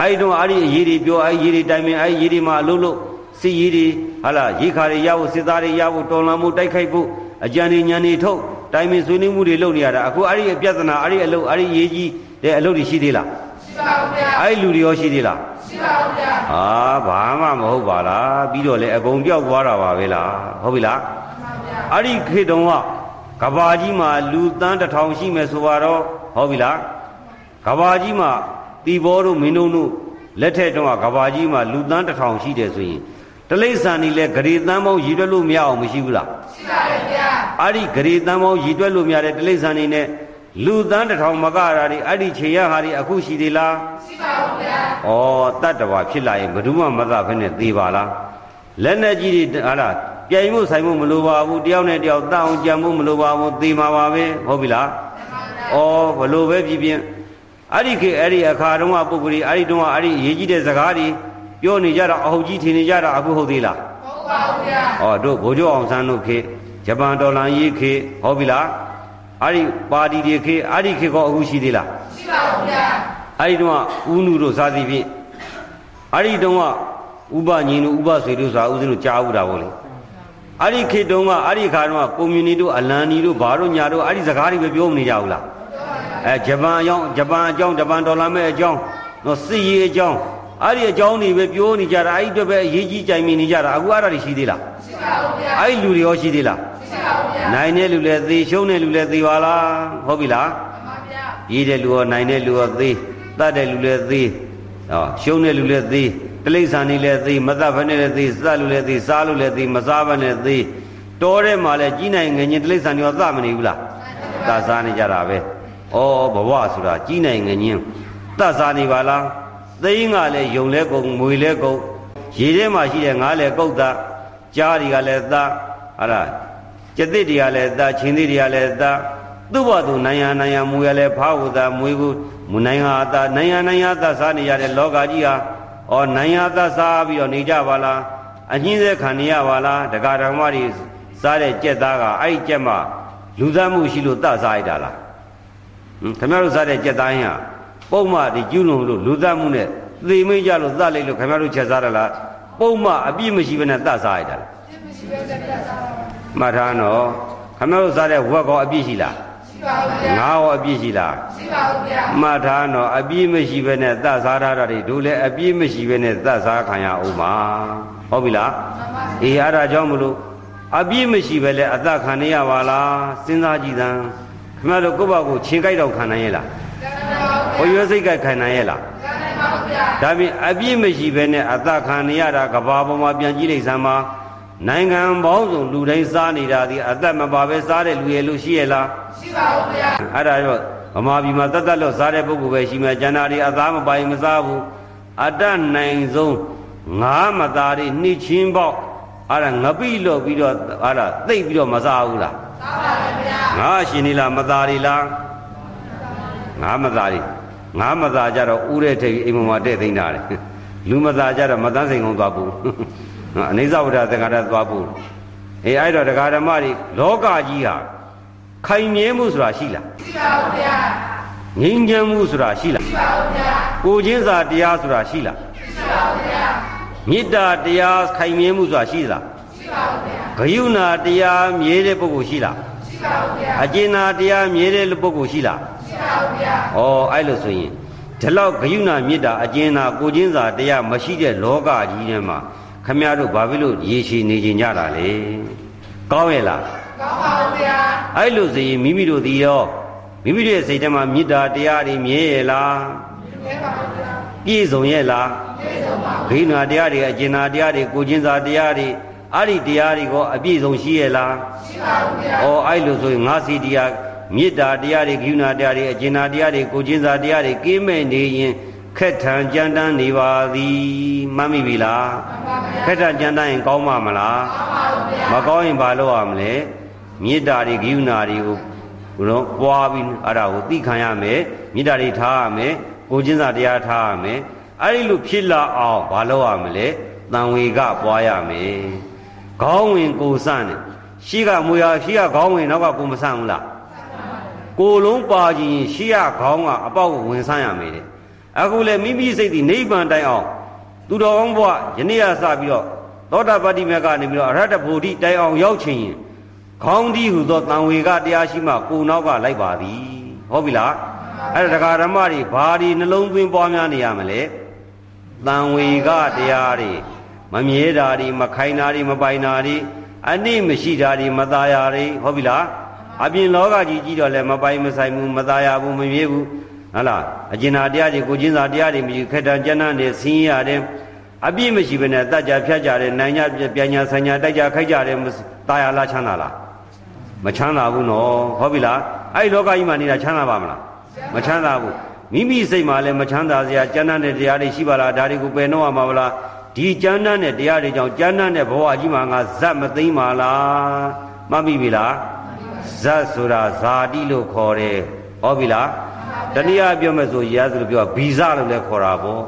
အဲ့ဒီတော့အဲ့ဒီအရေးတွေပြောအဲ့ဒီအရေးတွေတိုင်ပင်အဲ့ဒီအရေးတွေမှာအလုပ်လုပ်စစ်ရေးတွေဟာလားရေခါတွေရဖို့စစ်သားတွေရဖို့တော်လှန်မှုတိုက်ခိုက်ဖို့အကြံတွေညံတွေထုတ်တိုင်ပင်ဆွေးနွေးမှုတွေလုပ်နေရတာအခုအဲ့ဒီအပြဿနာအဲ့ဒီအလုပ်အဲ့ဒီရေးကြီးတဲ့အလုပ်တွေရှိသေးလားရှိပါဦးဗျာအဲ့ဒီလူတွေရောရှိသေးလားရှိပါဦးဗျာဟာဘာမှမဟုတ်ပါလားပြီးတော့လေအကုန်ပြောက်သွားတာပါပဲလားဟုတ်ပြီလားမှန်ပါဗျာအဲ့ဒီခေတ်တုန်းက ကဘာကြီးမှာလူတန်းတစ်ထောင်ရှိမယ်ဆိုတော့ဟုတ်ပြီလားကဘာကြီးမှာတီဘောတို့မင်းတို့တို့လက်ထက်တုန်းကကဘာကြီးမှာလူတန်းတစ်ထောင်ရှိတယ်ဆိုရင်တလိษံนี่လဲဂရေတန်းပေါင်းရည်တွက်လို့မရအောင်မရှိဘူးလား ရှိပါတယ်ဗျာ အဲ့ဒီဂရေတန်းပေါင်းရည်တွက်လို့မရတဲ့တလိษံนี่နဲ့လူတန်းတစ်ထောင်မကရာဒီအဲ့ဒီခြေရဟာဒီအခုရှိသေးလား ရှိပါဦးဗျာ ဩတတ္တဝါဖြစ်လာရင်ဘယ်သူမှမသဖက်နဲ့သေပါလားလက်နဲ့ကြီးတွေဟာလား ပြိုင်မှုဆိုင်မှုမလိုပါဘူးတယောက်နဲ့တယောက်တတ်အောင်ကြံမှုမလိုပါဘူးသေမှာပါပဲဟုတ်ပြီလားဩဘလို့ပဲဖြစ်ဖြစ်အဲ့ဒီခေတ်အဲ့ဒီအခါတုန်းကပုဂ္ဂိုလ်ကြီးအဲ့ဒီတုန်းကအဲ့ဒီအရေးကြီးတဲ့စကားတွေပြောနေကြတာအဟုတ်ကြီးထင်နေကြတာအခုဟုတ်သေးလားဟုတ်ပါဦးဗျာဩတို့ဘိုးကျော်အောင်ဆန်းတို့ခေတ်ဂျပန်ဒေါ်လာရေးခေတ်ဟုတ်ပြီလားအဲ့ဒီပါတီတွေခေတ်အဲ့ဒီခေတ်ကောအခုရှိသေးလားရှိပါဦးဗျာအဲ့ဒီတော့ဦးနုတို့စားသည်ဖြင့်အဲ့ဒီတုန်းကဥပညီတို့ဥပဆွေတို့ဆိုတာဦးဇင်းတို့ကြားဘူးတာဗောလေ အဲ့ဒီခေတ်တုန်းကအဲ့ဒီခါတုန်းကကွန်မြူနီတို့အလန်နီတို့ဘာတို့ညာတို့အဲ့ဒီစကားတွေပဲပြောမနေကြဘူးလားအဲဂျပန်အကြောင်းဂျပန်အကြောင်းဂျပန်ဒေါ်လာမဲ့အကြောင်းနော်စစ်ရေးအကြောင်းအဲ့ဒီအကြောင်းတွေပဲပြောနေကြတာအဲ့ဒီအတွက်ပဲအရေးကြီးကြိုင်မြင်နေကြတာအခုအဲ့ဒါတွေရှိသေးလားရှိပါဦးဗျာအဲ့ဒီလူတွေရောရှိသေးလားရှိပါဦးဗျာနိုင်တဲ့လူလည်းသေရှုံးတဲ့လူလည်းသေပါလားဟုတ်ပြီလားမှန်ပါဗျာရေးတဲ့လူရောနိုင်တဲ့လူရောသေးတတ်တဲ့လူလည်းသေးဟောရှုံးတဲ့လူလည်းသေး တိလိษံနေလည်းသေးမတတ်ဘဲနဲ့လည်းသေးစတ်လူလည်းသေးစားလူလည်းသေးမစားဘဲနဲ့သေးတောထဲမှာလည်းကြီးနိုင်ငယ်ချင်းတိလိษံရောသမနေဘူးလားတတ်စားနေကြတာပဲဩဘဝဆိုတာကြီးနိုင်ငယ်ချင်းတတ်စားနေပါလားသိန်းကလည်းယုံလဲကုန်မွေလဲကုန်ရေထဲမှာရှိတဲ့ငါးလဲကုတ်တာကြားတွေကလည်းသားဟာလားကျက်သစ်တွေကလည်းသချင်းသစ်တွေကလည်းသသူ့ဘသူနိုင်ရနိုင်ရမူရလဲဖားဝသာမွေးဘူးမူနိုင်ဟာသာနိုင်ရနိုင်ရသစားနေရတဲ့လောကကြီးဟာ ဩနိုင်ရသစားပြီးတော့နေကြပါလားအညင်းစေခံနေရပါလားဒကာဓမ္မတွေစားတဲ့ကြက်သားကအဲ့ဒီကြက်မှလူသားမှုရှိလို့တတ်စားရတာလားဟင်ခင်ဗျားတို့စားတဲ့ကြက်သားရင်ဟာပုံမှန်ဒီကျူးလွန်လို့လူသားမှုနဲ့သေမင်းကြလို့တတ်လိုက်လို့ခင်ဗျားတို့ချက်စားရလားပုံမှန်အပြည့်မရှိဘဲနဲ့တတ်စားရတာလားဒီမရှိပဲတက်ပြစားပါမှတ်ထားနော်ခင်ဗျားတို့စားတဲ့ဝက်ကောအပြည့်ရှိလားရှိပါဦးဗျာ ငါးရောအပြည့်ရှိလားရှိပါဦးဗျာမှတ်ထားနော်အပြည့်မရှိဘဲနဲ့သတ်စားထားတာတွေတို့လည်းအပြည့်မရှိဘဲနဲ့သတ်စားခံရအောင်ပါဟုတ်ပြီလားမှန်ပါအေးအဲ့ဒါကြောင့်မလို့အပြည့်မရှိပဲလဲအသက်ခံနေရပါလားစဉ်းစားကြည့်သမ်းခင်ဗျားတို့ကိုယ့်ဘာကိုခြေကြိုက်တော့ခံနိုင်ရဲ့လားကျန်ပါဦးဟိုရွေးစိတ်ကြိုက်ခံနိုင်ရဲ့လားကျန်ပါဦးဗျာဒါပြင်အပြည့်မရှိဘဲနဲ့အသက်ခံနေရတာကဘာပေါ်မှာပြန်ကြည့်လိုက်စမ်းပါ နိုင်ငံပေါင်းစုံလူတိုင်းစားနေတာဒီအသက်မပါပဲစားတဲ့လူရဲ့လူရှိရဲ့လားရှိပါဦးဗျာအဲ့ဒါတော့ဗမာပြည်မှာတတ်တတ်လို့စားတဲ့ပုဂ္ဂိုလ်ပဲရှိမယ်ကျန်တာတွေအသားမပိုင်မစားဘူးအတတ်နိုင်ဆုံးငါးမသားတွေနှိချင်းပေါက်အဲ့ဒါငပိလို့ပြီးတော့အဲ့ဒါသိပ်ပြီးတော့မစားဘူးလားသားပါလေဗျာငါရှင်နေလားမသားတွေလားငါးမသားတွေငါးမသားကြတော့ဥတဲ့ထိပ်အိမ်ပေါ်မှာတဲ့သိမ်းတာတယ်လူမသားကြတော့မတန်းစိန်ကုန်းသွားဘူး နော်အနေဇဝဒသက္ကရသွားဘူးအေးအဲ့တော့တရားဓမ္မတွေလောကကြီးဟာခိုင်မြဲမှုဆိုတာရှိလားရှိပါဦးဗျာငြိမ်းချမ်းမှုဆိုတာရှိလားရှိပါဦးဗျာကိုချင်းစာတရားဆိုတာရှိလားရှိပါဦးဗျာမေတ္တာတရားခိုင်မြဲမှုဆိုတာရှိလားရှိပါဦးဗျာဂယုဏတရားမြဲတဲ့ပုဂ္ဂိုလ်ရှိလားရှိပါဦးဗျာအကျဉ်းနာတရားမြဲတဲ့ပုဂ္ဂိုလ်ရှိလားရှိပါဦးဗျာဩအဲ့လိုဆိုရင်ဒီလောက်ဂယုဏမေတ္တာအကျဉ်းနာကိုချင်းစာတရားမရှိတဲ့လောကကြီးထဲမှာ ခမည်းတော်ဘာဖြစ်လို့ရေရှည်နေကြကြတာလဲကောင်းရဲ့လားကောင်းပါဦးဗျာအဲ့လိုဆိုရင်မိမိတို့ဒီရောမိမိတို့ရဲ့စိတ်ထဲမှာမေတ္တာတရားတွေမြဲရဲ့လားမြဲပါဦးဗျာပြည့်စုံရဲ့လားပြည့်စုံပါဦးဂိနာတရားတွေအကျဉ်းနာတရားတွေကိုကျင်းစာတရားတွေအဲ့ဒီတရားတွေကိုအပြည့်စုံရှိရဲ့လားရှိပါဦးဗျာ။အော်အဲ့လိုဆိုရင်ငါစီတရားမေတ္တာတရားတွေဂိနာတရားတွေအကျဉ်းနာတရားတွေကိုကျင်းစာတရားတွေကင်းမဲ့နေရင် ခက်ထန်ကြမ်းတမ်းနေပါသည်မှတ်မိပြီလားမှန်ပါဗျာခက်ထန်ကြမ်းတမ်းရင်ကောင်းမှာမလားကောင်းပါဦးဗျာမကောင်းရင်ဘာလုပ်ရမလဲမေတ္တာတွေဂိနာတွေကိုဘုရောပွားပြီးအဲ့ဒါကိုသိခံရမယ်မေတ္တာတွေထားရမယ်ကိုကျင်းစာတရားထားရမယ်အဲ့ဒီလိုဖြစ်လာအောင်ဘာလုပ်ရမလဲတန်ဝေကပွားရမယ်ခေါင်းဝင်ကိုစနဲ့ရှိကမွေရရှိကခေါင်းဝင်နောက်ကကိုမဆန့်ဘူးလားကိုလုံးပါကြည့်ရင်ရှိရခေါင်းကအပေါက်ကိုဝင်ဆန့်ရမယ်တဲ့ အခုလည်းမိမိစိတ်ဒီနိဗ္ဗာန်တိုင်အောင်သူတော်ကောင်းဘဝယနေ့ကစပြီးတော့သောတာပတ္တိမေကနေပြီးတော့အရဟတဗုဒ္ဓတိုင်အောင်ရောက်ချင်ရင်ခေါင်းတီးဟူသောတန်ဝေကတရားရှိမှကိုနောက်ကလိုက်ပါသည်ဟုတ်ပြီလားအဲ့ဒါတရားဓမ္မတွေဘာဒီနှလုံးသွင်းပွားများနေရမလဲတန်ဝေကတရားတွေမမြဲတာတွေမခိုင်တာတွေမပိုင်တာတွေအနည်းမရှိတာတွေမသားရတွေဟုတ်ပြီလားအပြင်လောကကြီးကြီးတော့လည်းမပိုင်မဆိုင်ဘူးမသားရဘူးမမြဲဘူး ဟုတ်လားအကျဉ်းသာတရားတွေကိုကျင်းစာတရားတွေမရှိခက်တန်ကျမ်းနဲ့ဆင်းရဲရတယ်အပြည့်မရှိဘဲနဲ့တတ်ကြဖြတ်ကြတယ်နိုင်ကြပြန်ညာဆိုင်ညာတိုက်ကြခိုက်ကြတယ်ตายာလားချမ်းသာလားမချမ်းသာဘူးနော်ဟုတ်ပြီလားအဲ့ဒီလောကကြီးမှာနေတာချမ်းသာပါမလားမချမ်းသာဘူးမိမိစိတ်မှာလည်းမချမ်းသာစရာကျမ်းတဲ့တရားတွေရှိပါလားဒါတွေကိုပယ်နှောက်ရမှာမလားဒီကျမ်းတဲ့တရားတွေကြောင့်ကျမ်းတဲ့ဘဝကြီးမှာငါဇတ်မသိမ့်ပါလားမှတ်မိပြီလား ဇတ်ဆိုတာဇာတိလို့ခေါ်တယ်ဟုတ်ပြီလား တနည်းအားပြောမယ်ဆိုရဲဆိုလို့ပြောဘီဇလို့လည်းခေါ်တာပေါ့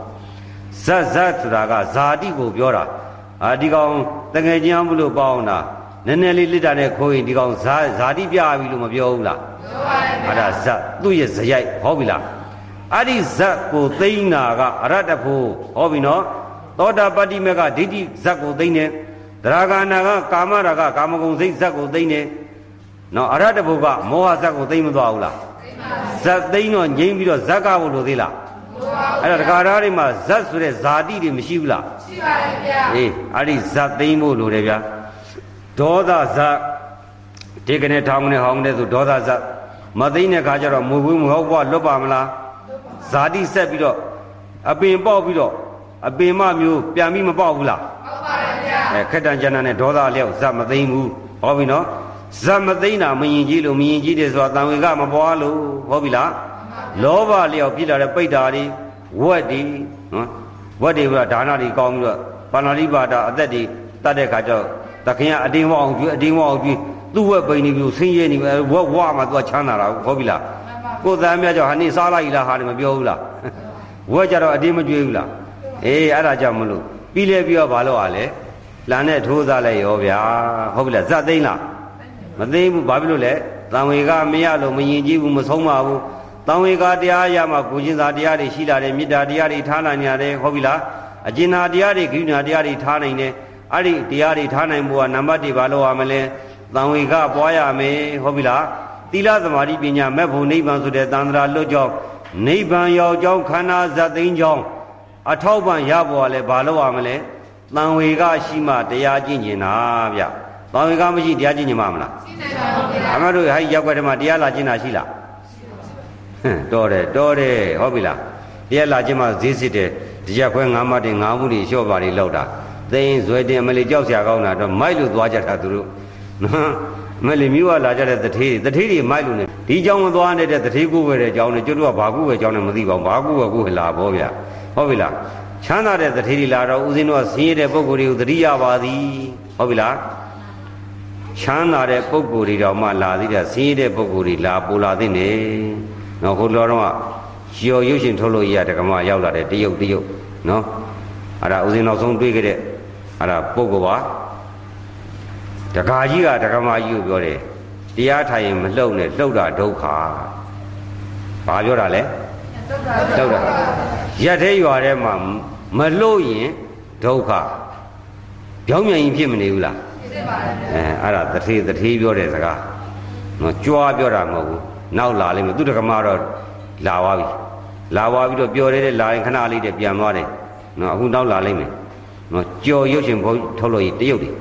ဇတ်ဇတ်ဆိုတာကဇာတိကိုပြောတာအာဒီကောင်တငယ်ချင်းအောင်မလို့ပေါအောင်တာနည်းနည်းလေးလစ်တာနဲ့ခိုးရင်ဒီကောင်ဇာဇာတိပြပြီလို့မပြောဘူးလားပြောပါလေအဲ့ဒါဇတ်သူ့ရဲ့ဇယိုက်ဟုတ်ပြီလားအဲ့ဒီဇတ်ကိုသိမ့်တာကအရတ္တဖို့ဟုတ်ပြီနော်သောတာပတ္တိမေကဒိဋ္ဌိဇတ်ကိုသိမ့်တယ်သရဂာနာကကာမရာဂကာမဂုဏ်စိတ်ဇတ်ကိုသိမ့်တယ်နော်အရတ္တဖို့ကမောဟဇတ်ကိုသိမ့်မသွားဘူးလား ဇတ်သိမ့်တော့ငြိမ့်ပြီးတော့ဇတ်ကဖို့လိုသေးလားအဲ့ဒါတက္ကရာတွေမှာဇတ်ဆိုတဲ့ဇာတိတွေမရှိဘူးလားရှိပါလေဗျာအေးအဲ့ဒီဇတ်သိမ့်ဖို့လိုတယ်ဗျာဒေါသဇတ်ဒီကနေ့ထောင်းကနေဟောင်းတဲ့ဆိုဒေါသဇတ်မသိမ့်တဲ့ခါကျတော့မူဘူးမဟုတ်ဘွားလွတ်ပါမလားဇာတိဆက်ပြီးတော့အပင်ပေါက်ပြီးတော့အပင်မမျိုးပြန်ပြီးမပေါက်ဘူးလားဟုတ်ပါလေဗျာအဲခက်တန်ကျန်တန်နဲ့ဒေါသလျောက်ဇတ်မသိမ့်ဘူးဟောပြီနော် ဇတ်မသိမ့်တာမရင်ကြီးလို့မရင်ကြီးတယ်ဆိုတာတန်ဝေကမပွားလို့ဟောပြီလားလောဘလျောက်ပြစ်လာတဲ့ပိတ်တာတွေဝက်တွေနော်ဝက်တွေကဒါနတွေကောင်းပြီးတော့ပါဏာတိပါဒအသက်တွေတတ်တဲ့ခါကျတော့တခင်ကအတင်းဝအောင်ကျွေးအတင်းဝအောင်ကျွေးသူ့ဝက်ပိန်နေပြီဆင်းရဲနေပြီဝက်ဝါမှသူကချမ်းသာတာဟုတ်ပြီလားကိုယ်သားများကြောင့်ဟာနေစားလိုက်လားဟာနေမပြောဘူးလားဝက်ကြတော့အတင်းမကြွေးဘူးလားအေးအဲ့ဒါကြောင့်မလို့ပြီးလဲပြီးတော့ဘာလို့ ਆ လဲလမ်းနဲ့ထိုးသားလိုက်ရောဗျာဟုတ်ပြီလားဇက်သိမ့်လား မသိဘူးဘာဖြစ်လို့လဲတံဝေကမရလို့မရင်ကြည့်ဘူးမဆုံးပါဘူးတံဝေကတရားရမှကိုချင်းစာတရားတွေရှိလာတယ်မေတ္တာတရားတွေထားနိုင်ရတယ်ဟုတ်ပြီလားအကျဉ်းသာတရားတွေကိဋ္ဌာတရားတွေထားနိုင်တယ်အဲ့ဒီတရားတွေထားနိုင်ဖို့ကနံပါတ်1ဘာလို့ရမလဲတံဝေကပွားရမယ်ဟုတ်ပြီလားသီလသမာဓိပညာမဲ့ဖို့နိဗ္ဗာန်ဆိုတဲ့တန်ត្រာလွတ်ကြောင်းနိဗ္ဗာန်ရောက်ကြောင်းခန္ဓာဇတ်သိမ်းကြောင်းအထောက်ပံ့ရဖို့ကလည်းဘာလို့ရမလဲတံဝေကရှိမှတရားကျင့်ကျင်တာဗျ တံဝေကမရှိတရားကျင့်ကျင်မှာမလား ရှိနေပါဘူးဗျာ အမတို့ဟဲ့ရောက်ွက်တည်းမှာတရားလာကျင့်တာရှိလားဟမ်တော်တယ်တော်တယ်ဟုတ်ပြီလားတရားလာကျင့်မှဈေးစစ်တယ်ဒီရက်ခွဲငါးမတ်တင်ငါးမှုတွေလျှော့ပါတွေလောက်တာသိရင်ဇွဲတင်အမလေးကြောက်စရာကောင်းတာတော့မိုက်လို့သွားကြတာသူတို့နော်အမလေးမြို့ကလာကြတဲ့တထေးတွေတထေးတွေမိုက်လို့နေဒီเจ้าမသွားနေတဲ့တထေးကိုပဲတဲ့เจ้าနဲ့ကျွတ်တို့ကဘာကူပဲเจ้าနဲ့မသိပါဘူးဘာကူပဲကူလာဘောဗျာဟုတ်ပြီလားချမ်းသာတဲ့တထေးတွေလာတော့ဦးဇင်းတို့ကဆင်းရဲတဲ့ပုံကိုယ်တွေကိုသတိရပါသည်ဟုတ်ပြီလား ချမ်းသာတဲ့ပုံကိုယ်တွေတောင်မှလာသေးတယ်ဆင်းရဲတဲ့ပုံကိုယ်တွေလာပူလာသင့်တယ်။နော်ဟိုလောတော့ကရော်ရုပ်ရှင်ထုတ်လို့ရတဲ့ကမရောက်လာတဲ့တရုတ်တရုတ်နော်အဲ့ဒါဦးဇင်းနောက်ဆုံးတွေ့ခဲ့တဲ့အဲ့ဒါပုံကပါတကာကြီးကတကမကြီးကိုပြောတယ်တရားထိုင်ရင်မလှုပ်နဲ့လှုပ်တာဒုက္ခဘာပြောတာလဲလှုပ်တာရက်သေးရွာထဲမှာမလှုပ်ရင်ဒုက္ခပြောင်းပြန်ရင်ဖြစ်မနေဘူးလားဖြစ်ပါတယ်ဗျာ အဲအဲ့ဒါတထေးတထေးပြောတဲ့စကားနော်ကြွားပြောတာမဟုတ်ဘူးနောက်လာလိမ့်မယ်သူတကမတော့လာသွားပြီလာသွားပြီးတော့ပျော်နေတဲ့လာရင်ခဏလေးတည်းပြန်သွားတယ်နော်အခုနောက်လာလိမ့်မယ်နော်ကြော်ရုပ်ရှင်ဘုန်းထုတ်လို့ရတရုတ်တယ်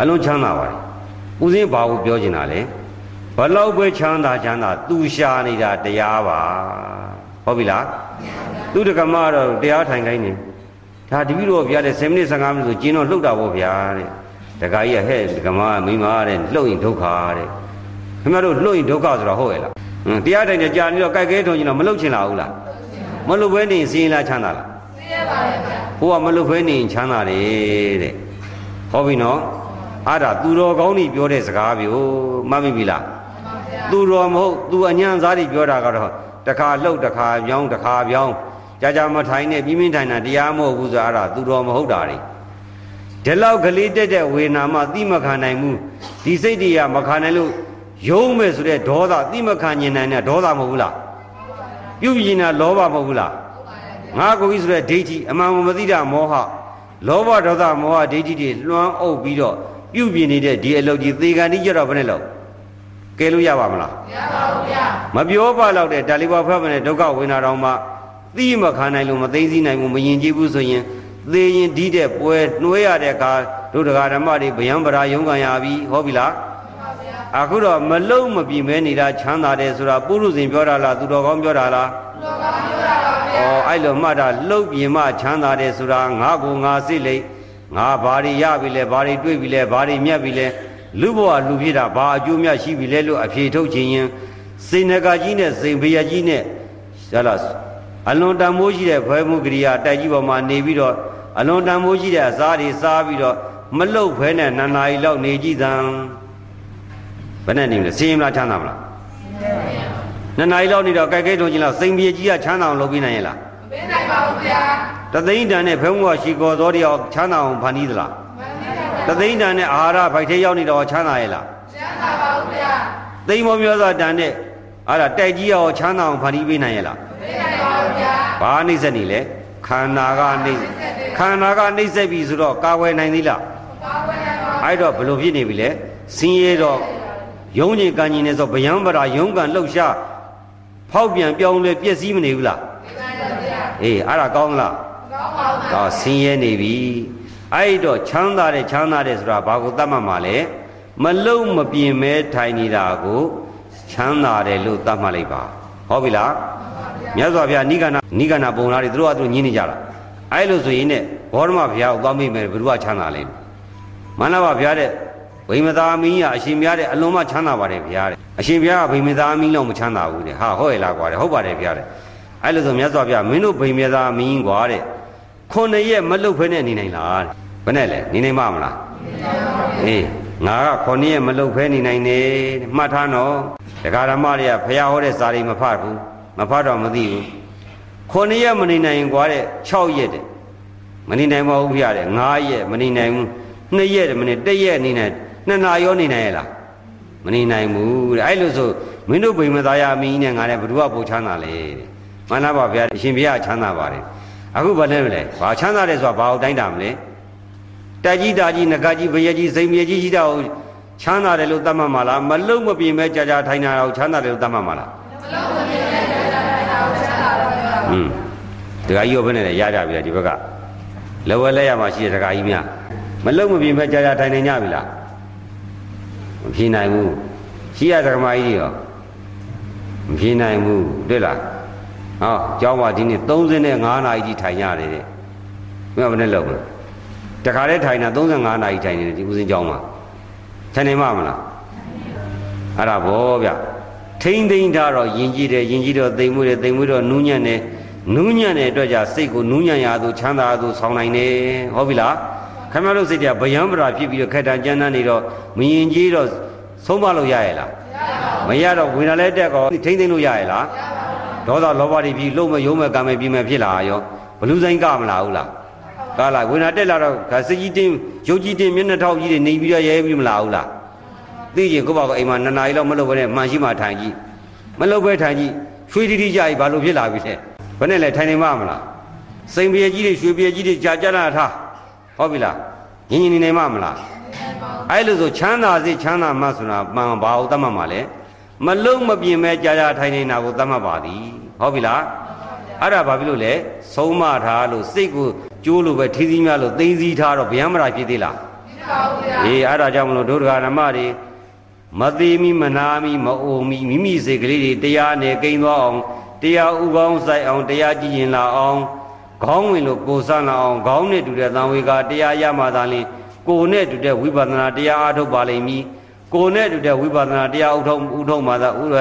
အလုံးချမ်းသာပါတယ်ဦးစင်းဘာကိုပြောချင်တာလဲဘလောက်ပဲချမ်းသာချမ်းသာသူရှာနေတာတရားပါဟုတ်ပြီလားသူတကမတော့တရားထိုင်ခိုင်းနေဒါတပည့်တော်ဗျာတဲ့10မိနစ်15မိနစ်ဆိုကျင်းတော့လှုပ်တာပေါ့ဗျာတဲ့ တခါကြီးကဟဲ့ဒကမာမိန်းမတဲ့လှုပ်ရင်ဒုက္ခတဲ့ခင်ဗျားတို့လှုပ်ရင်ဒုက္ခဆိုတော့ဟုတ်ရဲ့လားဟမ်တရားတိုင်းကြာနေတော့ကြိုက်ခဲထုံကျင်တော့မလှုပ်ချင်လာဘူးလားမလှုပ်ဘဲနေရင်စီရင်လားချမ်းသာလားသိရပါတယ်ဗျာဟိုကမလှုပ်ဘဲနေရင်ချမ်းသာတယ်တဲ့ဟောပြီနော်အဲ့ဒါသူတော်ကောင်းကြီးပြောတဲ့စကားပြောမှတ်မိပြီလားမှန်ပါဗျာသူတော်မဟုတ်သူအညံစားတွေပြောတာကတော့တခါလှုပ်တခါပြောင်းတခါပြောင်းကြာကြာမထိုင်နဲ့ပြင်းပြင်းထိုင်တာတရားမဟုတ်ဘူးဆိုအဲ့ဒါသူတော်မဟုတ်တာတွေ ဒီလောက်ကလေးတက်တဲ့ဝေနာမသိမခံနိုင်ဘူးဒီစိတ်တွေကမခံနိုင်လို့ယုံမယ်ဆိုတဲ့ဒေါသသိမခံညင်နိုင်တဲ့ဒေါသမဟုတ်ဘူးလားပြုတ်ပြင်းတာလောဘမဟုတ်ဘူးလားငါကိုကြီးဆိုတဲ့ဒိဋ္ဌိအမှန်မသိတာမောဟလောဘဒေါသမောဟဒိဋ္ဌိတွေလွှမ်းအုပ်ပြီးတော့ပြုတ်ပြင်းနေတဲ့ဒီအလုပ်ကြီးသေကန်တိကြတော့ဘယ်နဲ့လို့ကဲလို့ရပါမလားရပါဘူးဗျာမပြောပါတော့တဲ့တာလီဘာဖတ်မနဲ့ဒုက္ခဝေနာတော်မှာသိမခံနိုင်လို့မသိသိနိုင်ဘူးမယင်ကြည့်ဘူးဆိုရင် သေရင်ဒီတဲ့ပွဲနှွေးရတဲ့အခါဒုဒကာဓမ္မတွေဗျံပရာယုံခံရပြီဟောပြီလားမှန်ပါဗျာအခုတော့မလုံးမပြင်းမဲနေတာချမ်းသာတယ်ဆိုတာပုရုဇဉ်ပြောတာလားသူတော်ကောင်းပြောတာလားလောကပြောတာပါဗျာဩအဲ့လိုမှတ်တာလှုပ်ပြင်းမှချမ်းသာတယ်ဆိုတာငါကိုငါစိတ်လိတ်ငါဘာတွေရပြီလဲဘာတွေတွေ့ပြီလဲဘာတွေမြတ်ပြီလဲလူဘဝလူဖြစ်တာဘာအကျိုးမြတ်ရှိပြီလဲလို့အဖြေထုတ်ခြင်းရင်စိန်နဂကြီးနဲ့စိန်ဖရကြီးနဲ့ရလား အလွန်တန်မိုးရှိတဲ့ဘွဲမှုကရိယာတိုက်ကြီးပေါ်မှာနေပြီးတော့အလွန်တန်မိုးရှိတဲ့အစားတွေစားပြီးတော့မလုတ်ဖဲနဲ့နှစ်နာရီလောက်နေကြည့်သံဘယ်နဲ့နေမလဲစင်ရင်မလားချမ်းသာမလားနှစ်နာရီလောက်နေတော့ကြိုက်ကြိုက်ထုံချင်းလောက်စိန်ပြေကြီးကချမ်းသာအောင်လုပ်ပြီးနိုင်ရဲ့လားမပေးနိုင်ပါဘူးဗျာတသိန်းတန်နဲ့ဖဲမှုကရှိကောသောတရားချမ်းသာအောင်ဖန်တီးသလားမပေးနိုင်ပါတသိန်းတန်နဲ့အာဟာရဖိုက်ထဲရောက်နေတော့ချမ်းသာရဲ့လားချမ်းသာပါဘူးဗျာသိန်းမောမျိုးစွာတန်နဲ့အဲ့ဒါတိုက်ကြီးရောချမ်းသာအောင်ဖန်တီးပေးနိုင်ရဲ့လားမပေးနိုင်ပါ ဘူးဗျာဘာနှိမ့်ဆက်နေလဲခန္ဓာကနှိမ့်ခန္ဓာကနှိမ့်ဆက်ပြီဆိုတော့ကာဝယ်နိုင်သေးလားပါဝင်နိုင်ပါအဲ့တော့ဘယ်လိုဖြစ်နေပြီလဲစင်းရဲတော့ယုံကြည်ကံကြည်နေဆိုဗျံပရာယုံကံလှုပ်ရှားဖောက်ပြန်ပြောင်းလဲပြည့်စည်မနေဘူးလားပေးနိုင်ပါဗျာအေးအဲ့ဒါကောင်းလားကောင်းပါဘူးဗျာတော့ဆင်းရဲနေပြီအဲ့တော့ချမ်းသာတယ်ချမ်းသာတယ်ဆိုတာဘာကိုသတ်မှတ်မှာလဲမလုံမပြင်းမဲထိုင်နေတာကိုချမ်းသာတယ်လို့သတ်မှတ်လိုက်ပါဟုတ်ပြီလား မြတ်စွာဘုရားနိဂန္ဓနိဂန္ဓပုံလားတွေသူတို့ကသူတို့ညင်းနေကြတာအဲ့လိုဆိုရင်ねဘောဓမဘုရားကိုသွားမိမယ်ဘယ်သူကချမ်းသာလဲမန္တဘဘုရားတဲ့ဗိမသာမင်းကြီးကအရှင်ဘုရားတဲ့အလွန်မှချမ်းသာပါတယ်ဘုရားတဲ့အရှင်ဘုရားကဗိမသာမင်းလောက်မချမ်းသာဘူးတဲ့ဟာဟုတ်ရဲ့လားကွာတဲ့ဟုတ်ပါတယ်ဘုရားတဲ့အဲ့လိုဆိုမြတ်စွာဘုရားမင်းတို့ဗိမသာမင်းကွာတဲ့ခုနှစ်ရက်မလုတ်ဖဲနဲ့နေနိုင်လားတဲ့ဘယ်နဲ့လဲနေနိုင်မှာမလားအေးငါကခொနည်းရက်မလုတ်ဖဲနေနိုင်နဲ့မှတ်ထားနော်တရားဓမ္မတွေကဖះဟောတဲ့စာတွေမဖတ်ဘူး မဖတ်တော့မသိဘူးခொနည်းရက်မနေနိုင်ကွာတဲ့6ရက်တဲ့မနေနိုင်ပါဘူးဖះတဲ့9ရက်မနေနိုင်ဘူး2ရက်မနေ1ရက်နေနိုင်2နာရောနေနိုင်ရလားမနေနိုင်ဘူးတဲ့အဲ့လိုဆိုမင်းတို့ဗိမသားရမင်းနဲ့ငါနဲ့ဘ누구ကပူချမ်းသာလဲတဲ့မှန်လားပါဗျာအရှင်ဘုရားချမ်းသာပါတယ်အခုဘာလဲမလဲဘာချမ်းသာတယ်ဆိုတာဘာကိုတိုင်းတာမလဲတက်ကြီးတာကြီးငကကြီးဘယကြီးစိန်မြေကြီးရှိတာကိုချမ်းသာတယ်လို့သတ်မှတ်မှာလားမလုံမပြင်မဲ့ကြာကြာထိုင်တာကိုချမ်းသာတယ်လို့သတ်မှတ်မှာလား ဟွန်းဒကာကြီးရောဘယ်နဲ့လဲရကြပြီလားဒီဘက်ကလက်ဝဲလက်ရမှာရှိတဲ့ဒကာကြီးများမလုံမပြင်မဲ့ကြာကြာထိုင်နေကြပြီလားမဖြေနိုင်ဘူးရှိရဒကမာကြီးတွေရောမဖြေနိုင်ဘူးတွေ့လားဟောကျောင်းမှာဒီနေ့35နာရီကြီးထိုင်ရတယ်တဲ့မင်းကဘယ်နဲ့လောက်မလဲတခါတည်းထိုင်တာ35နာရီထိုင်နေတယ်ဒီဦးစင်းကျောင်းမှာထိုင်နေမှာမလားအဲ့ဒါဘောဗျထိမ့်သိမ့်ထားတော့ယင်ကြည့်တယ်ယင်ကြည့်တော့သိမ်မှုတယ်သိမ်မှုတော့နူးညံ့တယ် နူးညံ့တဲ့အတွက်じゃစိတ်ကိုနူးညံ့ရသူချမ်းသာသူဆောင်းနိုင်တယ်ဟုတ်ပြီလားခင်ဗျားတို့စိတ်ကဗျံပရာဖြစ်ပြီးတော့ခက်တန်ကြမ်းတမ်းနေတော့မယင်ကြည့်တော့ဆုံးမလို့ရရဲ့လားမရတော့ဝင်လာလဲတက်ကောထိမ့်သိမ့်လို့ရရဲ့လားဒေါသလောဘတွေပြီးလုံးမယုံမဲ့ကံမဲ့ပြီးမဲ့ဖြစ်လာရောဘလူဆိုင်ကမလာဘူးလားကားလာဝင်လာတက်လာတော့စကြီးတင်းရုပ်ကြီးတင်းမျက်နှာထောက်ကြီးတွေနေပြီးတော့ရဲပြီးမလာဘူးလားသိရင်ကိုယ့်ဘာကအိမ်မှာနှစ်နာရီလောက်မလုပ်ဘဲနဲ့မှန်ရှိမှထိုင်ကြည့်မလုပ်ဘဲထိုင်ကြည့်ရွှေတိတိကြကြီးဘာလို့ဖြစ်လာပြီလဲ ဘယ်နဲ့လဲထိုင်နေမှမလားစိန်ပြေကြီးတွေရွှေပြေကြီးတွေကြာကြာလာထားဟုတ်ပြီလားငင်းငင်းနေနေမှမလားအဲ့လိုဆိုချမ်းသာစေချမ်းသာမှဆိုတာမှန်ဘာလို့သတ်မှတ်မှာလဲမလုံးမပြင်းမဲကြာကြာထိုင်နေတာကိုသတ်မှတ်ပါသည်ဟုတ်ပြီလားအဲ့ဒါဘာဖြစ်လို့လဲဆုံးမထားလို့စိတ်ကိုကျိုးလို့ပဲထီးစည်းများလို့သိသိထားတော့ဗျံမရာဖြစ်သေးလားအေးအဲ့ဒါကြောင့်မလို့ဒုဒ္ဒဂဓမ္မတွေမသေးမိမနာမိမအိုမိမိမိစိတ်ကလေးတွေတရားနဲ့ကိန်းသွားအောင် တရားဥကောင်းဆိုင်အောင်တရားကြည်ရင်လာအောင်ခေါင်းဝင်လို့ကိုဆန်းလာအောင်ခေါင်းနဲ့တူတဲ့သံဝေကတရားရမှသာလင်ကိုနဲ့တူတဲ့ဝိပဿနာတရားအားထုတ်ပါလိမ့်မည်ကိုနဲ့တူတဲ့ဝိပဿနာတရားဥထုံဥထုံမှသာဥရ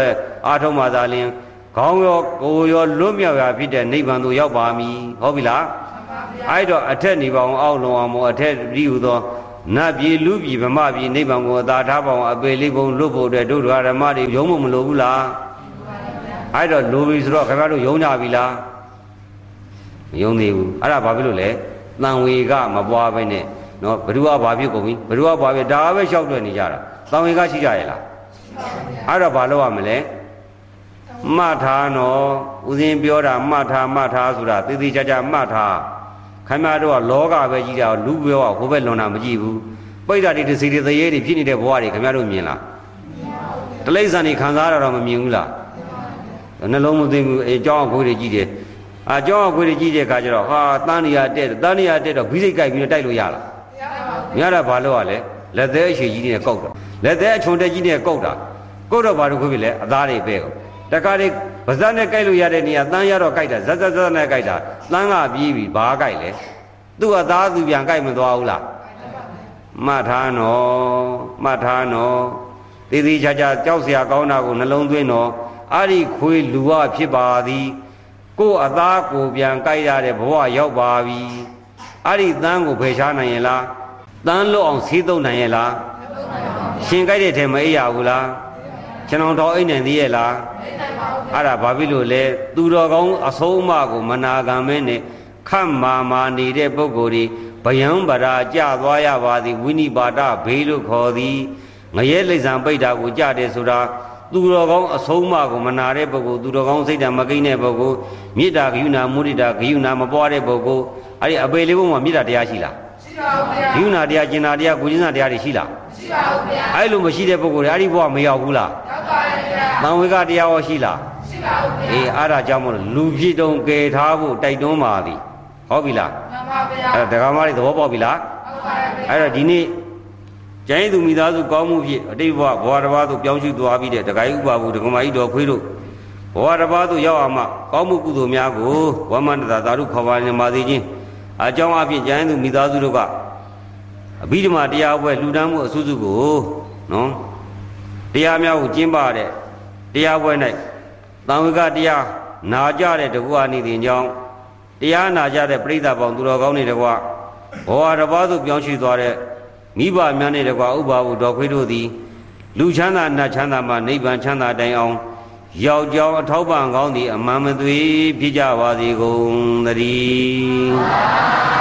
အားထုတ်မှသာလင်ခေါင်းရောကိုယ်ရောလွတ်မြောက်ရာဖြစ်တဲ့နိဗ္ဗာန်သို့ရောက်ပါမည်ဟုတ်ပြီလားအဲ့တော့အထက်နေပါအောင်အောက်လုံးအောင်မို့အထက်ပြီးဟူသောနတ်ပြည်လူပြည်ဗမာပြည်နိဗ္ဗာန်ကိုအသာထားပါအောင်အပေလေးပုံလွတ်ဖို့အတွက်ဒုဒ္ဒရာဓမ္မတွေယုံမမလို့ဘူးလား အဲ့တော့လိုပြီဆိုတော့ခင်ဗျားတို့ယုံကြပြီလားမယုံသေးဘူးအဲ့ဒါဘာဖြစ်လို့လဲတန်ဝေကမပွားပဲနဲ့နော်ဘ누구ကဘာဖြစ်ကုန်ပြီဘ누구ကဘာဖြစ်ဒါပဲလျှောက်တွေ့နေကြတာတန်ဝေကရှိကြရဲ့လားအဲ့တော့ဘာလုပ်ရမလဲမှတ်ထားနော်ဦးဇင်းပြောတာမှတ်ထားမှတ်ထားဆိုတာသေသေးချာချာမှတ်ထားခင်ဗျားတို့ကလောကပဲကြီးတာလူပြောကဟိုဘက်လွန်တာမကြည့်ဘူးပိဋကတိတစီတရေတွေဖြစ်နေတဲ့ဘဝတွေခင်ဗျားတို့မြင်လားတလိ္ဆန်တွေခံစားရတော့မမြင်ဘူးလား နှလုံးမသိဘူးအဲကြောင်းအခွေးတွေကြည့်တယ်အာကြောင်းအခွေးတွေကြည့်တဲ့အခါကျတော့ဟာတန်းနေရတက်တန်းနေရတက်တော့ဘီးစိတ်ကြိုက်ပြီးတော့တိုက်လို့ရလားမရတာဘာလို့ ਆ လဲလက်သေးအရှိကြီးနဲ့ကောက်တာလက်သေးအချုံတက်ကြီးနဲ့ကောက်တာကောက်တော့ဘာလို့ခွေးပြီလဲအသားတွေပဲကောတခါလေးဗဇက်နဲ့ကြိုက်လို့ရတဲ့နေရာတန်းရတော့ကြိုက်တာဇက်ဇက်ဇက်နဲ့ကြိုက်တာတန်းကပြေးပြီဘာကြိုက်လဲသူ့အသားသူပြန်ကြိုက်မသွားဘူးလားမှတ်ထားနော်မှတ်ထားနော်တည်တည်ချာချာကြောက်เสียကောင်းတာကိုနှလုံးသွင်းတော့ အဲ့ဒီခွေးလူဝဖြစ်ပါသည်ကိုယ်အသားကိုပြန်ကြိုက်ရတဲ့ဘဝရောက်ပါပြီအဲ့ဒီတန်းကိုဖယ်ရှားနိုင်ရဲ့လားတန်းလွတ်အောင်ဆေးသုံးနိုင်ရဲ့လားရှင်ကြိုက်တဲ့ထဲမအိပ်ရဘူးလားကျွန်တော်တော်အိတ်နိုင်သေးရဲ့လားအဲ့ဒါဘာဖြစ်လို့လဲသူတော်ကောင်းအဆုံးအမကိုမနာခံမဲနဲ့ခတ်မာမာနေတဲ့ပုဂ္ဂိုလ်တွေဗယံပရာကြသွားရပါသည်ဝိနိပါဒဘေးလို့ခေါ်သည်ငရဲလိမ့်ဆံပိတ်တာကိုကြတယ်ဆိုတာ သူတော်ကောင်းအဆုံးအမကိုမနာတဲ့ပုဂ္ဂိုလ်သူတော်ကောင်းစိတ်ဓာတ်မကိန်းတဲ့ပုဂ္ဂိုလ်မေတ္တာဂယုဏမုဒိတာဂယုဏမပွားတဲ့ပုဂ္ဂိုလ်အဲ့ဒီအပေလေးဘုံမှာမေတ္တာတရားရှိလားရှိပါဘူးဗျာဂယုဏတရားကျင်နာတရားကိုကျင်နာတရားတွေရှိလားရှိပါဘူးဗျာအဲ့လိုမရှိတဲ့ပုဂ္ဂိုလ်တွေအဲ့ဒီဘဝမရောက်ဘူးလားရောက်ပါတယ်ဗျာတန်ဝေကတရားရောရှိလားရှိပါဘူးဗျာအေးအဲ့ဒါကြောင့်မလို့လူဖြစ်တုံကယ်ထားဖို့တိုက်တွန်းပါသည်ဟုတ်ပြီလားမှန်ပါဗျာအဲ့ဒါဒကာမတွေသဘောပေါက်ပြီလားဟုတ်ပါတယ်ဗျာအဲ့တော့ဒီနေ့ ကျိုင်းသူမိသားစုကောင်းမှုဖြင့်အတိတ်ဘဝဘဝတစ်ပါးသို့ပြောင်းရွှေ့သွားပြီးတဲ့ဒကာကြီးဥပါဘူးဒကမကြီးတော်ခွေးတို့ဘဝတစ်ပါးသို့ရောက်အောင်မှကောင်းမှုကုသိုလ်များကိုဝမန္တသာသာဓုခေါ်ပါနေပါသေးခြင်းအကြောင်းအဖြစ်ကျိုင်းသူမိသားစုတို့ကအဘိဓမ္မာတရားပွဲလှူဒန်းမှုအစုစုကိုနော်တရားများကိုကျင့်ပါတဲ့တရားပွဲ၌သံဝေကတရားနာကြတဲ့တကူအနိသင်ကြောင့်တရားနာကြတဲ့ပြိဿပေါင်းသူတော်ကောင်းတွေတကွဘဝတစ်ပါးသို့ပြောင်းရွှေ့သွားတဲ့ မိဘများနဲ့တကွာဥပ္ပါဟုတော်ခွေးတို့သည်လူချမ်းသာနတ်ချမ်းသာမှနိဗ္ဗာန်ချမ်းသာတိုင်အောင်ယောက်ျောင်းအထောက်ပံ့ကောင်းသည်အမှန်မသွေဖြစ်ကြပါစေကုန်သတည်း